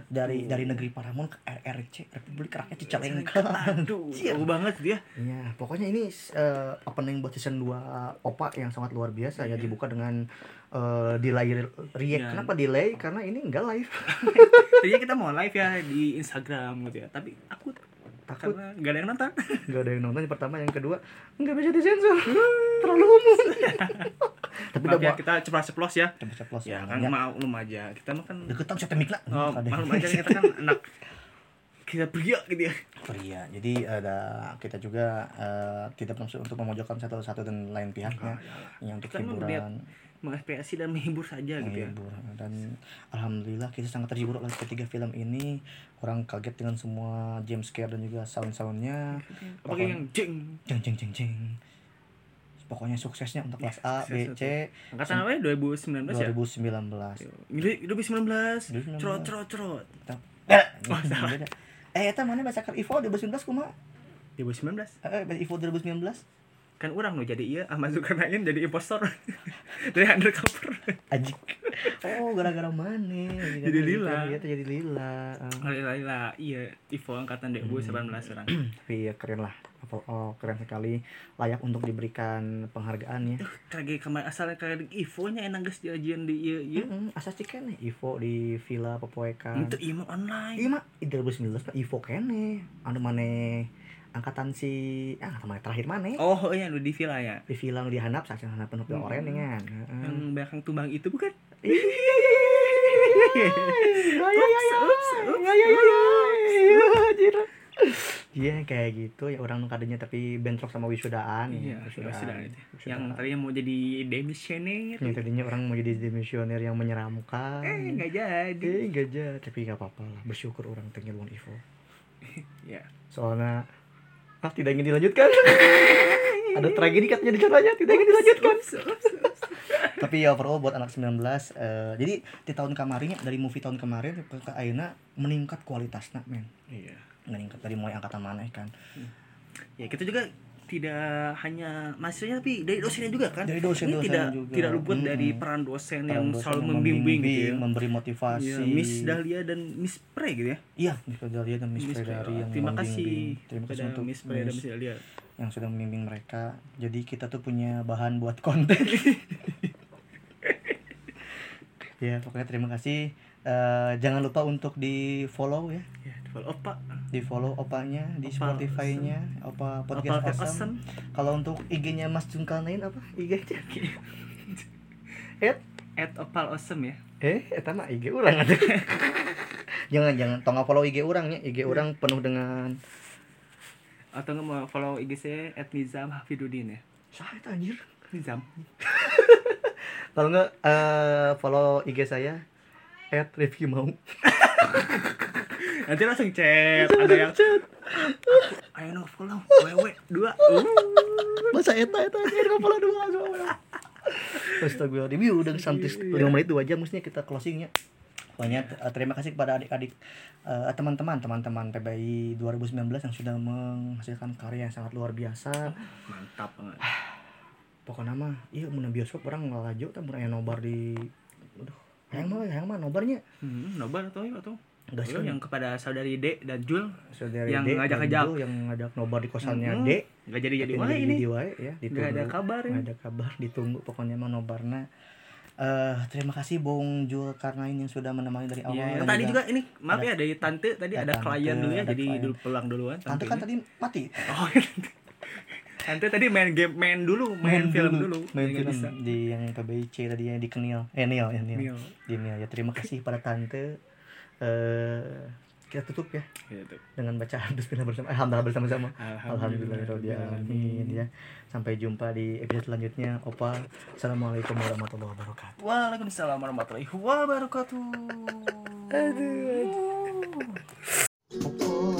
S1: Dari dari negeri Paramount ke RRC Republik Rakyat Cicalengka.
S4: Aduh, *laughs* jauh banget dia.
S1: Iya, pokoknya ini eh, opening buat season 2 Opa yang sangat luar biasa ya dibuka dengan eh, delay react.
S4: Iya.
S1: Kenapa delay? Karena ini enggak live.
S4: Tadinya *laughs* kita mau live ya di Instagram gitu ya, tapi aku
S1: Takut
S4: karena gak ada yang nonton. *laughs*
S1: enggak ada yang nonton yang pertama, yang kedua enggak bisa disensor. Terlalu umum. *laughs* Tapi udah
S4: Maaf ya,
S1: buat
S4: kita ceplos-ceplos ya.
S1: ceplos
S4: Ya
S1: ya.
S4: kan maklum aja. Kita mah kan
S1: Deketan temik lah.
S4: oh, maklum aja kita kan *laughs* anak kita pria gitu ya.
S1: Pria. Jadi ada kita juga eh, tidak maksud untuk memojokkan satu satu dan lain pihaknya yang untuk
S4: Kita
S1: hiburan.
S4: Mengaspirasi dan menghibur saja gitu ya.
S1: menghibur dan alhamdulillah kita sangat terhibur oleh ketiga film ini kurang kaget dengan semua jump scare dan juga sound soundnya
S4: Apalagi yang jeng.
S1: jeng jeng jeng jeng pokoknya suksesnya untuk kelas A B C
S4: Angkatan apa ya? 2019 ya?
S1: 2019
S4: Milih 2019.
S1: 2019.
S4: Cerot cerot cerot.
S1: Eh, *laughs*
S4: Oh,
S1: eh eta mana baca Ivo 2019 kumaha
S4: 2019.
S1: eh baca Ivo 2019
S4: Kan orang lo jadi iya Ahmad Zulkarnain jadi impostor. *laughs* Dari undercover.
S1: ajik oh gara-gara mana
S4: Jadi lila.
S1: iya jadi lila Ah.
S4: Lila lila iya Ivo angkatan 2019 orang.
S1: tapi *clears throat* ya keren lah oh keren sekali layak untuk diberikan penghargaan ya
S4: Kage kemarin asalnya kage Ivo nya enak guys diajian di iya iya.
S1: Mm, asa sih kene Ivo di Villa Pepoekan.
S4: Itu iya online.
S1: Iya mah di 2019 mah Ivo kene. Anu mana angkatan si ah angkatan terakhir mana?
S4: Oh iya lu di villa ya.
S1: Di Villa nu dihanap saja hanap penuh
S4: Hmm.
S1: oren kan. Heeh.
S4: Yang belakang tumbang itu bukan?
S1: Iya iya iya. Iya kayak gitu ya orang nu kadenya tapi bentrok sama wisudaan
S4: Iya,
S1: ya,
S4: wisudaan itu. Yang tadinya mau jadi demisioner.
S1: yang tadinya orang mau jadi demisioner yang menyeramkan
S4: Eh nggak jadi.
S1: eh enggak jadi tapi nggak apa-apa lah bersyukur orang tengeluan Ivo
S4: Ya.
S1: soalnya ah tidak ingin dilanjutkan? *laughs* Ada tragedi katanya di caranya tidak ingin dilanjutkan? Tapi ya overall buat anak 19 eh, jadi di tahun kemarin ya, dari movie tahun kemarin ke ke Aina meningkat kualitasnya men.
S4: Iya.
S1: meningkat dari mulai angkatan mana kan?
S4: Ya kita juga tidak hanya mahasiswanya tapi dari dosennya juga kan
S1: Dari dosen-
S4: ini
S1: dosen
S4: tidak
S1: juga.
S4: tidak luput
S1: Mm-mm.
S4: dari peran dosen
S1: Peran
S4: yang
S1: dosen
S4: selalu
S1: yang
S4: membimbing, gitu ya.
S1: memberi motivasi.
S4: Iya, Miss Dahlia dan Miss Pre gitu ya
S1: Iya, Miss Dahlia dan Miss,
S4: Pre.
S1: yang
S4: terima
S1: membimbing.
S4: kasih
S1: Terima kasih untuk
S4: Miss Pre dan
S1: Miss
S4: Dahlia
S1: yang sudah membimbing mereka. Jadi kita tuh punya bahan buat *laughs* konten. ya, pokoknya terima kasih. Eh, jangan lupa untuk di follow ya.
S4: ya follow opa
S1: Di follow opanya di
S4: Opa
S1: Spotify-nya, Opa Podcast
S4: Podcast
S1: Awesome.
S4: Awesome.
S1: Kalau untuk IG-nya Mas Zulkarnain apa? IG-nya? *laughs* At
S4: at opal awesome ya
S1: eh eta mah IG urang ada. *laughs* jangan jangan tong follow IG urang ya. IG urang penuh dengan
S4: atau nggak mau follow IG saya at Nizam Hafidudin ya
S1: itu anjir.
S4: Nizam *laughs*
S1: Kalau enggak eh follow IG saya at Rifki mau.
S4: Nanti langsung chat. Ada yang ayo no follow. Wewe dua. Uh.
S1: Masa eta eta anjir enggak follow dua semua. Astagfirullahaladzim, Yuk, udah sampai 5 menit 2 jam mestinya kita closingnya. Pokoknya eh, terima kasih kepada adik-adik eh, teman-teman teman-teman PBI 2019 yang sudah menghasilkan karya yang sangat luar biasa.
S4: mantap banget.
S1: Pokoknya mah, iya mun bioskop orang ngalajo teh mun aya nobar di aduh, yang mah yang mah nobarnya.
S4: Hmm, nobar atau atau
S1: Enggak sih.
S4: yang kepada saudari D dan Jul
S1: saudari
S4: yang ngajak-ngajak.
S1: Jul yang ngajak nobar di kosannya
S4: Hmm,
S1: D.
S4: Nggak jadi jadi wae ini.
S1: wae ya
S4: Nggak ada kabar
S1: nggak ada kabar ditunggu pokoknya mah nobarna eh terima kasih Bung Jul Karnain yang sudah menemani dari awal
S4: Iya,
S1: dan
S4: tadi juga ini maaf
S1: ada-
S4: ya dari tante tadi
S1: ada
S4: ada klien
S1: tante,
S4: dulu ya jadi
S1: klien.
S4: dulu pulang duluan
S1: tante kan tadi mati.
S4: Oh iya. *laughs* tante tadi main game main dulu main, film dulu
S1: main
S4: nggak
S1: film
S4: bisa.
S1: di yang PBIC tadi yang di Kenil. Eh Nil ya
S4: Nil.
S1: di Nil ya terima kasih pada tante eh kita tutup ya
S4: Gitu.
S1: dengan bacaan Bismillah bersama Alhamdulillah bersama-sama
S4: Alhamdulillah.
S1: Alhamdulillah ya sampai jumpa di episode selanjutnya Opa Assalamualaikum warahmatullahi wabarakatuh
S4: Waalaikumsalam warahmatullahi wabarakatuh.
S1: aduh, aduh.